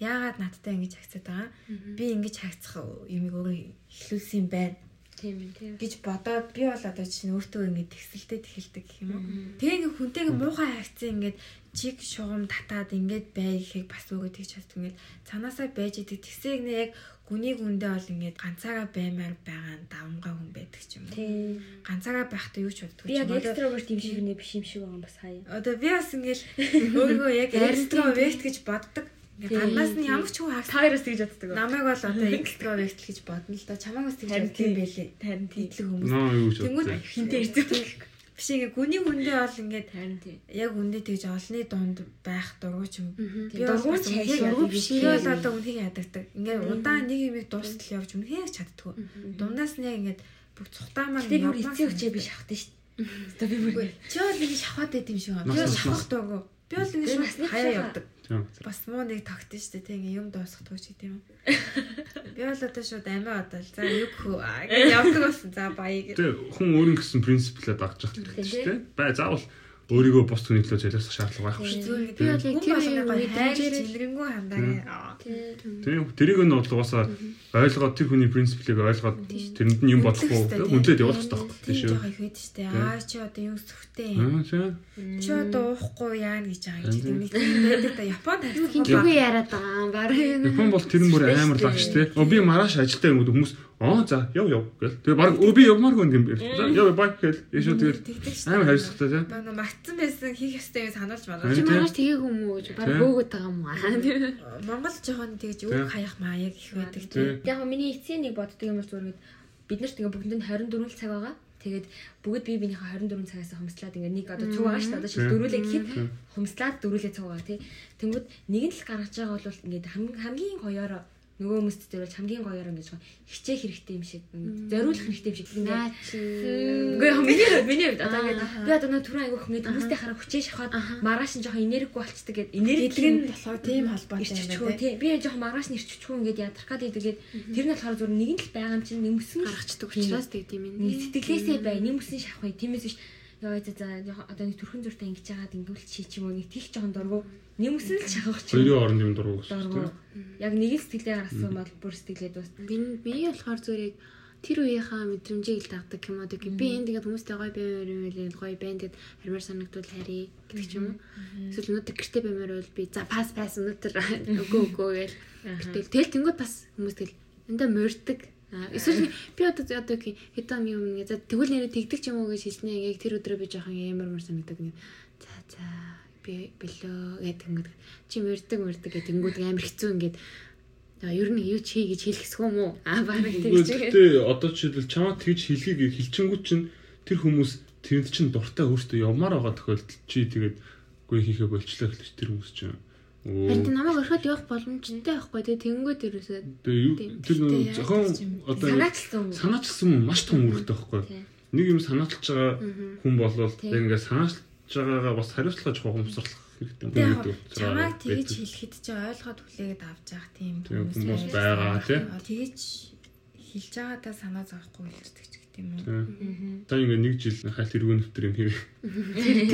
Speaker 1: Яагаад надтай ингэж харьцаад байгаа? Би ингэж харьцах юмыг өөрөө эхлүүлсэн юм байна
Speaker 2: Тийм ээ тийм.
Speaker 1: гэж бодоод би бол одоо чинь өөртөө ингэж тэгсэлтэд эхэлдэг гэх юм уу тэгээ ингээ хүнтэйгээ муухай харьцсан ингээд чиг шугам татаад ингээд бай гэхийг бас өгөө тэгж чаддаг ингээд цанаасаа байж идэг тэгсээ нэ яг гүний гүндээ бол ингээд ганцаараа баймаар байгаа давмгай хүн байдаг ч юм уу
Speaker 2: Тийм.
Speaker 1: ганцаараа байхдаа юу ч боддгоо
Speaker 2: Би яг экстраверт юм шиг нэ биш юм шиг байгаа юм бас хаяа.
Speaker 1: Одоо би бас ингээл өөрийгөө яг экстраверт гэж боддог. Гаднаас нь ямар ч хүн харах
Speaker 2: Таараас тэгж боддог.
Speaker 1: намайг бол одоо экстраверт гэж бодно л да. Чамайг бас тэгж бодсон юм байлээ.
Speaker 2: Харин тийм.
Speaker 1: Тэглэг хүмүүс. Тэнгүүд
Speaker 3: боддог.
Speaker 2: Хинтээ ирдэг.
Speaker 1: Биш ингээ гүний хүндээ бол ингээд
Speaker 2: Харин тийм.
Speaker 1: яг үндэ тэгж олны дунд байх дургуй ч юм. Би бол
Speaker 2: Дургуй
Speaker 1: бас
Speaker 2: ч
Speaker 1: үнэхээр
Speaker 2: хайшаа
Speaker 1: дургуй
Speaker 2: биш.
Speaker 1: Би бол одоо үнхээр ядагдаг. Ингээ удаан нэг юмыг дуустал явж үнхээр чаддгүй. Дундаас нь яг ингээд бүх цухтаа маань
Speaker 2: бүр
Speaker 1: явмаар
Speaker 2: эцэг өчөө би шахдаг шүү дээ. Одоо би бүр
Speaker 1: Чи бол ингэ шахаад байт юм шиг байна. Би шахах дургуй. Би бол ингэ шууд хаяа явдаг. Бас муу нэг тогтсон шүү дээ тийм юм дуусгадаг ч гэдэм юм. Би бол одоо шууд амиа бодвол за үү аа гэж явдаг болсон. За баяа гэж.
Speaker 3: Тэгээ хүн өөрийн гэсэн принциплээ дагж явах хэрэгтэй шүү дээ. Бай заавал өөрийгөө бос хүний төлөө залиусах шаардлага байхгүй шүү дээ.
Speaker 1: Би бол
Speaker 4: яг тэр үед
Speaker 1: хайр
Speaker 4: дэмжээрэй.
Speaker 1: жилрэнгүү хандаа.
Speaker 3: Тийм. Тэрийг нь бол угаасаа ойлгоод тэр хүний принциплийг ойлгоод тэрэнд нь юм бодохгүй хүндлээд явах хэрэгтэй байхгүй
Speaker 1: Тийм
Speaker 3: шүү.
Speaker 1: жоох их хэд штэ. Аа чи одоо юу сүхтэй юм.
Speaker 3: Аа тийм.
Speaker 1: Чи одоо уухгүй яана гэж байгаа юм. Тийм нэг тийм байдаг да. Японд.
Speaker 4: Хинтүүгээ яриад байгаа юм баг.
Speaker 3: Япон бол тэр мөр амар лагч. Оо би маргааш ажилдаа юм хүмүүс аа за яв яв гэл. Тэгээ баг өө би явмааргүй юм гэр. За яв бай гэл.
Speaker 1: Тэгдэг штэ.
Speaker 3: амар хайрцагтай те.
Speaker 1: Баг нөө магтсан байсан хийх ёстой юм сануулж
Speaker 4: Чи
Speaker 1: байна.
Speaker 3: Тийм.
Speaker 4: маргааш тгээгүй юм уу гэж баг хөөгöd байгаа юм аа.
Speaker 1: Монгол жоохон тэгж үг хаях маа яг их байдаг
Speaker 3: Тийм.
Speaker 1: тийм.
Speaker 2: Яг миний эцсийн нэг боддог юм бол зүгээр бид нарт ингээ бүгдэнд 24 л цаг байгаа. Тэгээд бүгд бие биенийхээ 24 цагаас хомслаад ингээ нэг одоо цуг шүү дээ. Одоо шил дөрүүлээ гэхэд
Speaker 3: Тийм.
Speaker 2: хомслаад дөрүүлээ цуг байгаа тий. Тэнгүүд нэг нь л гаргаж байгаа бол ингээ хамгийн хамгийн гоёороо нөгөө хүмүүст бол хамгийн гоёор ингэж хичээх хэрэгтэй юм шиг зориулах хэрэгтэй юм шиг
Speaker 4: Наа чи.
Speaker 2: Үгүй яг миний миний одоо ингээд би одоо нөө түрүү айгүйх ингээд хүмүүстэй хараа хүчээ шахаад маргааш нь жоохон энергигүй болцдог гэдэг энерги
Speaker 1: нь болохоор тийм холбоотой юм байна.
Speaker 2: тий би жоохон маргааш нь ирчихгүй ингээд ядрах гад идэгээд тэр нь болохоор зүгээр нэг нь л байгаа юм чинь нэмсэн
Speaker 4: гаргацдаг учраас тэгдэм юм.
Speaker 2: сэтгэлээсээ бай нэмсэн шахах бай тиймээс биш яа за за одоо нэг төрхөн зуртай ингэж яагаад ингүүл чи ч юм уу нэг тийх жоохон дургу нэмсэн л шахах ч
Speaker 3: Хоёрын оронд юм дургу гэсэн
Speaker 2: дургу
Speaker 3: тийм.
Speaker 2: яг нэг л сэтгэлээ гаргасан бол бүр сэтгэлээд бас
Speaker 4: Би би болохоор зүгээр тэр үеийнхаа мэдрэмжийг л дагдаг юм аа. Тэгээ би энэ тэгээд хүмүүстэй гоё баймаар юм байл гоё байн тэгээд хармаар санагдвал харий гэдэг ч юм уу. Эсвэл өнөөдөр гэрте баймаар бол би за пас пас өнөөдөр үгүй үгүй гээл. Тэгэл тэгэл тэнгууд бас хүмүүс тэгэл эндээ морьдаг. Аа, Эсвэл би одоо одоо хэдэн юм нэг за тэгвэл нэрээ тэгдэг ч юм уу гэж хэлснэ яг тэр өдрөө би жоохон ямар мөр санагдаг нэг за за би бэлөө гэдэг ингээд чи морьдаг морьдаг гэдэг тэнгууд амар хэцүү ингээд ер нь юу чи гэж хэлэх хэсгүй юм уу? Аа баг тэгж.
Speaker 3: Гэхдээ одоо жишээлбэл чамаа тэгж хэлхийг хэлчингүүд чинь тэр хүмүүс тэрэнд чинь дуртай өөртөө явмаар байгаа тохиолдолд чи тэгээд үгүй хийхээ болчлаа гэж тэр хүмүүс чинь
Speaker 4: Харин намайг орхиод явах боломжтой байхгүй тий тэнгүүд ерөөсөө
Speaker 3: тэр
Speaker 1: Гэхдээ
Speaker 3: зохион
Speaker 1: ч юм.
Speaker 3: одоо
Speaker 2: юм
Speaker 3: санаачсан юм маш том үүрэгтэй байхгүй. Нэг юм санаачилж байгаа хүн болвол яг ингээд санаачилж байгаагаа бас хариуцлага жоохон ухамсарлах хэрэгтэй
Speaker 1: яг
Speaker 3: байдаг.
Speaker 1: чамайг тэгж хэлэхэд чи ойлгоод хүлээгээд авч явах тийм хүмүүс
Speaker 3: байгаа, тий.
Speaker 1: Тэгж хэлж байгаадаа санаа зовхгүй хэлдэг ч гэдэг.
Speaker 3: Тийм. Та ингээ нэг жил хальт эргүүн өвтөр юм хийгээ.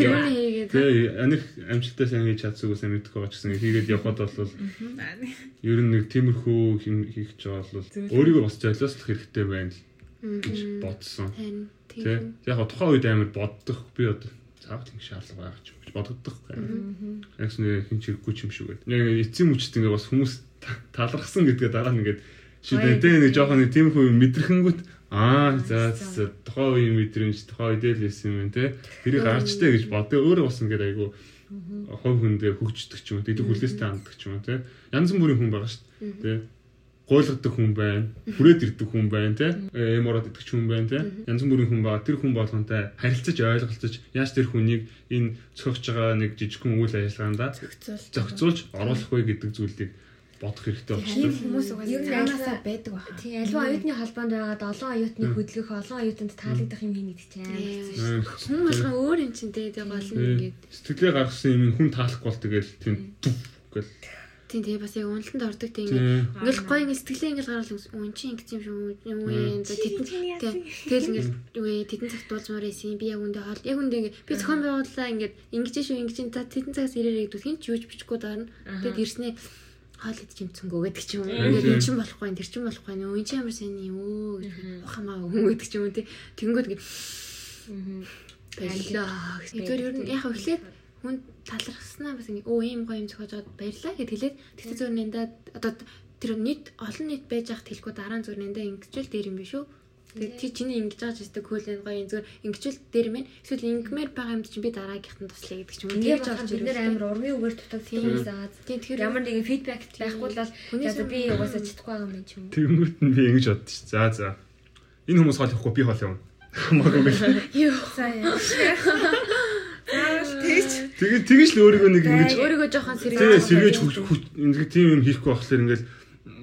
Speaker 4: Тэрүүний хийгээд
Speaker 3: Тэгээ аних амжилттай сайн хийж чадсаг сайн мэдэх байгаа ч гэсэн хийгээд явхад бол ер нь нэг тиймэрхүү юм хийх гэж байгаа бол өөрийгөө бас золиослох хэрэгтэй байна л гэж бодсон.
Speaker 4: тийм.
Speaker 3: Яг тухайн үед амар боддог би одоо цаавал ингэ шаардлага байгаа ч гэж бодогдох. Яг нэг хин чирэггүй ч юм шиг байд. Яг эцсийн мөчт ингээ бас хүмүүс та- талархсан гэдгээ дараа нь ингээд шийдэнтэй нэг жоохон нэг тиймэрхүү юм мэдрэхэнгүүт аа за за тухайн үеийн мэдрэмж тухайн үедээ л байсан юм те тэрийг гарчтай гэж бод. Тэгээ өөрөө бас ингээд айгу хов хүндээ хөгждөг ч юм уу. Тэгээд хүлээстэй ханддаг ч юм уу те. Янз бүрийн хүн байгаа шүү дээ. Тэ гуйлгадаг хүн байна, хүрээд ирдэг хүн байна, тэ эмороод идэх хүн байна, тэ янз бүрийн хүн байгаа. Тэр хүн болгонтэй харилцаж ойлголцож яаж тэр хүнийг энэ цогч байгаа нэг жижигхэн үйл ажиллагаанд
Speaker 1: зохицуулж
Speaker 3: оруулах вэ гэдэг зүйлийг бодох хэрэгтэй болчихсон.
Speaker 1: хүмүүс угаасаа танаасаа байдаг байна.
Speaker 2: Тий, альва оюутны холбоонд байгаад олон оюутны хөдөлгөх, олон оюутанд таалагдах юм хийнэ гэдэг чинь амар хэцүү шүү.
Speaker 3: Аа,
Speaker 4: Хүн болгон өөр юм чинь тэгээд гол нь ингээд
Speaker 3: Сэтгэлээ гаргасан юм хүн таалахгүй бол тэгэл тийм гэл.
Speaker 4: тийм тэгээ бас яг уналтанд ордог тийм ингээд ингээл гоё ингээд сэтгэлээ ингээд гаргал үн чи ингэж юм шүү юм уу тэтэн тэгэл ингээд үгүй тэтэн цагт дуулзмаар байсан би яг үндэ хоол яг үндэ ингээд би зохион байгууллаа ингээд ингэж шүү ингэж за тэтэн цагаас ирээрэй гэдэг. Хин ч юуж бичихгүй даарна тэгэд ирснээ хоол идэж юм цөнгөө гэдэг ч юм уу. Ингээд эн чин болохгүй энэ тэр чин болохгүй нөө эн чин ямар юм уу гэж ухамаа өгөн гэдэг ч юм уу тий. Тэнгүүд ингээд баярлаа. Тэр ер нь яг эхлээд хүн талархснаа бас ингэ өө ийм гоё юм зохиож аваад баярлаа гэд хэлээд тэгтээ зөв нэндээ одоо тэр нийт олон нийт байж хат хэлэхгүй дараа нь зөв нэндээ ингэжэл дээр юм биш үү? Тэгээд тий чиний ингэж байгаа ч гэсэн кул гоё энэ зөв ингэжэл дээр мэн эсвэл ингэмээр байгаа юм чинь би дараагийнханд туслая гэдэг ч юм уу. Тэгж
Speaker 2: болох
Speaker 4: орж
Speaker 2: бид нэр амар урмын үгээр дутагдсан юм заагаад.
Speaker 4: тий тэгэхээр
Speaker 2: Ямар нэгэн фидбек байхгүй л бол за би угаасаа чадахгүй байгаа юм ч юм уу.
Speaker 3: Тэгэнгүүт нь би ингэж боддоо ш. За за. Энэ хүмүүс хоол явахгүй би хоол явна. Хамаагүй гэл.
Speaker 4: юу
Speaker 1: За яа. Аа
Speaker 3: Тэгээд тэгэж л өөрийгөө нэг ингэж
Speaker 4: өөрийгөө жоохон сэргээж
Speaker 3: сэргээж хүч ингээд тийм юм хийхгүй болохоор ингээд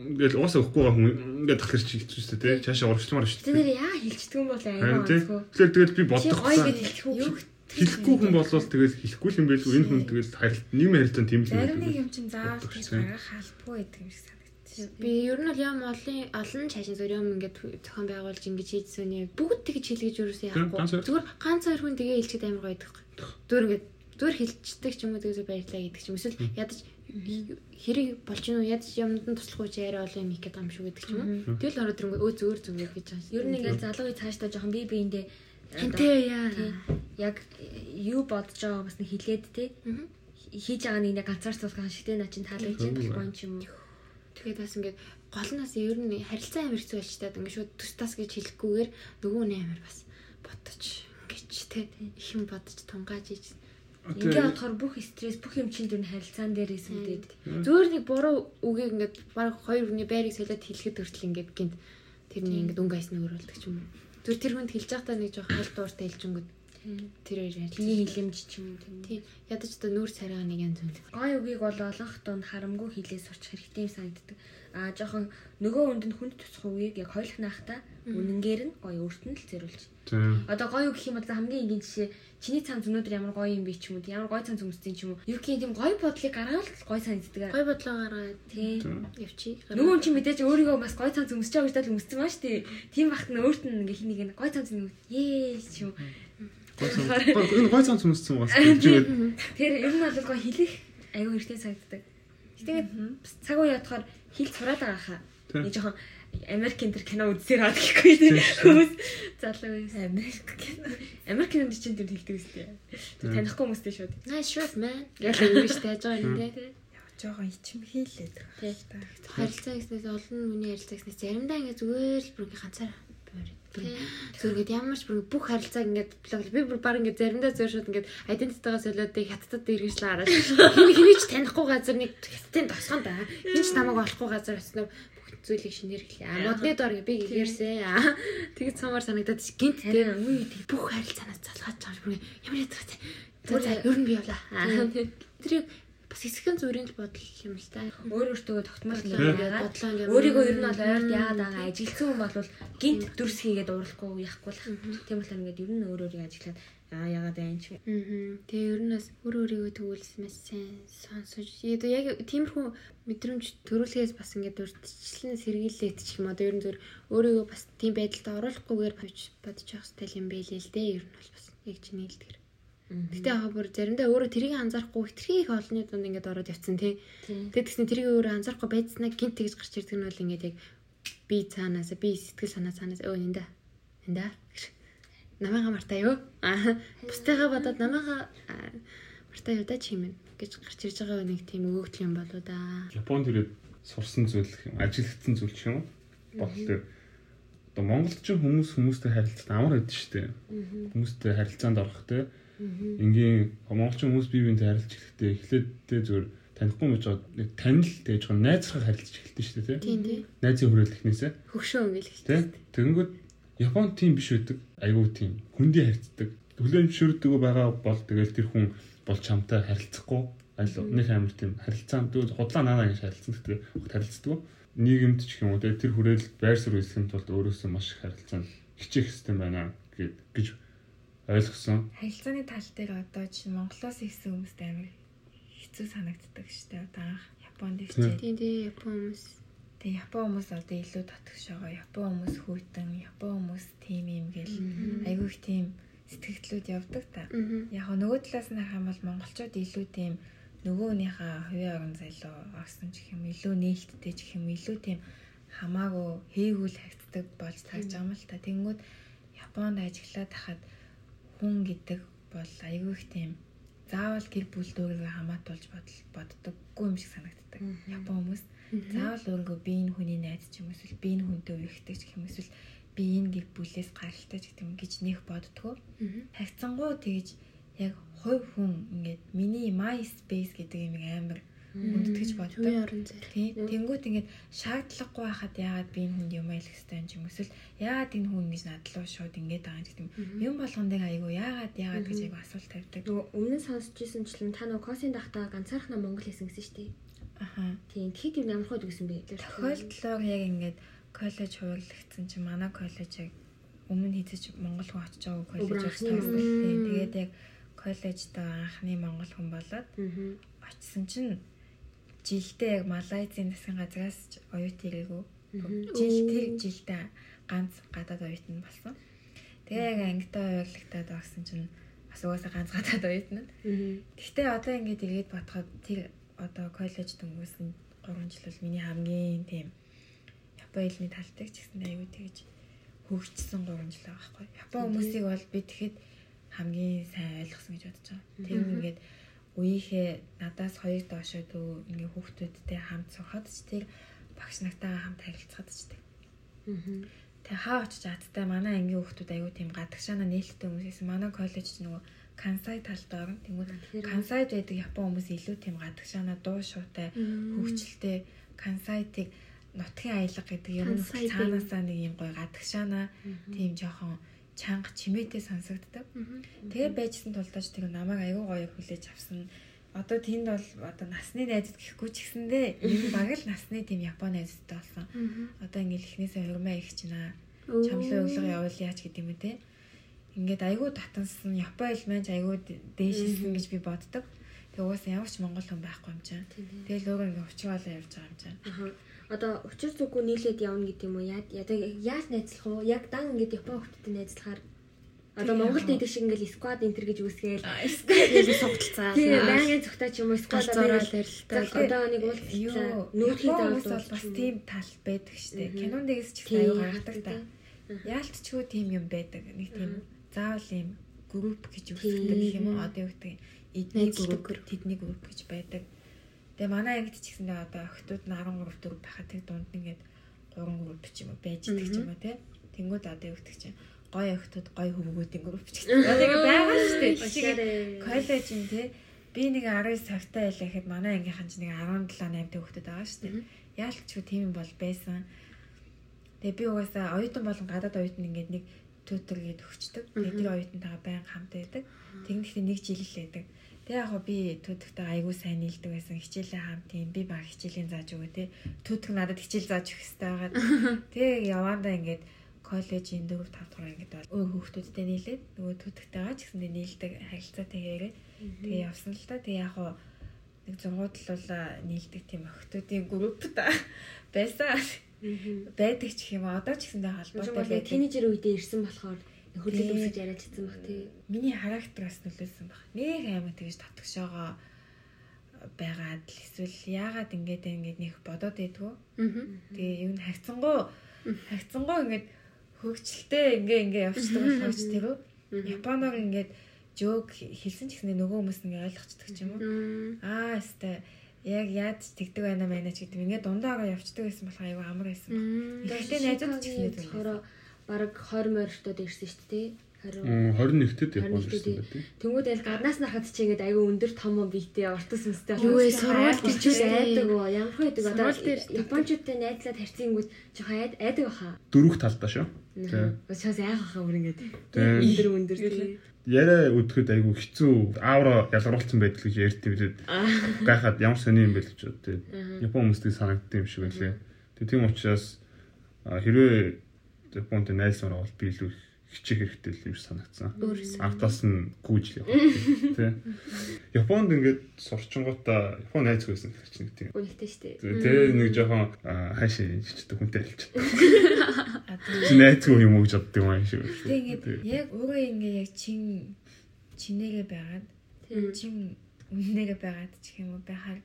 Speaker 3: ингээд уусаа өгөхгүй байгаа хүн ингээд тахир чи хэцүү шүү дээ цаашаа урагшламаар шүү дээ.
Speaker 2: нэр яа хэлчихдэг юм бол аюу
Speaker 3: тий.
Speaker 2: онцгой.
Speaker 3: Тэгэхээр тэгэл би
Speaker 2: Чи
Speaker 3: бодох гэсэн.
Speaker 2: гэж хэлчихв үү?
Speaker 3: Хэлэхгүй хүн болвол тэгэл хэлэхгүй л юм байл энэ хүн тэгэл харилт нийгмийн харилцаанд тийм л юм
Speaker 1: зарим нэг юм чинь заавал тэгж гаргах халбгүй байдаг юм шиг санагдчих.
Speaker 4: Би ер нь бол юм олон олон цаашин зөв юм ингээд зохион байгуулж ингэж хийжсэн юм. Бүгд тэгж хэлгэж юусэн яахгүй. Зүгээр ганц хоёр хүн тэгээ хэлчихэд амар гоё байдаг. Зүгээр ингээд зүгээр хэлчихдэг ч юм уу тэгээс баярлаа гэдэг ч юм. Эсвэл ядаж хэрэг болж гинүү ядаж юмд нь туслах үе яриа олон юм их гэдэг юм шүү гэдэг ч юм уу. Тэгэл ороод ирэнгөө өө зөөр зүгээр гэж байгаа.
Speaker 2: Ер нь ингээд залуу үе цаашдаа жоохон бие биендээ
Speaker 4: тэнтэй яа.
Speaker 2: тий, яг юу бодож байгаа бас нэг хилээд.
Speaker 4: Мгм.
Speaker 2: Хийж байгаа нэг нэг ганцаарцуулах шигтэй наа чин таалагдж болохгүй юм ч юм уу.
Speaker 4: Тэгээд бас ингээд гол нь бас ер нь харилцаа амар хэцүү болж таад ингээд шууд төс тас гэж хэлэхгүйгээр нөгөө нь амар бас бодож ингэж те их юм бодож тунгааж иж
Speaker 2: Ингээ бодохоор бүх стресс, бүх юм чинь дүн харилцаан дээр эсвэлдээд.
Speaker 4: Зөөр нэг буруу үгийг ингээд баг хоёр хүний байрыг солиод хэлэхэд хүртэл ингээд гинт тэрний ингээд өнгө айсны өрөөлдөг ч юм уу. Зүр тэр хүнд хэлж байхдаа нэг жоох хал дууртай хэлжэнгүүд тэр хоёр.
Speaker 2: Тний хилэмж ч юм уу тийм.
Speaker 4: Ядаж одоо нүүр царайгаа нэг янз үнд.
Speaker 2: Гой үгийг бол олонх донд харамгүй хилээ сурчих хэрэгтэй юм санагддаг. Аа жоохон нөгөө хүнд нь хүнд тусах үгийг яг хойлох наахта үнэнгээр нь гой өөрт нь л зориулж.
Speaker 3: Тийм.
Speaker 2: Одоо гоё үг гэх юм бол хамгийн энгийн жишээ чиний цаан өнөөдөр ямар гоё юм бэ ч юм уу ямар гоё цаан зүмсдیں ч юм уу юу гэх юм гоё бодлыг гаргаад л гоё санагддаг.
Speaker 4: Гой бодлоо гаргаад
Speaker 2: Тий.
Speaker 4: явчих.
Speaker 2: Нөгөө чи мэдээж өөрийгөө бас гоё цаан зүмсэж байгаа гэж даа өмссөн маш тий. Тийм бахт нь өөрт нь ингээ хинийг гоё цаан зүмс ээ ч юм.
Speaker 3: Энэ гой цаан цумссан бас гэж тэгээд
Speaker 2: Тэр ер нь бол гоё хэлэх аюу хэрэгтэй санагддаг. Тэгээд цаг үе ятахаар хэл сураад байгаа хаа. Нэг жоохон Америкийн тэр кино үзсээр аваад гэхгүй тий. Хүмүүс залуу.
Speaker 1: Америк гэх.
Speaker 2: Америкийн чинь тэр хэлдэг үстэй. Тэр танихгүй хүмүүстэй шууд.
Speaker 4: Nice shot man. Яг ингэж тааж байгаа юм те.
Speaker 1: Жогоо ичим хийлээд байгаа.
Speaker 4: Харилцаа гэснээс олон хүний харилцаа гэснээс заримдаа ингээ зүгээр л бүр ингээ ганцаар Зүгээр ямар ч бүх харилцааг ингээд би бүр баг ингээд заримдаа зөөр шууд ингээд айдентитайгаа солиод хаттад эргэжлээ хараад хин хэний ч танихгүй газар нэг хаттын тосгонд аа хин ч намайг олохгүй газар очсноо бүх зүйлийг шинээр хэлээ. А модны доор би гэлээрсэ. Аа тэгж цамаар санагдаад чи гинт тэр
Speaker 2: үе
Speaker 4: бүх харилцаанаас залгаж байгаа бүр ямар ядраатай. За ер нь би явлаа. Аа тэрийг бас хэсэгэн зүрийн бодол юм л та.
Speaker 2: өөр өөртөө тогтмол яагаад өөрийгөө ер нь бол ойрд яагаад байгаа ажилтсан хүн бол гинт дүрс хийгээд урахгүй яахгүй л тийм болохоор ингээд ер нь өөр өөрийг ажиглаад аа яагаад байна ч
Speaker 4: Аа. Тэгээ ер нь бас өөр өөрийгөө тэгвэл маш сайн сонсож. Яг тиймэрхүү мэдрэмж төрүүлэхээс бас ингээд урдчлан сэргийлээд ч юм одоо ер нь зөв өөрийгөө бас тийм байдалд оруулахгүйгээр бодож явах стил юм байлээ л дээ. Ер нь бол бас яг чиний хэлдгэр. Гэтэ яг бүр заримдаа өөрөө тэрийг анзаарахгүй хитрхи их олонний дунд ингээд ороод явцсан тий. Тэгээд тэгснэ тэрийг өөрөө анзаарахгүй байцснаа гинт тэгж гарч ирдэг нь бол ингээд яг би цаанаас би сэтгэл санаа цаанаас өө нэнда. Нэнда. Намайга мартаа юу? Аа. Бусдыгаа бодоод намайга аа, мартаа юу да чи юм гэж гарч ирж байгаа нэг тийм өгөгдөл юм болоо да.
Speaker 3: Японд ирээд сурсан зүйл ажиглагдсан зүйл ч юм уу дээр одоо монголчин хүмүүс хүмүүстэй харилцаад амар байдаг шүү дээ. Хүмүүстэй харилцаанд орох те. Ингийн монголчин хүмүүс бие биентэй харилцаж эхлэхдээ эхлээд тэ зүгээр танихгүй мэж байгаа нэг танил тэгж байгаа найзрахаар харилцаж эхэлдэг шүү дээ те.
Speaker 4: Тий.
Speaker 3: Найзын хүрээлэхнээсээ
Speaker 4: Хөгшөө ингээл
Speaker 3: те.
Speaker 4: хэлдэг.
Speaker 3: Тэгэнгүүт Японд тийм биш байдаг. Айгуу тийм хүндий харьцдаг. Хүлээмжшөрдөг байгаа бол тэгэл тэр хүн бол чамтай харилцахгүй аль нэг амар тийм харилцаанд худлаа наана гэж харилцсан гэдэг харилцдаг. Нийгэмд ч юм уу тэр хүрээлэлд байр суурь эсэхин тулд өөрөөсөө маш их харилцаанд хичээх систем байна гэд гэж ойлгосон.
Speaker 1: Харилцааны тал дээр одоо чинь Монголоос ирсэн хүмүүст амар хэцүү санагддаг шүү дээ. Одоо анх Японд ирчээ.
Speaker 4: Тийм тий Япон хүмүүс.
Speaker 1: Тэгээ Япон хүмүүс одоо илүү татгш байгаа. Япон хүмүүс хүйтэн, Япон хүмүүс тийм юм гэл айгүй их тийм сэтгэгдлүүд явдаг та. Яг нөгөө талаас нь харах юм бол монголчууд илүү тийм нөгөөнийхөө хувийн орон зайлуу орсон ч юм илүү нээлттэй ч юм илүү тийм хамаагүй хээгүүл хавцдаг болж тарж байгаа юм л та. Тэнгүүд Японд ажиглаад хахад хүн гэдэг бол айгүй их тийм заавал гэр бүлд өөрийгөө хамаатуулж боддоггүй юм шиг санагддаг. Япон хүмүүс заавал өөрийгөө би энэ хүний найз ч юм эсвэл би энэ хүнтэй үерхдэг ч юм эсвэл би энэ гэр бүлээс гаралтай ч гэдэг юм гэж нэх боддгоо. Хавцангуу тэгж яг хувь хүн ингээд миний my space гэдэг юм амар хүндэтгэж боддог. Тэнгүүт ингээд шаардлагагүй байхад яагаад би энэ хүнд юм айлах хэвтэй юм эсвэл яагаад энэ хүн ингэж надлуу шууд ингээд байгаа юм гэдэг юм. Юм болгон дээр айгу яагаад яагаад гэж айгу асуулт тавьдаг.
Speaker 2: нөгөө өмнө сонсч ирсэнчлэн та нөгөө косын дахтаа ганцаархнаа монгол хэлсэн гэсэн шүү дээ
Speaker 1: Аха.
Speaker 2: тийм тэгэхэд юу ямар хөө гэсэн бэ
Speaker 1: Тохиолдлоор яг ингээд коллеж хуваарлагдсан чи манай коллежийг өмнө хийдэж Монгол хүн очиж байгаа коллеж. Тийм. Тэгээд яг коллежд анхны монгол хүн болоод
Speaker 2: аа
Speaker 1: очисон чинь жилдээ яг Малайзийн засгийн газраас оюут ирээгүй. Жил тэр жилдээ ганц гадаад оюут нь болсон. Тэгээ яг ангитай хувирлагтаад багсан чинь бас угаасаа ганц гадаад оюут нь. Гэхдээ одоо ингээд ирээд бодоход тэр одоо коллеж дөнгөсөн 3 жил бол миний хамгийн тийм Япон хэлний талтай ч гэсэн аюу тэгж хөгжсөн 3 жил байгаа байхгүй. Япон хүмүүсийг бол би тэгэхэд хамгийн сайн ойлгосон гэж бодож байгаа. Тэр ингээд үеийнхээ надаас хоёр доошоо дүү ингээ хүүхдүүдтэй хамт сухад ч тэр багш нартайгаа хамт харилцахад ч тэр. Тэгээ хаа очиж адтай манай ангийн хүүхдүүд аюу тийм гадагшаана нээлттэй хүмүүс байсан. Манай коллеж ч нөгөө Кансай талд орно. Тэнгүүд Кансайд байдаг Япон хүмүүс илүү тийм гадагшаана дуу шуутай хөгжилтэй Кансайтыг нутгийн аялга гэдэг юм
Speaker 4: Кансай тийм.
Speaker 1: цаанаасаа нэг юм гоё гадагшаана тийм жоохон чанга чимээтэй сонсогддог. Тэгээ байжсан тулдаж тэр намайг аюу гоё хүлээж авсан. Одоо тэнд бол одоо насны найзууд гэхгүй ч гэсэндээ баг л насны тийм Японы найзтай болсон. Одоо ингээл эхнээсээ хурмаа их чинаа чамлын өглөө явуул яач гэдэг юм те. Ингээд айгүй татансан Япон хэл маань айгүй дээшсэн гэж би боддог. Тэгээ угаасаа ямар ч монгол хүн байхгүй юм чинь. Тэгэл өөрөө ингээд учруулаа явж байгаа юм чинь.
Speaker 2: Одоо учир зүггүй нийлээд явна гэдэг юм уу? Яаж найзлах вэ? Яг дан ингээд Япон хүмүүстэй найзлахаар одоо Монголд идэх шиг ингээд squad enter гэж үсгээл.
Speaker 4: Тэгээд сугталцаа.
Speaker 2: Тийм байнгын цогтой ч юм уу squad одоо
Speaker 4: ярилтаа.
Speaker 2: одоо нэг
Speaker 1: Нүүдхий хүмүүс
Speaker 2: заавал
Speaker 1: бол бас тийм тал байдаг штэ.
Speaker 2: Мгм.
Speaker 1: Кинон дээрс ч
Speaker 2: Тийм,
Speaker 1: аюу гаргадаг та. Яалтчгүй тийм юм байдаг. Нэг тийм заавал юм групп гэж
Speaker 2: Тийм.
Speaker 1: үүсгдэг гэх юм уу? Одоо юу гэдэг эдний групп, тэдний групп гэж байдаг. Тэгээ манай ангид ч гэсэндээ одоо охтууд нь 13 4 байхад тэг дунд нь ингээд 3 групп ч юм уу байж идэг ч юм уу те. Тэнгүүд одоо юу гэдэг чинь гой охтууд гой хөвгүүдийн групп ч гэсэн. Одоо ингэ байгаа шүү дээ. Жишээ коллеж юм те. Би нэг 19 цагтаа байлаа гэхэд манай ангийнхан ч нэг 17 8 дэх хүүхдүүд байгаа шүү дээ. Яалтчгүй тийм юм бол байсан. Тэгээ би угаасаа оюутан болон гадаад оюутан ингээд нэг тутер гээд өгчдөг. Тэгээ тэр оюутантайгаа байн хамт байдаг. Тэгнэхдээ нэг жил л байдаг. Тэгээ яг би төдөгтэй айгүй сайн нийлдэг байсан. Хичээлээ хамт тийм би баг хичээлийн зааж өгөө те. Төдөх надад хичээл зааж өгөх хэрэгтэй байгаа. Тэгээ явандаа ингээд коллежийн 4 5 дахь ангид бол өөр хүүхдүүдтэй нийлээд нөгөө төдөгтэйгаа ч гэсэндээ нийлдэг харилцаатай хэрэгээ. Тэгээ явсан л та. Тэгээ яг хоо нэг зургуудлал нийлдэг тийм охтуудын групп та байсан. Байдаг ч юм одоо ч гэсэндээ холбоотой
Speaker 2: байдаг. Тинейжер үедээ ирсэн болохоор хөрлөд үсэж яриад чадсан баг тий.
Speaker 1: Миний характераас нөлөөсөн баг. Нэг аймаг тэгж татгшоогоо байгаад л эсвэл яагаад ингэж ингэж нэг бодоод байдгүй. Тэгээ юу н хагцсангуу хагцсангуу ингэж хөгжилтэй ингээ ингээ явчихдаг болохоор ч тэр үү. Японоор ингээд жоок хэлсэн ч гэсэн нөгөө хүмүүс ингээ ойлгочдөг ч юм уу. Аа өстэй яг яаж тэгдэг байна мэнэ ч гэдэг. Ингээ дундаагаа явцдаг байсан болохоор аюу амар байсан. Гэхдээ найзууд ч гэсэн
Speaker 2: болохоор бараг 20 морьтод ирсэн шүү дээ.
Speaker 3: 21-т Японд ирсэн
Speaker 2: байдаг. Тэнгүүд аль гаднаас нарахад чи ингээд аюу өндөр том бийтэй ортос мэстэй
Speaker 4: юу вэ? Сурвалт
Speaker 2: гэж айдаг уу? Ямар хөө байдаг одоо японочдтой найзлаад харьцангууд жоохон айд айдаг баха.
Speaker 3: Дөрвөх талдаа шүү.
Speaker 2: Тий шаас айх баха бүр ингээд. Өндөр өндөр
Speaker 3: яриа өдөхөд айгүй хэцүү аавра ялгаруулсан байдаг гэж ярьдээ билээд гайхаад ямар сони юм бэ гэж бод тий. Япон хүмүүстээ санагдсан юм шиг байлээ. Тий тийм учраас хэрвээ Японд найзлаар бол би илүү хичих хэрэгтэй л юм санагдсан. Артаас нь гүйжл явах тий. Японд ингээд сурчингуудаа Япон найз байсан гэх чинь тийм.
Speaker 2: Үнэтэй шүү
Speaker 3: дээ. Тэ нэг жоохон хаашаа чичдэг хүнтэй хэлж. Найзгүй юм уу гэж боддог юм шиг.
Speaker 1: Тэг ингээд яг өөрөө ингээд яг чин чинээгээ байгаад чин үннээгээ байгаад ч юм уу байхаар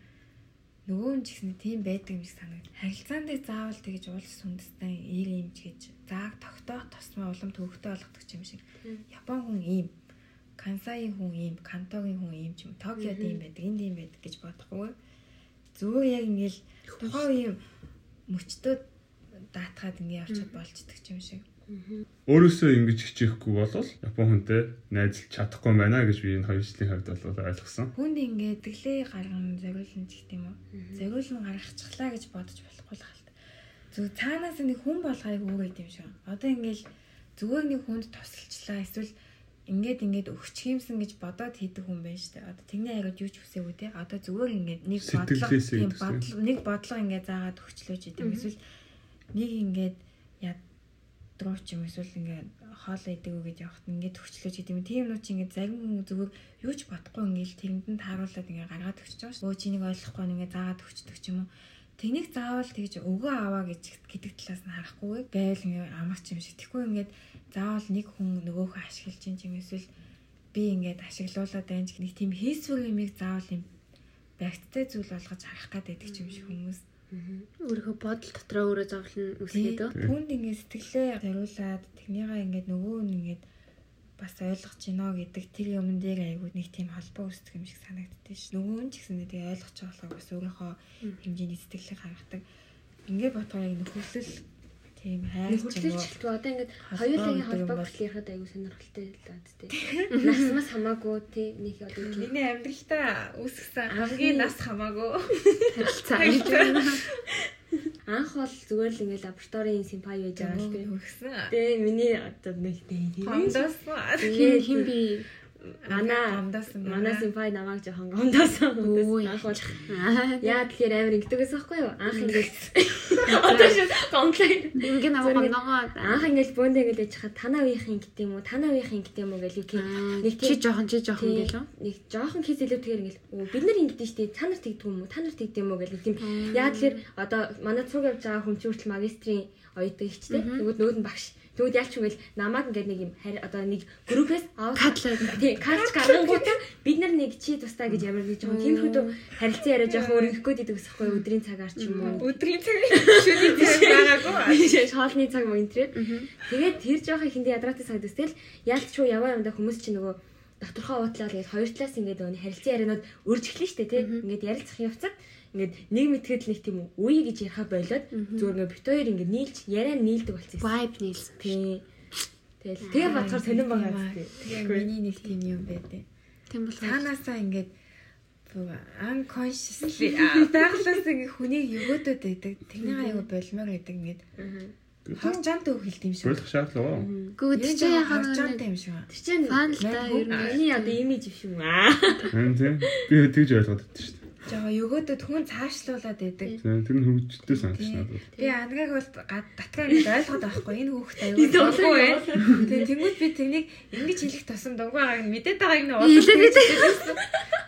Speaker 1: нөгөө нь ч гэсэн тийм байдаг юм шиг санагд. Харилцаанд заавал тэгж уулс үндэстэн ир юм ч гэж зааг тогтоох тосмоо улам төвөгтэй болгодог юм шиг. Япон хүн ийм, Кансаийн хүн ийм, Кантогийн хүн ийм ч юм, Токиод ийм байдаг, энд ийм байдаг гэж бодохгүй. Зүгээр яг ингээл тухайн үеийн мөчтөд даатгаад ингээ явчихад болцдог юм шиг.
Speaker 3: Өөрөөсөө ингэж хичээхгүй болол Япон хүнтэй найзлж чадахгүй байна гэж би энэ хоёр жилийн хувьд бол ойлгосон.
Speaker 1: Хүнд ингээд тэглээ гаргана зориулна гэх юм уу? Зориулна гаргачихлаа гэж бодож болохгүй л хаалт. Зүг цаанаас нэг хүн болгоёг өгөөд юм шиг. Одоо ингээл зүгээр нэг хүнд тусалчлаа эсвэл ингээд ингээд өгчих юмсан гэж бодоод хийдэг хүн байна шүү дээ. Одоо тэгний хариуд юу ч хүсээгүй те. Одоо зүгээр ингээд нэг бодлого тийм бодлого нэг бодлого ингээд заагаад өгчлөөч гэдэг. Эсвэл нэг ингээд руу ч юм эсвэл ингээд хоол идэг гэж явахт ингээд төвчлөөч гэдэг юм. Тийм нуу чи ингээд зарим хүн зүгээр юу ч бодохгүй ингээд тэрэндэн тааруулаад ингээд гаргаад өгч байгаа шүү. Өө чинийг ойлгохгүй ингээд заагаад өгчдөг ч юм уу. Тэнийг заавал тэгж өгөө аваа гэж гэдэг талаас нь харахгүй байл ингээд амарч юм шиг. Тэгэхгүй ингээд заавал нэг хүн нөгөөхөө ашиглаж юм эсвэл би ингээд ашиглуулаад байна ч нэг тийм хийсвэр юмыг заавал юм багттай зүйл болгож харах гэдэг юм шиг хүмүүс
Speaker 4: Өөрийнхөө бодол дотроо өөрөө зовлон үсгээд өө.
Speaker 1: Түүнд ингээд сэтгэлээ зориулаад тэрнийгаа ингээд нөгөө нь ингээд бас ойлгож гинэ гэдэг тэр юмн дээр айгүй нэг тийм холбоо үүсдэг юм шиг санагддээ ш. Нөгөө нь ч гэсэн тэгээ ойлгож байгаа бас өөрийнхөө хэмжээний сэтгэлийг гаргадаг. Ингээд бодохоор яг нөхөрлөл Тийм хайр
Speaker 2: хөлтөлчлөлт одоо ингээд хоёулангийн холбоо хүртэл ярихад аягүй сонирхолтой даа тий. Насмас хамаагүй тий нэг одоо
Speaker 1: миний амьдралтаа үүсгэсэн хамгийн нас хамаагүй
Speaker 2: харилцаа. Анх бол зүгээр л ингээд лабораторийн симпай байж байгаа л тий. Тэгээ миний одоо нэг
Speaker 1: тий. Хамдаас
Speaker 2: хин хин би Манай манай симпай намайг жоохон гомдоосон. Анх бол яа тэгэхээр амир ингэдэгээс байхгүй юу? Анх ингэж одоо шүү гомдлоо.
Speaker 4: Ингээ намайг гомдоогоо.
Speaker 2: Анх ингэж бөөндө ингэж яж хаа танаа үеийнхэн гэдэг юм уу? Танаа үеийнхэн гэдэг юм уу гэж юу
Speaker 4: нэг чи жоохон чи жоохон гэлөө.
Speaker 2: Нэг жоохон хийс илүүтэйгээр ингэж бид нар ингэдэж штий. Та нар тэгдэг юм уу? Та нар тэгдэг юм уу гэж тийм. Яа тэгэхээр одоо манай цуг явж байгаа хүн чи хүртэл магистрийн оюутан ихтэй. Тэгвэл нөгөөд нь багш Тэгвэл ялч үгүй намайг ингээд нэг юм одоо нэг группээс
Speaker 4: катлаа.
Speaker 2: Тий калч гарангуудаа бид нар нэг чи тустай гэж ямар нэг жоохон тиймэрхүү харилцан яриа жоохон өргөх гээд идэг усахгүй өдрийн цагаар ч юм уу?
Speaker 1: Өдрийн цаг шөнийн цаг байгаагүй.
Speaker 2: Шоолны цаг мөн тэр тэгээд тэр жоохон хиндэ ядраатай санагдсан л ялч чуу яваа юмда хүмүүс чи нөгөө докторхоо уутлаа тэгээд хоёр талаас ингээд нөгөө харилцан ярианууд өрж эхлэн штэ тий. Ингээд ярилцах явцад ингээд нэг мэтгэд нэг тийм үе гэж яхаа болоод зүгээр ингээд бит хоёр ингээд нийлж яриа нийлдэг болсон.
Speaker 4: Vibe нийлсэн.
Speaker 2: Тий. Тэгэл тэгээ бодохоор сонирн байгаа зү.
Speaker 1: Тэгээ миний нэг тийм юм байдэ.
Speaker 4: Тийм бол
Speaker 1: цаанаасаа ингээд unconsciously байглаас ингээд хүнийг өгөөдөд байдаг. Тэрний аяга болмоор байдаг ингээд Харжаантай үг хэлт юм шиг.
Speaker 3: Болох шаардлага.
Speaker 4: Гүү
Speaker 1: Тэр
Speaker 4: тэр чинь яхаа
Speaker 1: харжаантай юм шиг.
Speaker 2: Тэр чинь
Speaker 4: фан л та ер нь
Speaker 2: миний одоо имиж биш юм аа.
Speaker 3: Харин тийм. Би тэгж ойлгоод байдаг шүү дээ.
Speaker 1: Жага өгөөдөө түн цаашлуулад байдаг.
Speaker 3: Тэр нь хөвгчтэй санагдаж надад.
Speaker 1: Би ангааг бол гад татгаа ингэж ойлгоод байхгүй энэ хүүхэд аюул дургүй бай. Тэгээ тэнгууд би тэрнийг ингэж хэлэх байгааг нь мэдээд байгааг нь
Speaker 4: Хэлээд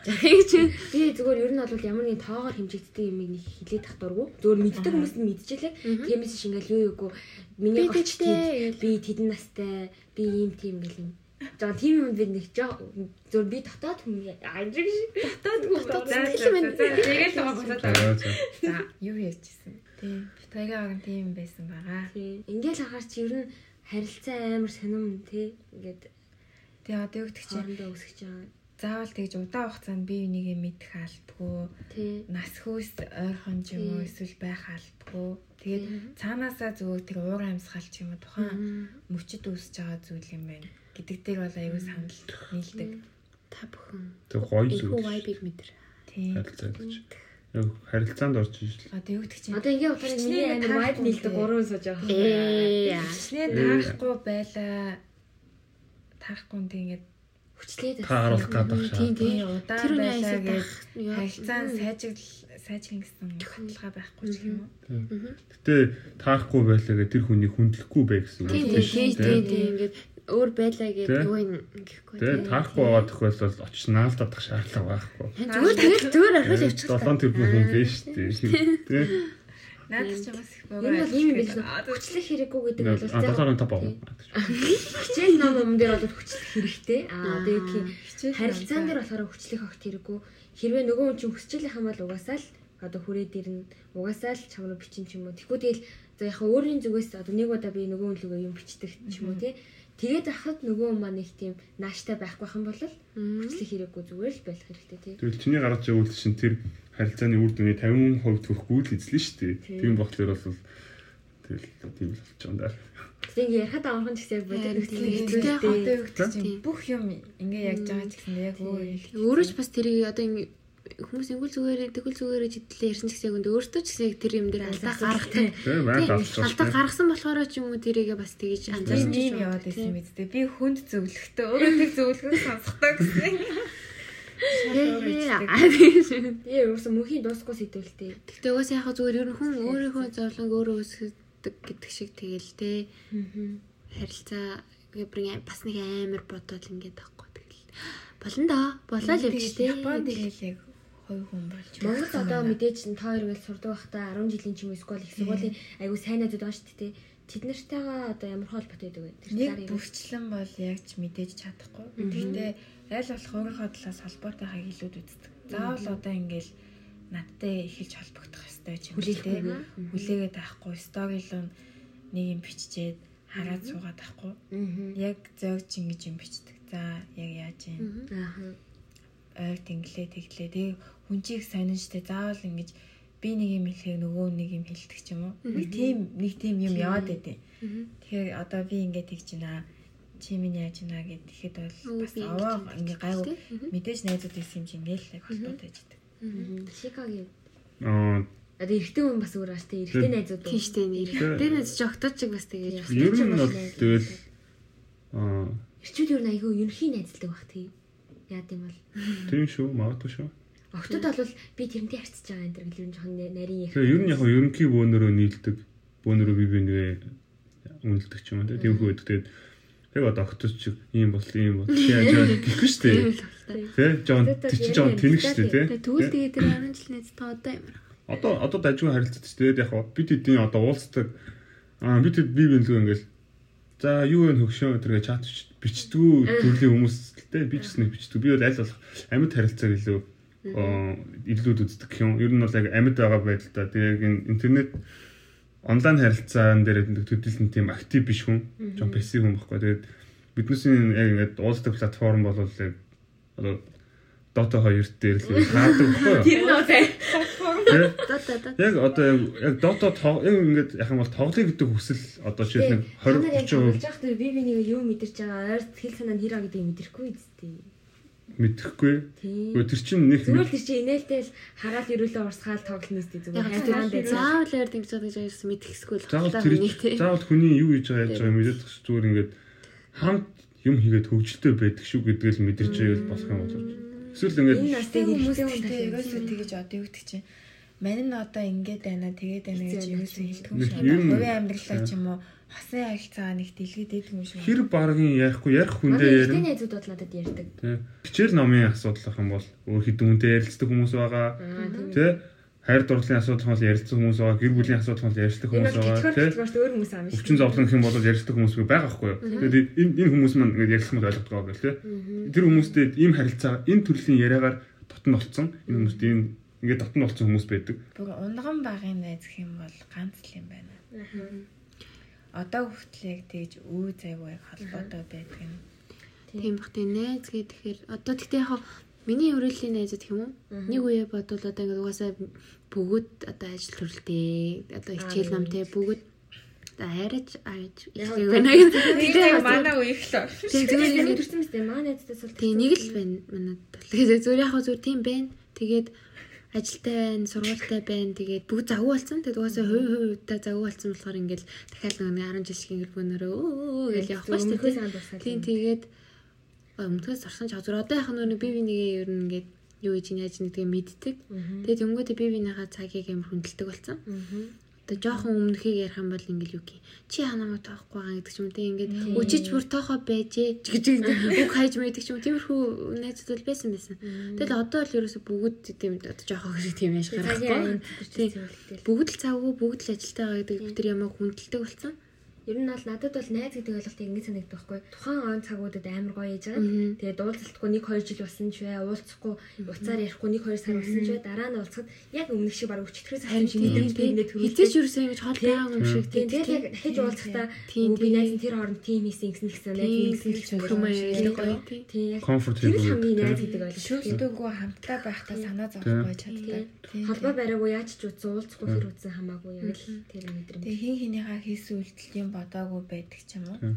Speaker 2: Тэгэж би зүгээр ер нь бол ямар нэгэн тоогоор хэмжигддэг юм нэг хилээд тах дургу. Зүгээр мэддэг хүмүүс нь мэдчихлээ. Тиймээс шингээл юу юугүй миний
Speaker 4: Би
Speaker 2: гоч
Speaker 4: тэдтэй.
Speaker 2: би тэдэн настай би ийм тийм гэл Жаа тийм юм би нэг жоо зүгээр би дотоод хүн ажиг дотоод
Speaker 1: за тэгээд л байгаа болоод байгаа.
Speaker 3: За
Speaker 1: юу ярьжсэн. Тийм. Битгагийн тийм байсан байгаа.
Speaker 2: Ингээл ахаар чи ер нь харилцаа амар сонирм тий ингээд
Speaker 1: Тэгээ одоо юу гэдэг чинь
Speaker 2: хоорондоо өсөж байгаа.
Speaker 1: заавал тэгж удаан хугацаанд бие бинийгээ мэдэх албагүй.
Speaker 2: Тий.
Speaker 1: нас хөөс ойрхон ч юм уу эсвэл байх албагүй. Тэгээд цаанаасаа зүгээр тэр уур амьсгал ч юм уу тухайн мөчөд үүсэж байгаа зүйл юм байна гэдэг дээр бол аюу санал нийлдэг
Speaker 4: та бүхэн
Speaker 3: Тэг гоё
Speaker 4: энэхүү
Speaker 3: зүйл.
Speaker 4: vibe-ыг мэдэр.
Speaker 1: тийм.
Speaker 3: Яг харилцаанд орж иж л.
Speaker 1: одоо юу гэдэг чинь
Speaker 2: Одоо ингээ болохоор миний амар vibe нийлдэг гурван сууж байгаа.
Speaker 4: Ээ.
Speaker 1: Хичнээн таахгүй байлаа таахгүй юм тэгээд
Speaker 2: Хүчлээд
Speaker 3: Та харуулах гэдэг шаа.
Speaker 4: Тийм тийм.
Speaker 1: тийм удаан байлаа
Speaker 4: аясаа
Speaker 1: гэж
Speaker 4: яа.
Speaker 1: харилцаа сайжрал сайжрын гэсэн баталгаа байхгүй ч юм уу
Speaker 3: Гэтэ таахгүй байлаа гэ тэр хүний хүндлэхгүй бай гэсэн үг
Speaker 4: Тийм
Speaker 3: биш
Speaker 4: тийм
Speaker 3: үү?
Speaker 4: тийм тийм ингээд өөр байлаа гэдэг юу юм гэхгүй.
Speaker 3: Тэгээ таахгүй байгаа тохиолдолд очиж наалдах шаардлага байхгүй.
Speaker 4: Зүгээр тэгэл зүгээр орхиж явчих.
Speaker 3: 7 тэрбум хүн биш дээ. Тэ.
Speaker 1: Надад ч бас их
Speaker 2: ер нь бол ийм юм биш үү? Хүчлэх хэрэггүй гэдэг бол
Speaker 3: 7-ын топ аа.
Speaker 2: хичээл ном юм дээр бол хүчлэх хэрэгтэй. Аа тэгээд тийм
Speaker 1: хичээл
Speaker 2: харилцаан дээр болохоор хүчлэх огт хэрэггүй. Хэрвээ нөгөө хүн чинь хүсчихлийнх юм бол угаасаа л одоо хүрээд ирнэ. Угаасаа л чам руу бичин ч юм уу. Тэгвэл тэгэл за яг өөрийн зүгээс одоо нэг удаа би нөгөө хүн лугаа юм бичдэг ч юм уу тий. Тэгээд ахад нөгөө хүн маань их тийм нааштай байхгүй юм бол хүчлэх хэрэггүй зүгээр л байх хэрэгтэй тий.
Speaker 3: Тэгвэл чиний гаргаж байгаа үйл чинь тэр харилцааны үр дүний 50% хүрэхгүй л эзлэн шүү дээ. Тийм болохоор бол тэгэл тийм л болж байгаа юм даа.
Speaker 2: Тэгсэн ингээ ярахад амархан гэсэн яг
Speaker 4: Тийм.
Speaker 1: чинь бүх юм ингээ яаж байгаа гэсэн яг өөр хэлэх.
Speaker 4: Өөрөө ч бас тэрийг одоо ингэ хүмүүс ингүүл зүгээрээ тэгвэл зүгээрээ жидлээ ярьсан ч гэсэн яг өөртөө ч гэсэн тэр юм дээр алдаа гаргадаг. Алдаа гаргасан болохоор ч юм уу тэрийгээ бас тэгэж
Speaker 1: Би
Speaker 4: анзаарсан юм уу.
Speaker 1: яваад байсан биз дээ. Би хүнд зөвлөхтэй өөрөө тэг зөвлөхөд сонсохдоо гэсэн.
Speaker 2: Тэгээ ерөөсө мөнхийн дуусахгүй сэдвэлтэй.
Speaker 4: Тэгтээ угаасаа яхаа зүгээр ер нь хүн өөрийнхөө зовлонг өөрөө өсгөдөг гэдэг шиг тэгэл те. Харилцаа бас нэг амар бодоод ингээд тахгүй тэгэл. Болно да. Болоо л явж те.
Speaker 1: Японд тэгэл яг хоёр хүн болж.
Speaker 2: Монгол одоо мэдээж н та хоёр ингээл сурдаг байхдаа 10 жилийн ч юм уу эсвэл их сургуулийн айгу сайн найзууд байгаа шүү дээ. Тэд нартайгаа одоо ямар холбоотой байдаг вэ? Тэр
Speaker 1: нэг бүрчлэн бол яг ч мэдээж чадахгүй. Гэхдээ аль болох өөрийнхөө талаас холбоотойхаа илүүд үздэг. Заавал одоо ингээл надтай эхэлж холбогдох ёстой юм те. Хүлээгээд байхгүй. Сторилон нэг юм биччихээд хараад суугаад байхгүй.
Speaker 2: Аа.
Speaker 1: Яг зөөгч ингэж юм бичдэг. За яг яаж юм
Speaker 2: Аа.
Speaker 1: ойр тэнглээ тэглээ. Тэгээ хүн чиг сонин штэ заавал ингэж би нэг юм хэлэхээр нөгөө нэг юм хэлдэг ч юм уу. Нэг тийм нэг тийм юм яваад байдیں۔ Тэгэхээр одоо би ингэж тэгж байна. Чи минь яаж байна гэд тэгэхэд бол бас аваа ингээ гайгүй мэдээж найзууд ирсэн юм чи ингээл яг холбоотой байдаг.
Speaker 2: Шикагийн
Speaker 3: Аа
Speaker 2: одоо эрэгтэй хүн бас өөр ааш тэ эрэгтэй найзууд.
Speaker 4: Тийм штэ нэр. Тэр нэг жогтооч чиг бас тэгэж.
Speaker 3: ер нь бол тэгэл аа
Speaker 2: Эрчүүд ер нь айгүй ерөнхий найзлдаг баг тий. Яа гэм бол
Speaker 3: тийм шүү магадгүй шүү.
Speaker 2: Октод бол би тэрнтэй харьцаж байгаа энэ төр гэл ер нь жоохон нарийн яг.
Speaker 3: Тэгээ ер нь яг хөө ерөнхий бөөнөрөө нийлдэг. Бөөнөрөө бие бингээ үнэлдэг ч юм уу тийм хөө байдаг. Тэгээд яг одоо окточ чиг ийм бол ийм бол яаж байгаа гэхгүй шүү дээ. Тэ жоон чинь жоон тэнэг шүү дээ.
Speaker 4: Тэгээ тэгвэл тэгээ тэр 10 жил найз та одоо ямар.
Speaker 3: Одоо одоо дажгүй харилцаж тэгээд яг бид хэдийн одоо уулздаг аа бид хэд бие биенлгүй ингээл за юу вэ хөгшөө тэргээ чат бичдгүү төрлийн хүмүүс л те би ч гэсэн бичдэг. Би бол аль болох амьд харилцааг илүү аа, илүүд үздэг гэх юм. Ер нь бол яг амьд байгаа байдалтай. Тэгээ интернет онлайн харилцаан дээр төдийлэн тийм актив биш хүн. Жон пассив хүн байхгүй. Тэгээд биднээс яг ингээд уулздаг платформ бол яг одоо Dota 2 дээр л хаадаг байхгүй юу?
Speaker 2: Тэр.
Speaker 3: Тэ?
Speaker 4: Да да да.
Speaker 3: Яг одоо яг Dota яг ингээд яг юм бол тоглоё гэдэг хүсэл одоо жишээ нь 20
Speaker 2: 20
Speaker 3: 30%
Speaker 2: яг би би нэг юу мэдэрч байгаа ойр хэл санаа нь хэрэг гэдэг юм мэдрэхгүй үстэй.
Speaker 3: Гэхдээ тэр чинь нэг
Speaker 2: Зүгээр тэр чинь инээлтэл хараад ирүүлээ урсгаал тоглоно үстэй зүгээр. Хайртан дээр.
Speaker 4: заавал яар дэмж байгаа гэж ярьсан мэдхэсгүй л
Speaker 3: тэр
Speaker 4: хүний тий.
Speaker 3: заавал хүний юу хийж байгаа яаж байгааг мэдээд тах зүгээр ингээд хамт юм хийгээд хөгжилтэй байдаг шүү гэдгээл мэдэрч байвал болох юм болов. Эсвэл ингээд
Speaker 2: Энэ нас
Speaker 1: Тэг
Speaker 2: тэгээд
Speaker 1: хүмүүс
Speaker 2: хэрэгтэй хүн
Speaker 1: тэгтээ
Speaker 2: талаас
Speaker 1: ерөөсөө тэгэж одоо юу гэдэг чинь мань нь одоо ингээд байна тэгээд байна гэж ерөөсөө хэлдэг юм шиг байна. Хувийн амьдралаа ч юм уу хасан харилцаагаа нэг дэлгэдэд юм шиг.
Speaker 3: хэр баргийн ярихгүй ярих хүндээ
Speaker 2: Манай ихтэй
Speaker 3: ярина.
Speaker 2: найзууд бол надад ярьдаг.
Speaker 3: Тэ. Хичээл номын асуудал юм бол өөр хэдэн хүнтэй ярилцдаг хүмүүс байгаа.
Speaker 2: Аа тийм.
Speaker 3: Тэ. Хайр дурлалын асуудал бол ярилцдаг хүмүүс байгаа. Гэр бүлийн асуудал бол ярилцдаг хүмүүс
Speaker 2: бол
Speaker 3: байгаа.
Speaker 2: төлөвлөж өөр хүмүүс аам шүү.
Speaker 3: Өвчин зовлон гэх юм бол ярилцдаг хүмүүс байгаа байхгүй юу? Тэгээд энэ энэ хүмүүс маань ингээд ярилцах нь ойлгодог байгаа гэл тэ. Тэр хүмүүстэй ийм харилцаа энэ төрлийн яриагаар дотн болцсон. Энэ хүмүүст ийм ингээд дотн болцсон хүмүүс байдаг.
Speaker 1: Бүр унган багын найз гэх юм бол ганц л юм байна. Одоо хүртэл яг тэгж үе зайгүй холбоотой байдаг юм.
Speaker 4: Тийм бах тий найз гэхээр одоо тэгтээ яг миний өрөөлийн найзууд гэх юм уу? Нэг үе бодвол одоо ингээд угаасаа бүгд одоо ажил төрөлтэй одоо хичээл намтай бүгд одоо хайраж ааж
Speaker 2: Яг
Speaker 4: их байна гэх.
Speaker 1: Тэгээд манай үеих л.
Speaker 4: Тийм зүгээр ингээд
Speaker 2: төрсөн мэт манай найзтайс бол
Speaker 4: тийм нэг л байна манайд. Тэгээд зүгээр яг зүгээр тийм байна. Тэгээд ажилтай байна, сургуультай байна. Тэгээд бүгд завгүй болсон. Тэгээд угаасаа хувь хувьдаа завгүй болсон болохоор ингээд дахиад нэг 10 жил шиг ингээд бүүнөрөө өө гэж явах шүү дээ. Тийм тэгээд өмнөхөөс орсон ч зүгээр одоо яхаа нөгөө би бинийгээ ер нь ингээд юу хийж яаж нэгдгээ мэддэг. Тэгээд өнгөдөө би бинийхаа цагийг амар хүндэлдэг болсон. Одоо жоохон өмнөхийг ярих юм бол ингээл юу гэх чи ханамаа тоохгүй байгаа гэдэг ч юм те ингээд өчиж бүр тоохоо байжээ. Гэж үг хайж мэддэг ч юм тиймэрхүү найзууд бол байсан байсан. Тэгэл одоо л ерөөсө бүгд тийм одоо жоохон хэрэг тийм яаж гарахгүй. Бүгд л завгүй бүгд л ажилтаа байгаа гэдэг бид нар ямар хүндэлдэг болсон.
Speaker 2: Ер нь бол надад бол найз гэдэг ойлголт ингэ санагддаг байхгүй. Тухайн он цагуудад амар гоё яж байгаа.
Speaker 4: Мгм.
Speaker 2: Тэгээд уулзалтгүй 1 2 жил болсон ч бай, уулзахгүй уцаар ярихгүй 1 2 сар болсон ч бай, дараа нь уулзахад яг өмнөх шиг баг өчтөрөөс
Speaker 4: Харин
Speaker 2: ингэ
Speaker 4: тийм
Speaker 2: төрүүлдэг.
Speaker 4: хизээч ерөөсөө ингэж хол байгаа юм шиг
Speaker 2: Тийм тэгээд яг дахиж уулзахдаа
Speaker 4: Тийм,
Speaker 2: би
Speaker 4: тийм.
Speaker 2: найз нь тэр хооронд тим хийсэн гэсэн гэсэн найз
Speaker 4: Тийм,
Speaker 2: ингэсэн гэсэн
Speaker 4: юм аа гоё тийм.
Speaker 2: Тийм л
Speaker 3: level
Speaker 2: хамгийн
Speaker 3: гэдэг,
Speaker 2: найз
Speaker 3: тийм.
Speaker 2: гэдэг ойлголт.
Speaker 1: Шүүлтүүгөө хамтдаа байхдаа санаа зовох байж чаддаг. Тийм.
Speaker 2: Холбоо бариагүй яаж ч үзсэн уулзахгүй хэр үзсэн хамаагүй яг л тэр мэдрэмж.
Speaker 1: Тэгээ хин хинийхээ хийсэн үйлдэл юм бодоагүй байдаг ч юм уу.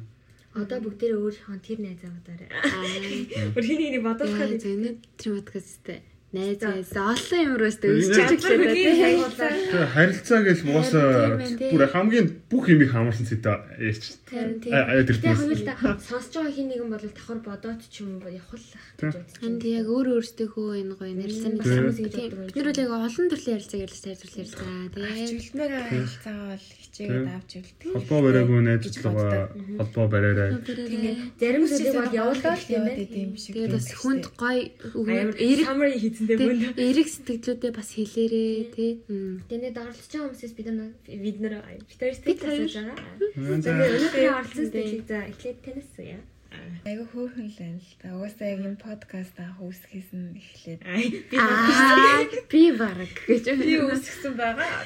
Speaker 2: Одоо бүгдээрээ өөрийнхөө тэр найзаа удаарай.
Speaker 4: Аа.
Speaker 2: Бүр хин нэг бодох
Speaker 4: Яа,
Speaker 2: хаад
Speaker 4: зөв нэг тэр подкасттай. Найз найз олон юм өсч
Speaker 3: яг
Speaker 4: чиглээд тийм.
Speaker 3: Тэгээ харилцаа гэж
Speaker 4: тийм
Speaker 3: бүр хамгийн бүх юмыг хамаарсан зүйтэй ярьч.
Speaker 4: Тийм.
Speaker 3: Тэр
Speaker 2: Тэгээ
Speaker 3: тийм.
Speaker 2: хоёулаа сонсож байгаа хин нэгэн бол давхар бодоод ч юм уу явхаллах гэж бодож
Speaker 4: Энд яг өөр өөртөөхөө энэ гоё
Speaker 2: Тийм.
Speaker 4: хүмүүс
Speaker 2: Тийм.
Speaker 4: тийм. Бид нар л яг олон төрлийн ярилцаа ярьж сайр төрлийн ярилцаа тийм.
Speaker 1: Хичүүлмээр харилцаагаа бол хичээгээд авч үлдэх.
Speaker 3: Холбоо бариагүй найзлага холбоо бариарай.
Speaker 2: Зарим зүйлийг бол явуулаад тийм байх.
Speaker 1: шиг.
Speaker 4: Тэгээд бас хүнд гоё
Speaker 2: Амар
Speaker 4: эрэг
Speaker 2: хийцэндээ бүнд.
Speaker 4: эрэг сэтгэлдүүдээ бас хэлээрээ тий.
Speaker 2: Тэгээд оролцож байгаа хүмүүсээс бид нар бид нар асууж
Speaker 4: хоёр.
Speaker 2: байгаа. Тэгээд өнөөдрийн оролцсон сэтгэлийг за эхлээд танаас уу.
Speaker 1: Айгу хөөрхөн л байна л да. Угаасаа яг энэ подкаст анх үүсгэхээс нь эхлээд
Speaker 2: би
Speaker 4: Аа би бараг гэж.
Speaker 1: би үүсгэсэн байгаа.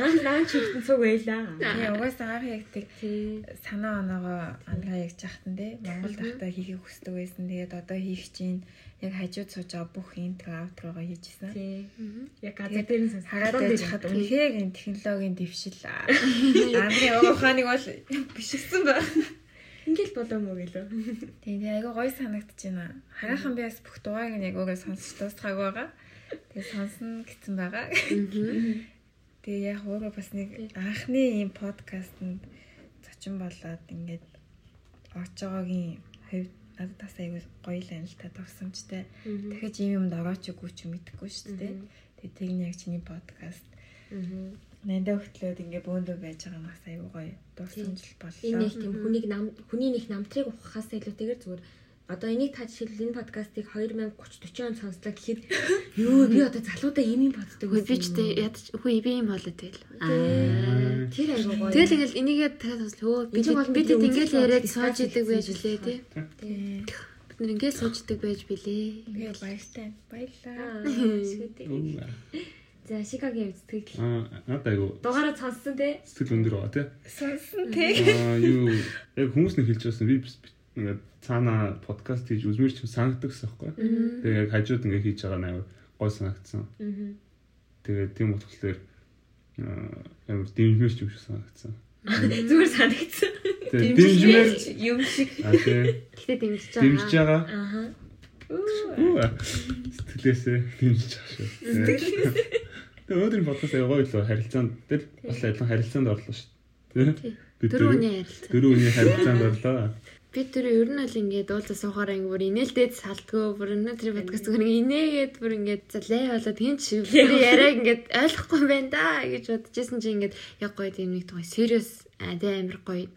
Speaker 2: нан лаунч хийсэн цуг байлаа.
Speaker 1: Би угаасаа анх яг тэг санаа оноогоо ангаа яг жахтан те Монгол тахта хийхийг хүсдэг байсан. Тэгээд одоо хийх чинь яг хажууд сууж байгаа бүх интро аутрогоо хийжсэн.
Speaker 2: Тий. Яг газар дээр нь.
Speaker 1: Хараад байж хад үнэхээр энэ технологийн дэвшил. Андри ухааныг бол бишгсэн байна.
Speaker 2: Ингээл болоо мó гэлөө.
Speaker 1: Тийм тийм айгу гоё санагдаж байна. Хараахан би бас бүх дугаарыг нь яг өөрөө сонсч дуусгааг байгаа. Тэгээ сонсно гэсэн байгаа. Тэгээ яг өөрөө бас нэг анхны ийм подкастэнд зочин болоод ингээд орж байгаагийн хувьд надад бас айгу гоё л та товсомжтой. Дахиж ийм юмд орооч үгүй ч мэдэхгүй шүү дээ. Тэгээ тэг нь яг чиний подкаст нандаа хөтлөөд ингээ бөөндөө байж байгаа бас айгу гоё дурсамжлал боллоо.
Speaker 2: Энэ нэг тийм хүнийг нам хүний нэг намтрыг ухахаас илүүтэйгээр зүгээр одоо энийг та жишээл энэ подкастыг 2030 40 он сонслоо гэхэд юу би одоо залуудаа юм юм боддог
Speaker 4: Үгүй би ч тэ ядаж үгүй би юм болоо тэгэл. Аа.
Speaker 2: тэр айгуу гоё.
Speaker 4: Тэгэл ингээл энийгээ дахиад бас өө
Speaker 2: бол
Speaker 4: бид
Speaker 2: үнэхээр
Speaker 4: яриад сууж идэг байж лээ тий. Бид нар ингээд сууждаг байж билээ.
Speaker 1: Би баяртай. Баярлаа.
Speaker 2: Шүтээ. За Шикагийн үзтгэл
Speaker 3: Аа надад айгу
Speaker 2: дугаараа сонссон те.
Speaker 3: сэтгэл өндөр байгаа тий.
Speaker 1: Сонсон тий.
Speaker 3: Аа юу яг хүмүүс нэг хэлж байсан би би- ингээд цаана подкаст хийж үзмэр ч санагддаг гэсэн байхгүй. Тэгээ яг хажууд ингээд хийж байгаа нь амар гой санагдсан.
Speaker 2: Аа.
Speaker 3: Тэгээ тийм аа амар дэмжмэр ч юм шиг санагдсан.
Speaker 2: Зүгээр санагдсан.
Speaker 3: Тэгээ дэмжмэр
Speaker 1: юм шиг.
Speaker 4: Гэтэ дэмжиж
Speaker 3: дэмжиж
Speaker 4: байгаа.
Speaker 3: байгаа.
Speaker 2: Ааха.
Speaker 3: Сэтгэлээсээ хэмжиж байгаа шүү. Тэгээ өнөөдрийн подкаст аяа гоё л харилцаанд дээр бас адилхан харилцаанд орлоо шүү. Тэ?
Speaker 4: Дөрөв үний харилцаа.
Speaker 3: дөрөв үний харилцаанд орлоо.
Speaker 4: Би тэр ер нь бол ингээд уулзаа суухаар ингээд бүр инээлдээд салтгүй бүр өнөөдөр подкаст зүгээр инээгээд бүр ингээд за лай болоод хин ч бүр яриаг ингээд ойлгохгүй байна да гэж бодчихсон чи ингээд яг гоё тийм нэг гоё serious аа тэ амир гоё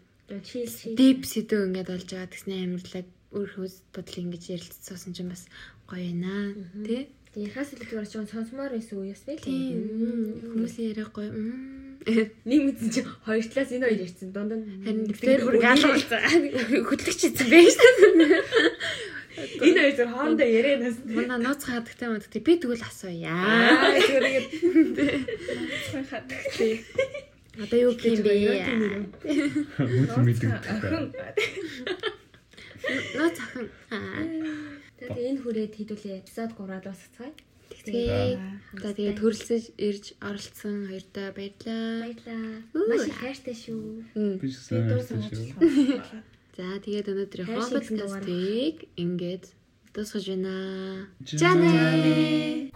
Speaker 4: deep сэдв ингээд болж байгаа гэсэн амирлаг өөр хөөс бодол ингэж ярилцсан чинь бас гоё байна тий
Speaker 2: л зүгээр чинь сонсомоор байсан бэ л.
Speaker 4: Тийм. Хүмүүсийн яриа гоё.
Speaker 2: Нэг мэдсэн чи хоёр талаас энэ хоёр ярьсан дунд нь.
Speaker 4: харин тэр бүр гаалгуулсан хөтлөгч эзэн байж
Speaker 2: Энэ хоёр зөв хоорондоо ярианаас.
Speaker 4: Манай нууц хадагтай мадагтай би тэгвэл асууя.
Speaker 2: Аа зүгээр ингээд
Speaker 4: Одоо юу гэх юм бэ?
Speaker 3: Хүмүүс мэддэг.
Speaker 4: Нууц охин. Аа.
Speaker 2: Тэгээ энэ хүрээд хэдүүлээ эпизод 3-аад дуусгацгаая.
Speaker 4: Тэгээ. За тэгээ төрөлсөж ирж оролцсон хоёртоо баярлаа.
Speaker 2: Баярлаа. Маш их хайртай шүү.
Speaker 3: Би ч сайн
Speaker 2: сонгож
Speaker 3: шүү.
Speaker 4: За тэгээд өнөөдрийн
Speaker 2: Хайр
Speaker 4: хоббит
Speaker 2: шигсэн дугаар.
Speaker 4: кастыг ингээд дуусгаж байна. Жанэ.